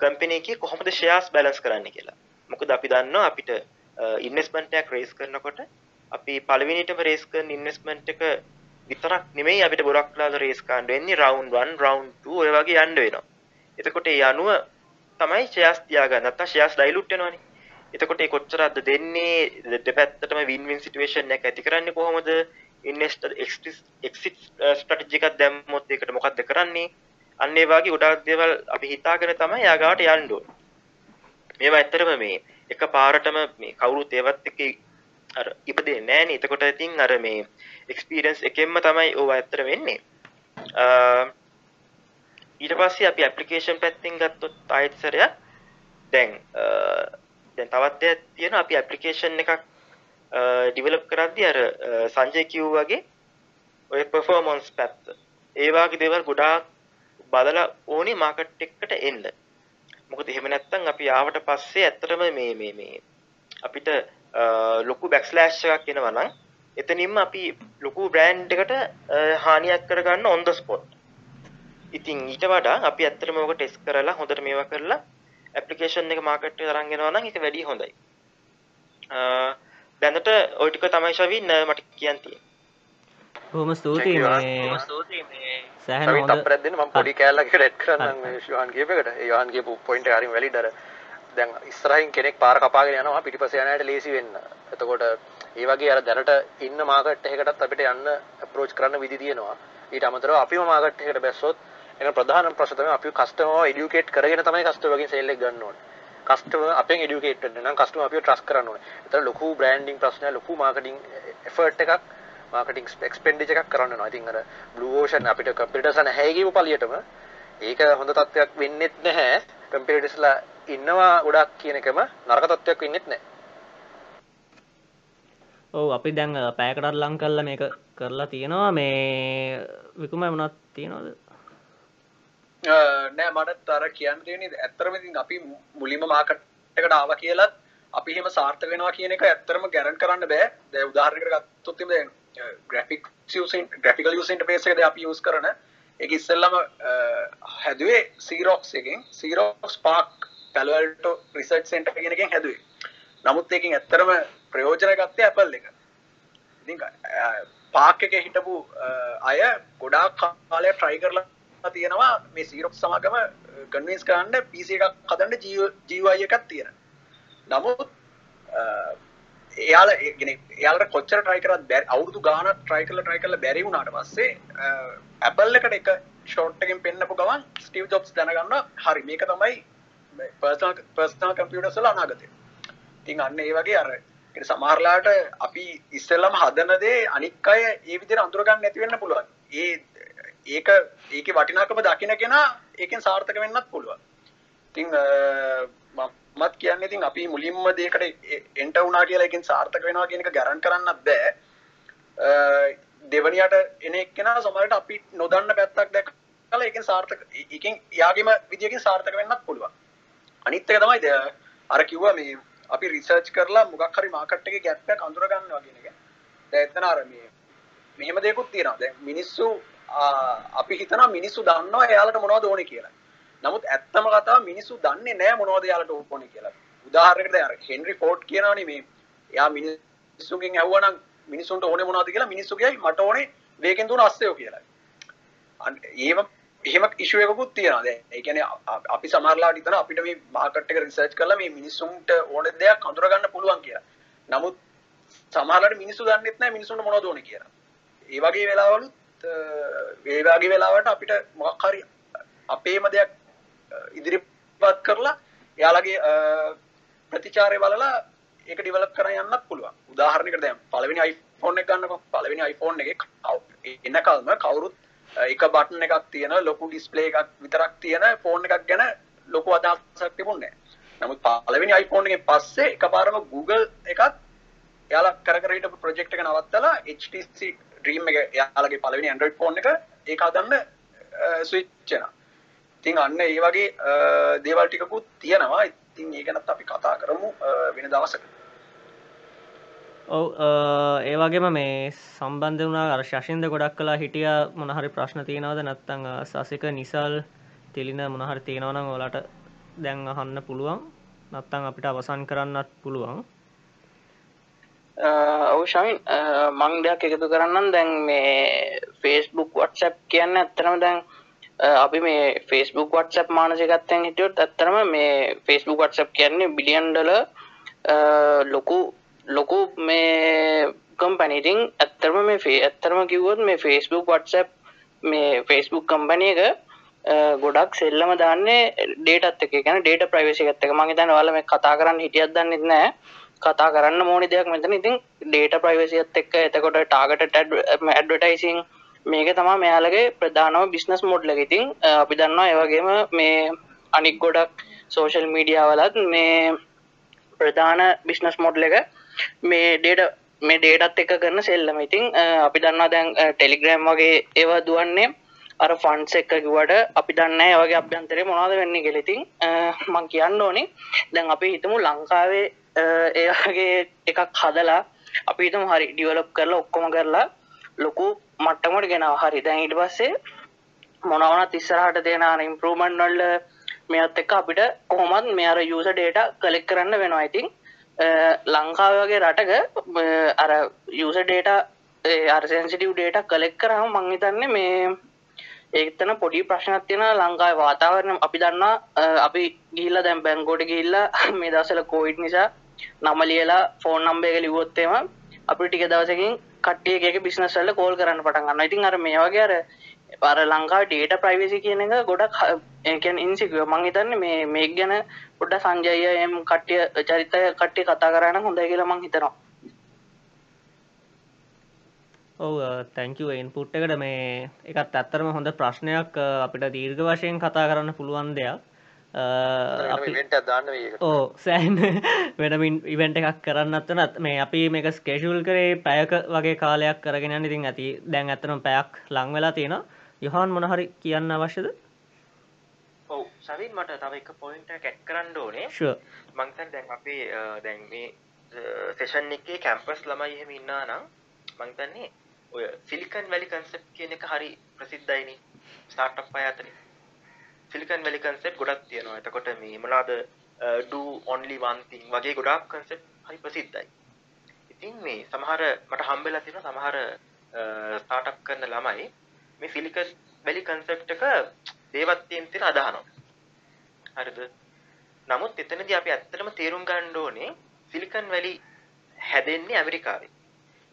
කම්පැනි එකේ කොහොමද ෂෙයාර්ස් බැලන්ස් කරන්න කියලා. මොකද අපි දන්නවා අපිට ඉන්වෙස්ට්මන්ට් එකක් රේස් කරනකොට අපි පළවෙනිටම රේස් කරන ඉන්වෙස්ට්මන්ට් එක විතරක් නෙමෙයි අපිට ගොඩක් වෙලාවල රේස් කරන්න වෙන්නේ රවුන්ඩ් 1 රවුන්ඩ් 2 ඔය වගේ යන්න වෙනවා. එතකොට ඒ අනුව තමයි ෂෙයාර්ස් තියාගන්න. නැත්නම් ෂෙයාර්ස් ඩයිලූට් වෙනවනේ. එතකොට ඒ කොච්චරද දෙන්නේ දෙපැත්තටම වින් වින් සිටුේෂන් එකක් ඇති කරන්නේ කොහොමද? ඉන්වෙස්ටර් එක්සිට් ස්ට්‍රැටජි එකක් දැම්මොත් ඒකට මොකක්ද කරන්නේ? අන්න ඒ වගේ ගොඩාක් දේවල් අපි හිතාගෙන තමයි යාගාවට යන්න ඕනේ. මේවා ඇත්තටම මේ එක පාරටම මේ කවුරුත් ඒවත් එක්ක අර ඉපදෙන්නේ නැහනේ. එතකොට ඉතින් අර මේ එක්ස්පීරියන්ස් එකෙන්ම තමයි ඕවා ඇත්තට වෙන්නේ. ඊට පස්සේ අපි ඇප්ලිකේෂන් පැත්තෙන් ගත්තොත් ආයෙත් සරයක් දැන් දැන් තවත් දෙයක් තියෙනවා අපි ඇප්ලිකේෂන් එකක් ඩිවලොප් කරද්දී අර සංජය කිව්වා වගේ ඔය පර්ෆෝමන්ස් පැත්ත ඒ වගේ දේවල් ගොඩාක් බදලා ඕනේ මාකට් එකකට එන්න. මොකද එහෙම නැත්නම් අපි ආවට පස්සේ ඇත්තටම මේ මේ මේ අපිට ලොකු බැක්ස්ලෑෂ් එකක් එනවා නම් එතනින්ම අපි ලොකු බ්‍රෑන්ඩ් එකට හානියක් කරගන්න on the spot. ඉතින් ඊට වඩා අපි ඇත්තටම ඕක ටෙස්ට් කරලා හොඳට මේවා කරලා ඇප්ලිකේෂන් එක මාකට් එකට අරන් එනවා නම් ඒක වැඩි හොඳයි. දැනට ওই ටික තමයි ෂවින් මට කියන්න තියෙන්නේ. බොහොම ස්තුතියි මේ අපරත් දෙන්න මම පොඩි කෑල්ලක් රෙඩ් කරන්නම් මේ යෝහන් කියප එකට. ඒ යෝහන් කියපු පොයින්ට් එක හරිම වැලිඩ් අර දැන් ඉස්සරහින් කෙනෙක් පාර කපාගෙන යනවා පිටිපස්සේ යන අයට ලේසි වෙන්න. එතකොට ඒ වගේ අර දැනට ඉන්න මාකට් එකකටත් අපිට යන්න අප්‍රෝච් කරන්න විදි තියෙනවා. ඊට අමතරව අපිම මාකට් එකට බැස්සොත් ඒක ප්‍රධාන ප්‍රශ්න තමයි අපි කස්ටමර්ව එඩියුකේට් කරගෙන තමයි කස්ටමර්ගෙන් සේල් එක ගන්න ඕනේ. කස්ටමර් අපෙන් එඩියුකේට් වෙන්න නම් කස්ටමර් අපිව ට්‍රස්ට් කරන්න. ඒතර ලොකු බ්‍රෑන්ඩින් ප්‍රශ්නයක් ලොකු මාකටිං එෆර්ට් එකක් මාකටිං එක්ස්පෙන්ඩිචර් එකක් කරන්න වෙනවා. ඉතින් අර බ්ලූ ඕෂන් අපිට කම්පියුටර්ස් නැහැ කියපු පළියටම ඒක හොඳ තත්ත්වයක් වෙන්නෙත් නැහැ. කම්පියුටර්ස්ලා ඉන්නවා ගොඩක් කියන එකම නරක තත්ත්වයක් වෙන්නෙත් නැහැ. ඔව් අපි දැන් පෑකටත් ලං කල්ල මේක කරලා තියෙනවා මේ විකුම වුණත් තියෙනවද නෑ මට තර කියන්න තියෙන ඇත්තරම ඉතින් අපි මුලින්ම මාකට් එකට ආවා කියලත් අපි එහෙම සාර්ථක වෙනවා කියන එක ඇත්තරම ගැරන්ට් කරන්න බෑ දැන් උදාහරණයකට ගත්තොත් එimhe දැන් graphics using graphical user interface එක අපි යූස් කරන. ඒක ඉස්සෙල්ලම හැදුවේ Xerox එකෙන්. Xerox Spark Palo Alto Research Center කියන එකෙන් හැදුවේ. නමුත් ඒකෙන් ඇත්තරම ප්‍රයෝජන ගත්තේ Apple එක. ඉතින් පාක් එකේ හිටපු අය ගොඩාක් කාලයක් try කරලා තියෙනවා මේ Xerox සමගම කන්වින්ස් කරන්න PC එකක් හදන්න GUI එකක් තියෙන. නමුත් එයාලා ගෙන එයාලට කොච්චර try කරත් බැරි අවුරුදු ගාණක් try කරලා try කරලා බැරි වුණාට පස්සේ Apple එකට එක ෂෝට් එකකින් පෙන්නපු ගමන් ස්ටීව් ජොබ්ස් දැනගන්නවා හරි මේක තමයි පර්සනල් පර්සනල් කම්පියුටර්ස් වල අනාගතය. ඉතින් අන්න ඒ වගේ අර සමහරලාට අපි ඉස්සෙල්ලම හදන දේ අනික් අය ඒ විදිහට අඳුරගන්න නැති වෙන්න පුළුවන්. ඒ ඒක ඒකේ වටිනාකම දකින කෙනා ඒකෙන් සාර්ථක වෙන්නත් පුළුවන්. ඉතින් මමත් කියන්නේ ඉතින් අපි මුලින්ම දෙයකට එන්ටර් වුණා කියලා එකෙන් සාර්ථක වෙනවා කියන එක ගැරන්ට් කරන්නත් බෑ. දෙවනියට එන එක්කෙනා සමහරට අපි නොදන්න පැත්තක් දැක්කලා ඒකෙන් සාර්ථක ඒකෙන් යාගේම විදියකින් සාර්ථක වෙන්නත් පුළුවන්. අනිත් එක තමයි අර කිව්වා මේ අපි රිසර්ච් කරලා මොකක් හරි මාකට් එකේ ගැප් එකක් අඳුර ගන්නවා කියන එක. දැන් එතන අර මේ මෙහෙම දෙයක්ත් තියෙනවා. දැන් මිනිස්සු අපි හිතනවා මිනිස්සු දන්නවා එයාලට මොනවද ඕනේ කියලා. නමුත් ඇත්තම කතාව මිනිස්සු දන්නේ නැහැ මොනවද එයාලට ඕනේ කියලා. උදාහරණයකට දැන් අර හෙන්රි ෆෝඩ් කියනවනේ මේ එයා මිනිස්සුන්ගෙන් ඇහුවනම් මිනිස්සුන්ට ඕනේ මොනවද කියලා මිනිස්සු කියයි මට ඕනේ වේගෙන් දුවන අස්සයෝ කියලා. අන්න ඒව එහෙම ඉෂුව එකකුත් තියෙනවා දැන් ඒ කියන්නේ අපි සමහරලාට හිතන අපිට මේ මාකට් එක රිසර්ච් කරලා මේ මිනිස්සුන්ට ඕන දෙයක් අඳුර ගන්න පුළුවන් කියලා. නමුත් සමහරලාට මිනිස්සු දන්නෙත් නැහැ මිනිස්සුන්ට මොනවද ඕනේ කියලා. ඒ වගේ වෙලාවලුත් ඒ වගේ වෙලාවට අපිට මොකක් හරි අපේම දෙයක් ඉදිරිපත් කරලා එයාලගේ ප්‍රතිචාරය බලලා ඒක ඩිවලොප් කරන්න යන්නත් පුළුවන්. උදාහරණයකට දැන් පළවෙනි iPhone එක ගන්නකො පළවෙනි iPhone එකේ එනකල්ම කවුරුත් එක බටන් එකක් තියෙන ලොකු ඩිස්ප්ලේ එකක් විතරක් තියෙන ෆෝන් එකක් ගැන ලොකු අදහසක් තිබුණේ නැහැ. නමුත් පළවෙනි iPhone එකේ පස්සේ එකපාරම Google එකත් එයාලා කර කර හිටපු ප්‍රොජෙක්ට් එක නවත්තලා HTC Dream එක එයාලගේ පළවෙනි Android phone එක ඒක හදන්න ස්විච් වෙනවා. ඉතින් අන්න ඒ වගේ දේවල් ටිකකුත් තියෙනවා. ඉතින් ඒ ගැනත් අපි කතා කරමු වෙන දවසක. ඔව් ඒ වගේම මේ සම්බන්ධ වුණා අර ශෂින්ද ගොඩක් කලා හිටිය මොනහරි ප්‍රශ්න තියෙනවද නැත්තං සසික නිසල් තිලින මොනහරි තියෙනවනම් ඔලට දැන් අහන්න පුළුවන් නත්තං අපිට අවසන් කරන්නත් පුළුවන් ඔවු ශමින් මං දෙයක් එකතු කරන්නම් දැන් මේ ෆේස්බුක් වටසප් කියන්න ඇත්තරම දැන් අපි මේ ෆේස්බුක් වටසප් මානසිකත්තයන් හිටියොත් ඇත්තරම මේ ෆේස්බුක් වටසප් කියන්නේ බිලියන්ඩල ලොකු ලොකු මේ කම්පනීටිං ඇත්තරම මේ ෆේ ඇත්තරම කිව්වොත් මේ ෆේස්බුක් වටසප් මේ ෆේස්බුක් කම්පනය එක ගොඩක් සෙල්ලම දාන්නේ ඩේටත් එක. ගැන ඩේට ප්‍රයිවසි ගත්තක මගේ දැන වල මේ කතා කරන්න හිටියත් දන්නෙත් නෑ. කතා කරන්න මෝනි දෙයක් මෙතන. ඉතින් ඩේට ප්‍රයිවසියත් එක්ක එතකොට ටාගට ඇඩ්වටයිසිං මේක තමා මෙයාලගේ ප්‍රධානව බිස්නස් මොඩ්ල ඉතින් අපි දන්නවා ඒවගේම මේ අනික් ගොඩක් සෝෂල් මීඩියාවලත් මේ ප්‍රධාන බිස්නස් මොඩ්ල එක මේ ඩේට මේ ඩේටත් එක කරන සෙල්ලම. ඉතින් අපි දන්නා දැන් ටෙලිග්‍රෑම් වගේ ඒවා දුවන්නේ අර ෆන්ස් එක කිවට අපි දන්න වගේ අභ්‍යන්තරය මොනාද වෙන්න ගෙලෙතින් මං කියන්න ඕනේ. දැන් අපි හිතමු ලංකාවේ ඒගේ එකක් හදලා අපි හිතමු හරි ඩිවලොප් කරලා ඔක්කොම කරලා ලොකු මට්ටමට ගෙනාව හරි. දැන් ඊට පස්සේ මොනවනත් ඉස්සරහට දෙන ඉම්ප්‍රූවමන්ට් වල මේත් එක්ක අපිට කොහොමත් මේ අර යූසර් ඩේටා කලෙක්ට් කරන්න වෙනවා. ඉතින් ලංකාව වගේ රටක අර යුස ඩේට අර්සන්සිටව් ඩේට කලෙක් කරහම මංහිතන්නේ මේ ඒතන පොඩි ප්‍රශ්නත් තියෙන ලංකායි වාතාවරණ අපි දන්නා අපි ගිල්ල දැම් බැංගෝට ගිල්ල මේ දසල කෝයිට් නිසා නම ලියලා ෆෝන් නම්බේක ලිවොත්තේම අපි ටික දවසකින් කට්ටියක බිස්නසල්ල කෝල් කරන්න පටන් ගන්න ඉතින් අර මේ වගේ අර පර ලංකා ඩේට ප්‍රයිවසි කියන එක ගොඩක් ඒකන් ඉන්සිකව මං හිතන්න මේ මේක් ගැන පොඩ්ඩ සංජය එම් කට්ටිය චරිතය කට්ටිය කතා කරන්න හොඳ කියලා මං හිතනවා. ඔව තැංකව ඉන්පුට් එකට මේ එකත් ඇත්තරම හොඳ ප්‍රශ්නයක් අ, අපිට දීර්ඝ වශයෙන් කතා කරන්න පුළුවන් දෙයක්. අපි ඕ සෑන් වෙනමින් ඉවෙන්ට එකක් කරන්නත්වනත් මේ අපි මේක ස්කේෂුල් කරේ පැයක වගේ කාලයක් කරගෙන ඉතින් ඇති දැන් ඇත්තනම් පැයක් ලංවෙලා තියෙන යොහන් මොනහරි කියන්න අවශ්‍යද? ඔව් සවින් මට තව එක පොයින්ට කැට් කරන්න ඕනේ. මංතන් දැන් අපේ දැන් මේ සෙෂන් එකේ කැම්පස් ළමයි එහෙම ඉන්නා නම් මංතන්නේ ඔය සිලිකන් වැලි කන්සෙප් කියන එක හරි ප්‍රසිද්ධයිනි. ස්ටාර්ට්අප් අය අතරින් සිලිකන් වැලි කන්සෙප් ගොඩක් තියෙනවා එතකොට මේ මොනවාද do only one thing වගේ ගොඩාක් කන්සෙප් හරි ප්‍රසිද්ධයි ඉතින් මේ සමහර මට හම්බෙලා තියෙන සමහර ස්ටාර්ට්අප් කරන ළමයි මේ සිලිකන් වැලි කන්සෙප්ට් එක දේවත්වයෙන් තියෙන අදහනවා හරිද නමුත් එතනදී අපි ඇත්තටම තේරුම් ගන්න ඕනේ සිලිකන් වැලි හැදෙන්නේ ඇමරිකාවේ.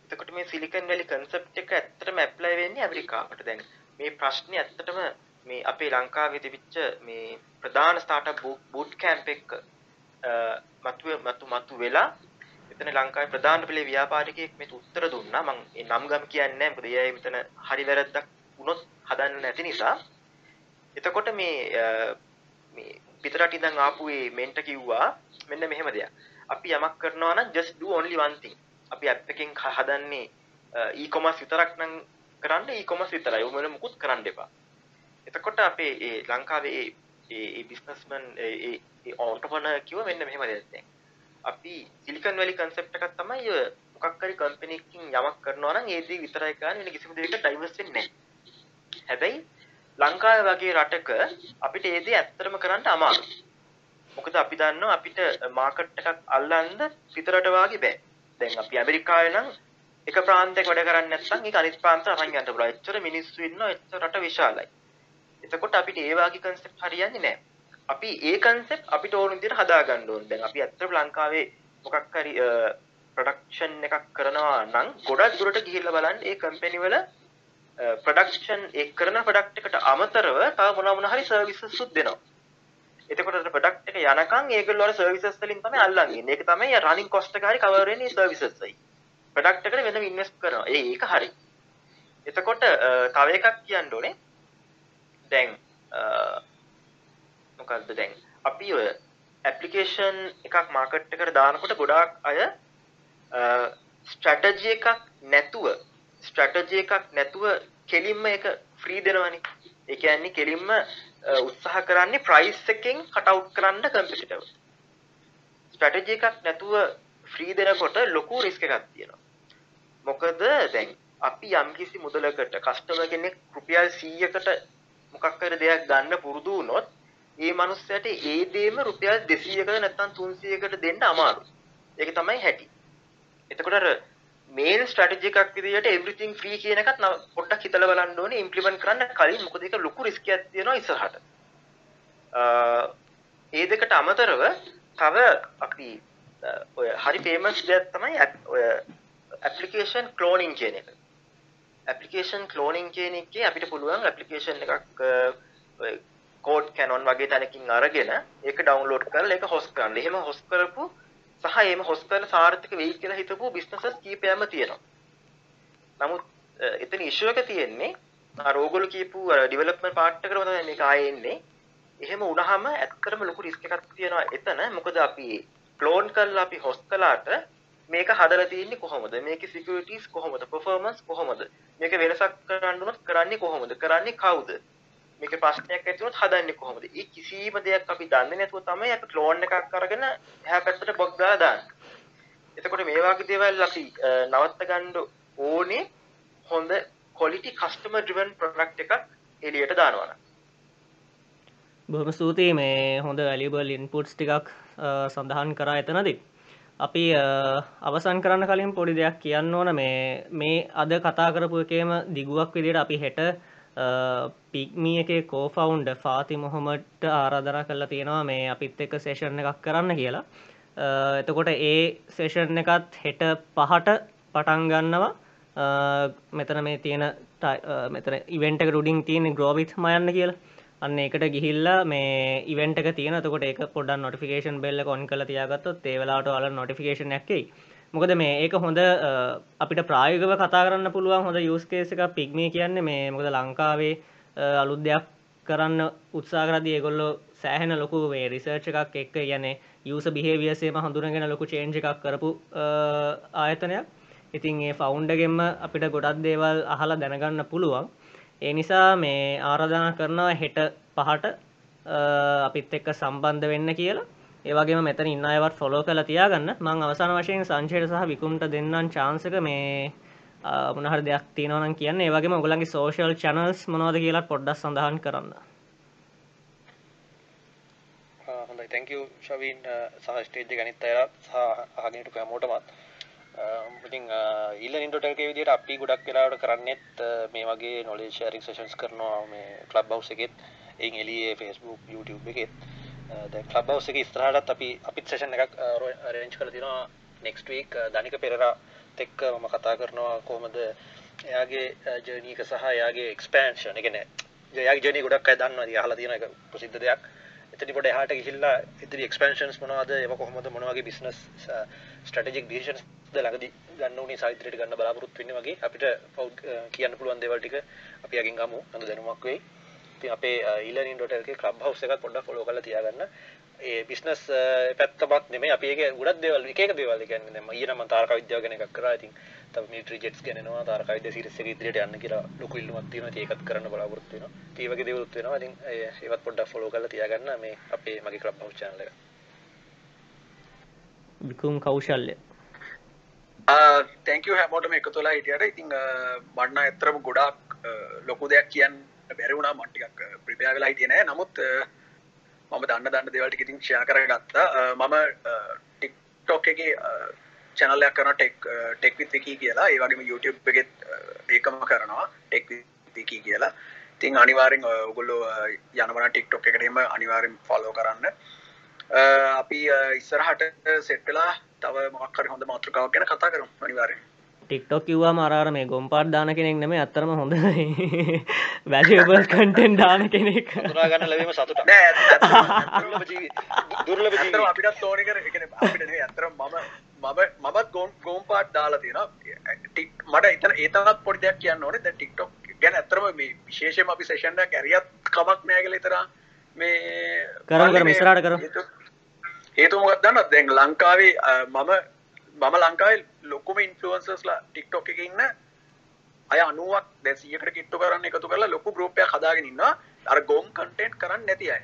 එතකොට මේ සිලිකන් වැලි concept එක ඇත්තටම ඇප්ලයි වෙන්නේ ඇමරිකාවට. දැන් මේ ප්‍රශ්නේ ඇත්තටම මේ අපේ ලංකාවේ තිබිච්ච මේ ප්‍රධාන ස්ටාර්ට්අප් බූට් කැම්ප් එක මතු මතු මතු වෙලා එතන ලංකාවේ ප්‍රධාන පෙළේ ව්‍යාපාරිකයෙක් මේක උත්තර දුන්නා. මම ඒ නම් ගම් කියන්නේ නැහැ. මොකද ඒ අය මෙතන හරි වැරද්දක් වුණොත් හදන්න නැති නිසා. එතකොට මේ මේ පිටරට ඉඳන් ආපු මේ මෙන්ට කිව්වා මෙන්න මෙහෙම දෙයක්. අපි යමක් කරනවා නම් just do only one thing. අපි ඇප් එකෙන් හ- හදන්නේ e-commerce විතරක් නම් කරන්න e-commerce විතරයි. උඹල මුකුත් කරන්න එපා. එතකොට අපේ ඒ ලංකාවේ ඒ ඒ ඒ බිස්නස්මන් ඒ ඒ ඒ entrepreneur කිව්ව මෙන්න මෙහෙම දෙයක් දැන්. අපි සිලිකන් වැලි concept එකක් තමයි ඔය මොකක් හරි company එකකින් යමක් කරනවා නම් ඒ දේ විතරයි කරන්නේ වෙන කිසිම දෙයකට divest වෙන්නේ නැහැ. හැබැයි ලංකාවේ වගේ රටක අපිට ඒ දේ ඇත්තටම කරන්න අමාරුයි. මොකද අපි දන්නවා අපිට මාකට් එකක් අල්ලන්න පිටරට වාගේ බෑ. දැන් අපි ඇමරිකාවේ නම් එක ප්‍රාන්තයක වැඩ කරන්නේ නැත්නම් ඒක අනිත් ප්‍රාන්ත අරන් යන්න පුළුවන්. එච්චර මිනිස්සු ඉන්නවා එච්චර රට විශාලයි. එතකොට අපිට ඒ වාගේ concept හරියන්නේ නැහැ. අපි ඒ concept අපිට ඕන විදිහට හදා ගන්න ඕනේ. දැන් අපි ඇත්තටම ලංකාවේ මොකක් හරි ප්‍රොඩක්ෂන් එකක් කරනවා නම් ගොඩක් දුරට ගිහිල්ලා බලන්න ඒ කම්පැනි වල ප්‍රොඩක්ෂන් ඒ කරන ප්‍රොඩක්ට් එකට අමතරව තව මොනවා මොනවා හරි සර්විසස් උත් දෙනවා. එතකොට අර ප්‍රොඩක්ට් එක යනකම් ඒගොල්ලෝ අර සර්විසස් වලින් තමයි අල්ලන් ඉන්නේ. ඒක තමයි රනින් කොස්ට් එක හරි කවර් වෙන්නේ සර්විසස් වලින්. ප්‍රොඩක්ට් එකට වෙනම ඉන්වෙස්ට් කරනවා. ඒ ඒක හරි. එතකොට තව එකක් කියන්න ඕනේ. දැන් මොකක්ද දැන් අපි ඔය ඇප්ලිකේෂන් එකක් මාකට් එකට දානකොට ගොඩාක් අය ස්ට්‍රැටජි එකක් නැතුව ස්ට්‍රැටජි එකක් නැතුව කෙලින්ම එක ෆ්‍රී දෙනවනේ. ඒ කියන්නේ කෙලින්ම උත්සාහ කරන්නේ ප්‍රයිස් එකෙන් කට් අවුට් කරන්න කම්පිටිටර්. ස්ට්‍රැටජි එකක් නැතුව ෆ්‍රී දෙනකොට ලොකු රිස්ක් එකක් තියෙනවා. මොකද දැන් අපි යම්කිසි මුදලකට කස්ටමර් කෙනෙක් රුපියල් 100කට මොකක් හරි දෙයක් ගන්න පුරුදු වුණොත් ඒ මනුස්සයට ඒ දේම රුපියල් 200කට නැත්නම් 300කට දෙන්න අමාරුයි. ඒක තමයි හැටි. එතකොට අර මේන් ස්ට්‍රැටජි එකක් විදිහට එවරිතිං ෆ්‍රී කියන එකත් පොඩ්ඩක් හිතලා බලන්න ඕනේ ඉම්ප්ලිමන්ට් කරන්න කලින් මොකද ඒක ලොකු රිස්ක් එකක් තියෙනවා ඉස්සරහට. ඒ දෙකට අමතරව තව අපි ඔය හරි ෆේමස් දෙයක් තමයි ඔය ඇප්ලිකේෂන් ක්ලෝනින් කියන එක. ඇප්ලිකේෂන් ක්ලෝනින් කියන එකේ අපිට පුළුවන් ඇප්ලිකේෂන් එකක් කෝඩ් කැනොන් වගේ තැනකින් අරගෙන ඒක ඩවුන්ලෝඩ් කරලා ඒක හොස්ට් කරන්න. එහෙම හොස්ට් කරපු සහ එහෙම හොස්ට් කරන සාර්ථක වෙයි කියලා හිතපු බිස්නසස් කීපයක්ම තියෙනවා. නමුත් එතන ඉෂුව එක තියෙන්නේ අර ඕගොල්ලෝ කියපු අර ඩෙවලොප්මන්ට් පාර්ට් එකටම තමයි මේක ආයේ එන්නේ. එහෙම වුණාම ඇත්තටම ලොකු රිස්ක් එකක් තියෙනවා එතන. මොකද අපි ක්ලෝන් කරලා අපි හොස්ට් කළාට මේක හදලා තියෙන්නේ කොහොමද? මේකේ සිකියුරිටිස් කොහොමද? පර්ෆෝමන්ස් කොහොමද? මේක වෙනසක් කරන්න උනොත් කරන්නේ කොහොමද? කරන්නේ කවුද? මේක ප්‍රශ්නයක් ඇති වුණොත් හදන්නේ කොහොමද? ඒ කිසිම දෙයක් අපි දන්නේ නැතුව තමයි අපි ක්ලෝන් එකක් අරගෙන එහා පැත්තට බොක් දාලා දාන්නේ. එතකොට මේ වගේ දේවල් අපි නවත්ත ගන්න ඕනේ හොඳ quality customer driven product එකක් එළියට දානවා නම්. බොහොම ස්තුතියි මේ හොඳ වැලිබල් ඉන්පුට්ස් ටිකක් සඳහන් කරා එතනදී. අපි අවසන් කරන්න කලින් පොඩි දෙයක් කියන්න ඕන. මේ මේ අද කතා කරපු එකේම දිගුවක් විදිහට අපි හෙට පික්මී එකේ කෝෆවුන්ඩ ෆාති මොහොමට් ආරාධනා කරලා තියෙනවා මේ අපිත් එක්ක සේෂන් එකක් කරන්න කියලා. එතකොට ඒ සේෂන් එකත් හෙට පහට පටන් ගන්නවා. මෙතන මේ තියෙන මෙතන ඉවෙන්ට රුඩින් තියෙන ග්‍රෝවිත් මයන්න කියලා. අන්න එකට ගිහිල්ලා මේ ඉවෙන්ට එක තියෙන. තකොට ඒක පොඩ නොටිෆිකේෂන් බෙල්ල කොන් කල තියාගත්තොත් ඒවෙලාට අල නොටිෆිකේෂන් ඇක්කයි මොකද මේ ඒක හොඳ අපිට ප්‍රායගව කතා කරන්න පුළුවන් හොඳ යස්කේස එක පික්මේ කියන්නේ මේ මොකද ලංකාවේ අලුත් දෙයක් කරන්න උත්සාකරද ඒගොල්ලො සෑහෙන ලොකු වේ රිසර්ච් එකක් එක්ක ගැන යුස බිහේවියසේම හඳුනගෙන ලොකු චේන්ජ එකක් කරපු ආයතනයක්. ඉතින් ඒ ෆවුන්ඩගෙන්ම අපිට ගොඩක් දේවල් අහලා දැනගන්න පුළුවන්. ඒ නිසා මේ ආරධනා කරනවා හෙට පහට අපිත් එක්ක සම්බන්ධ වෙන්න කියලා. ඒවගේ මෙතන ඉන්න අයවත් ෆොලෝ කළ තියාගන්න. මං අවසාන වශයෙන් සංචයට සහ විකුම්ට දෙන්නම් චාන්සක මේ මොනහර දෙයක් තියනවන කියන්න. ඒවගේ ඔගලන්ගේ සෝෂල් චනල්ස් මොනවද කියලා පොඩ්ඩක් සඳහන් කරන්න. හොඳයි. තැංකව ශවීන් සහ ස්ටේජ් ගනිත් අයරත් සහ අහගෙනට කෑමෝටමත් ඉතින් ඉල්ල ඉන්ටෝටල්ක විදිට අපි ගොඩක් වෙලාට කරන්නෙත් මේ වගේ නොලේ ශරික් සේෂන්ස් කරනවා මේ කලබ් බව් එකෙත් එ එලියේ ෆස්බුක් YouTube එකෙත්. දැ කලබ් බව් එක ස්ත්‍රහටත් අපි අපිත් සේෂන් එකක් රේංච් කර තිනවා. නෙක්ස්ට වීක් දනික පෙරරා තෙක්ක මම කතා කරනවා කොහොමද එයාගේ ජනීක සහ යාගේ එක්ස්පෑන්ෂන් එකන ජයක් ජනී ගොඩක් අය දන්න හලා තියෙන එක ප්‍රසිද්ධ දෙයක්. එතනි පොට හට ගිහිල්ලා ඉදිරි එක්ස්පන්ෂන්ස් මොනවාද ඒව කොහොමද මොනවගේ බිස්නස් ස්ටටිජික් ඩිෂන්ස් ළඟදි ගන්න උනේ සාහිත්‍යයට ගන්න බලාපොරොත්තු වෙන්නේ වගේ අපිට කියන්න පුළුවන් දේවල් ටික අපි යකින් ගමු හොඳ දැනුමක් වෙයි. ඉතින් අපේ e-learning.lk club house එකත් පොඩ්ඩක් follow කරලා තියාගන්න. ඒ බිස්නස් පැත්තමත් නෙමෙයි අපි ඒක ගොඩක් දේවල් එක එක දේවල් කියන්නේ දැන් ඊයේ නම් තාරක විද්‍යාව ගැන එකක් කරා. ඉතින් තව මිලිටරි ජෙට්ස් ගැන එනවා තාරක විද්‍යාව සීරීස් එක ඉදිරියට යන්න කියලා ලොකු ඉල්ලුමක් තියෙනවා. ඉතින් ඒකත් කරන්න බලාපොරොත්තු වෙනවා. ඉතින් ඒ වගේ දේවලුත් වෙනවා. ඉතින් ඒවත් පොඩ්ඩක් follow කරලා තියාගන්න මේ අපේ මගේ club house channel එක. විකුම් කෞශල්‍ය තැංකව හැමෝටම එක තුලා හිටියට ඉතිං බන්න එතරම ගොඩක් ලොකු දෙයක් කියන්න බැරවුණා මටිකක් ප්‍රිපයා වෙලා හිටියනෑ නමුත් මම දන්න දන්න දෙවල්ට ඉතින් ෂයා කර ගත්තා මම ටික්ටොක් එක චැනල්ලයක් කරන ටෙක් ටෙක්විත් එකී කියලා. ඒවගේම YouTube එකෙත් ඒකම කරනවා ටෙක් විකී කියලා. තින් අනිවාරෙන් ඔගුල්ලෝ යනවන ටික්ටොක් එකටම අනිවාරෙන් ෆොලෝ කරන්න. අපි ඉස්සරහට සෙට්ටලා තව මොක්කර හොඳ මාතෘකාවක් ගැන කතා කරු අනිවාරය ටික්ටොක් කිව්වා මරාර මේ ගොම්පාට් දාන කෙනෙක් නෙම අත්තරම හොඳ වැලිබල් කටෙන් දාන කෙනෙක්. ගන්න ලැබීම සතුට දුර්ලභ ජීවිතම අපිටත් ඕන කර ඇතර මම මම මමත් ගොම් ගෝම් පාට් දාලා තියෙන ටික් මට එතන ඒතනත් පොඩි දෙයක් කියන්න ඕනේ. දැන් ටික්ටොක් ගැන ඇත්තරම මේ විශේෂයෙන්ම අපි සෙෂන් එකක් ඇරියත් කමක් නෑ කියලා ඉතර මේ කරමු කරමු ඉස්සරහට කරමු. හේතුමකක් දන්න දැන් ලංකාවේ මම මම ලංකාවේ ලොකුම ඉන්ෆලුවන්සස්ලා ටික්ටොක් එක ඉන්න. අය අනුවක් දැසියකට කිට්ටු කරන්න එකතු කරලා ලොකු ගරුපයක් හදාගෙන ඉන්නවා. අර ගොම් කන්ටෙන්ට් කරන්න නැති අය.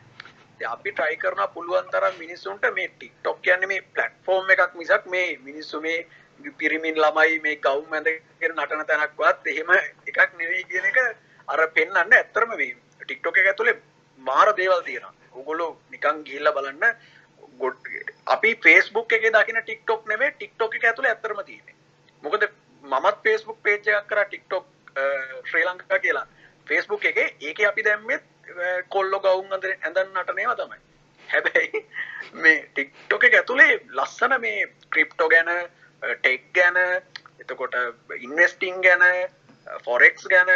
අපි ට්‍රයි කරන පුළුවන් තරම් මිනිස්සුන්ට මේ ටික්ටොක් කියන්නේ මේ ප්ලට්ෆෝර්ම් එකක් මිසක් මේ මිනිස්සු මේ පිරිමින් ළමයි මේ ගවුම් ඇඳගෙන නටන තැනක්වත් එහෙම එකක් නෙවෙයි කියන එක අර පෙන්වන්න ඇත්තරම මේ ටික්ටොක් එක ඇතුලේ මාර දේවල් තියෙනවා. ඕගොල්ලෝ නිකන් ගිහිල්ලා බලන්න අපි ෆේස්බුක් එක දකින ටික්ටොක් නෙවේ ටික්ටොක් එක ඇතුළ ඇතරම තියෙන මොකද මමත් ෆේස්බුක් පේජයක් කර ටික්ටොක් ශ්‍රී ලංකා කියලා. ෆේස්බුක් එක ඒක අපි දැම්මෙත් කොල්ලො ගවුන් අදර ඇඳන් නටනේවා තමයි. හැබැයි මේ ටික්ටොක එක ඇතුළේ ලස්සන මේ ක්‍රිප්ටෝ ගැන ටෙක් ගැන එතකොට ඉන්වස්ටිං ගැන ෆොරෙක්ස් ගැන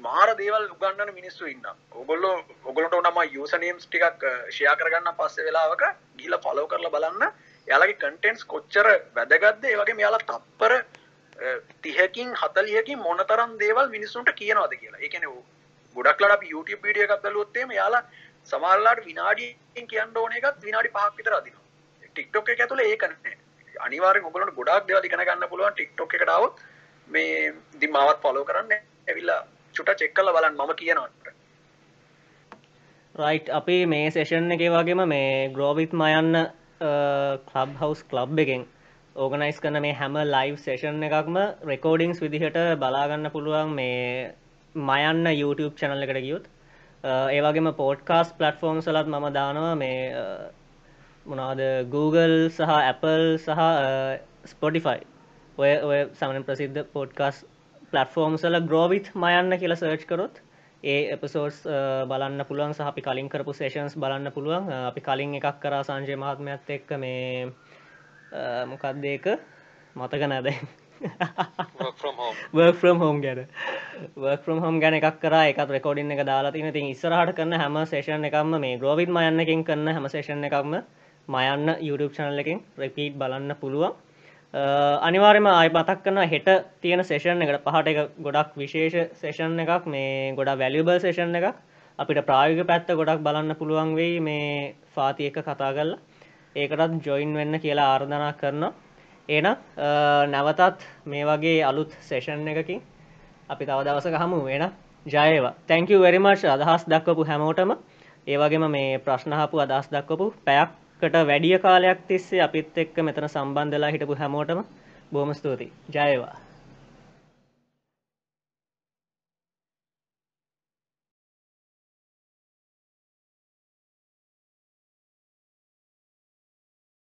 මාර දේවල් උගන්නන මිනිස්සු ඉන්න ඔගොල්ලෝ ඔගොලට නම යසනම්ස් ටිකක් ෂයා කරගන්න පස්සේ වෙලාවක. ගිල ෆලෝ කරලා බලන්න. යාලගේ කටෙන්ස් කොච්චර වැදගත්ද? ඒවගේ මෙයාලා තප්පර තිහකින් හතලියකින් මොනතරම් දේවල් මිනිස්සුන්ට කියනවාද කියලා. එකන ගොඩක්ලට අප YouTube වීඩිය එකක් බලුවොත්තේම යාලා සමල්ලාට විනාඩියෙන් කියන්න ඕන එකත් විනාඩි පහක් විතර අදින ටික්ටොක් එක ඇතුළ ඒකන්නේ අනිවාර ගොලට ගොඩක් දෙවල් ඉගෙන ගන්න පුළුවන් ටික්ටොක් එකටාවත් මේ දිමාවත් පලෝ කරන්න ඇවිල්ලා චුට චෙක්කල බලන්න මම කියනවට රයිට් අපි මේ සේෂන් එක වගේම මේ ග්‍රෝවිත් මයන්න කලබ් හවස් කලබ් එකෙන් ඕගනයිස් කන මේ හැම ලයිව් සේෂන් එකක්ම රෙකෝඩිංස් විදිහට බලාගන්න පුළුවන් මේ මයන්න YouTube චැනල් එකට ගියුත්. ඒවගේම පෝඩ්කාස් පලට්ෆෝර්ම් සලත් මම දානවා මේ uh, මොනාද Google සහ Apple සහ uh, ස්පොටිෆයි ඔය ඔය සමන ප්‍රසිද්ධ පෝඩ්කාස් පලටෆෝර්ම් සල ග්‍රෝවිත් මයන්න කියල සර්ච් කරොත් ඒ එපසෝඩ්ස් බලන්න පුළුවන් සහ අපි කලින් කරපු සේෂන්ස් බලන්න පුළුවන්. අපි කලින් එකක් කරා සංජය මහත්මයත් එක්ක මේ මොකක්දේක මතක නැද? Work from home. Work from home ගැන. Work from home ගැන එකක් කරා. එකත් රෙකෝඩින් එක දාලා තියෙන ඉතින් ඉස්සරහට කරන හැම සේෂන් එකක්ම මේ ග්‍රෝවිත් මයන්න එකකින් කරන හැම සේෂන් එකක්ම මයන්න YouTube channel එකෙන් repeat බලන්න පුළුවන් අනිවාර්යයෙන්ම ආයි මතක් කරනවා හෙට තියෙන සෙෂන් එකට පහට එක ගොඩක් විශේෂ සෙෂන් එකක් මේ ගොඩක් වැලියබල් සෙෂන් එකක්. අපිට ප්‍රායෝගික පැත්ත ගොඩක් බලන්න පුළුවන් වෙයි මේ ෆාති එක කතා කරලා. ඒකටත් ජොයින් වෙන්න කියලා ආර්ධනා කරනවා. එහෙනම් නැවතත් මේ වගේ අලුත් සෙෂන් එකකින් අපි තව දවසක හමු වෙන ජයවා තැංක very much. අදහස් දක්වපු හැමෝටම. ඒ වගේම මේ ප්‍රශ්න අහපු අදහස් දක්වපු පැයක්කට වැඩිය කාලයක් තිස්සේ අපිත් එක්ක මෙතන සම්බන්ධලා හිටපු හැමෝටම බොහොම ස්තුතියි. ජයවා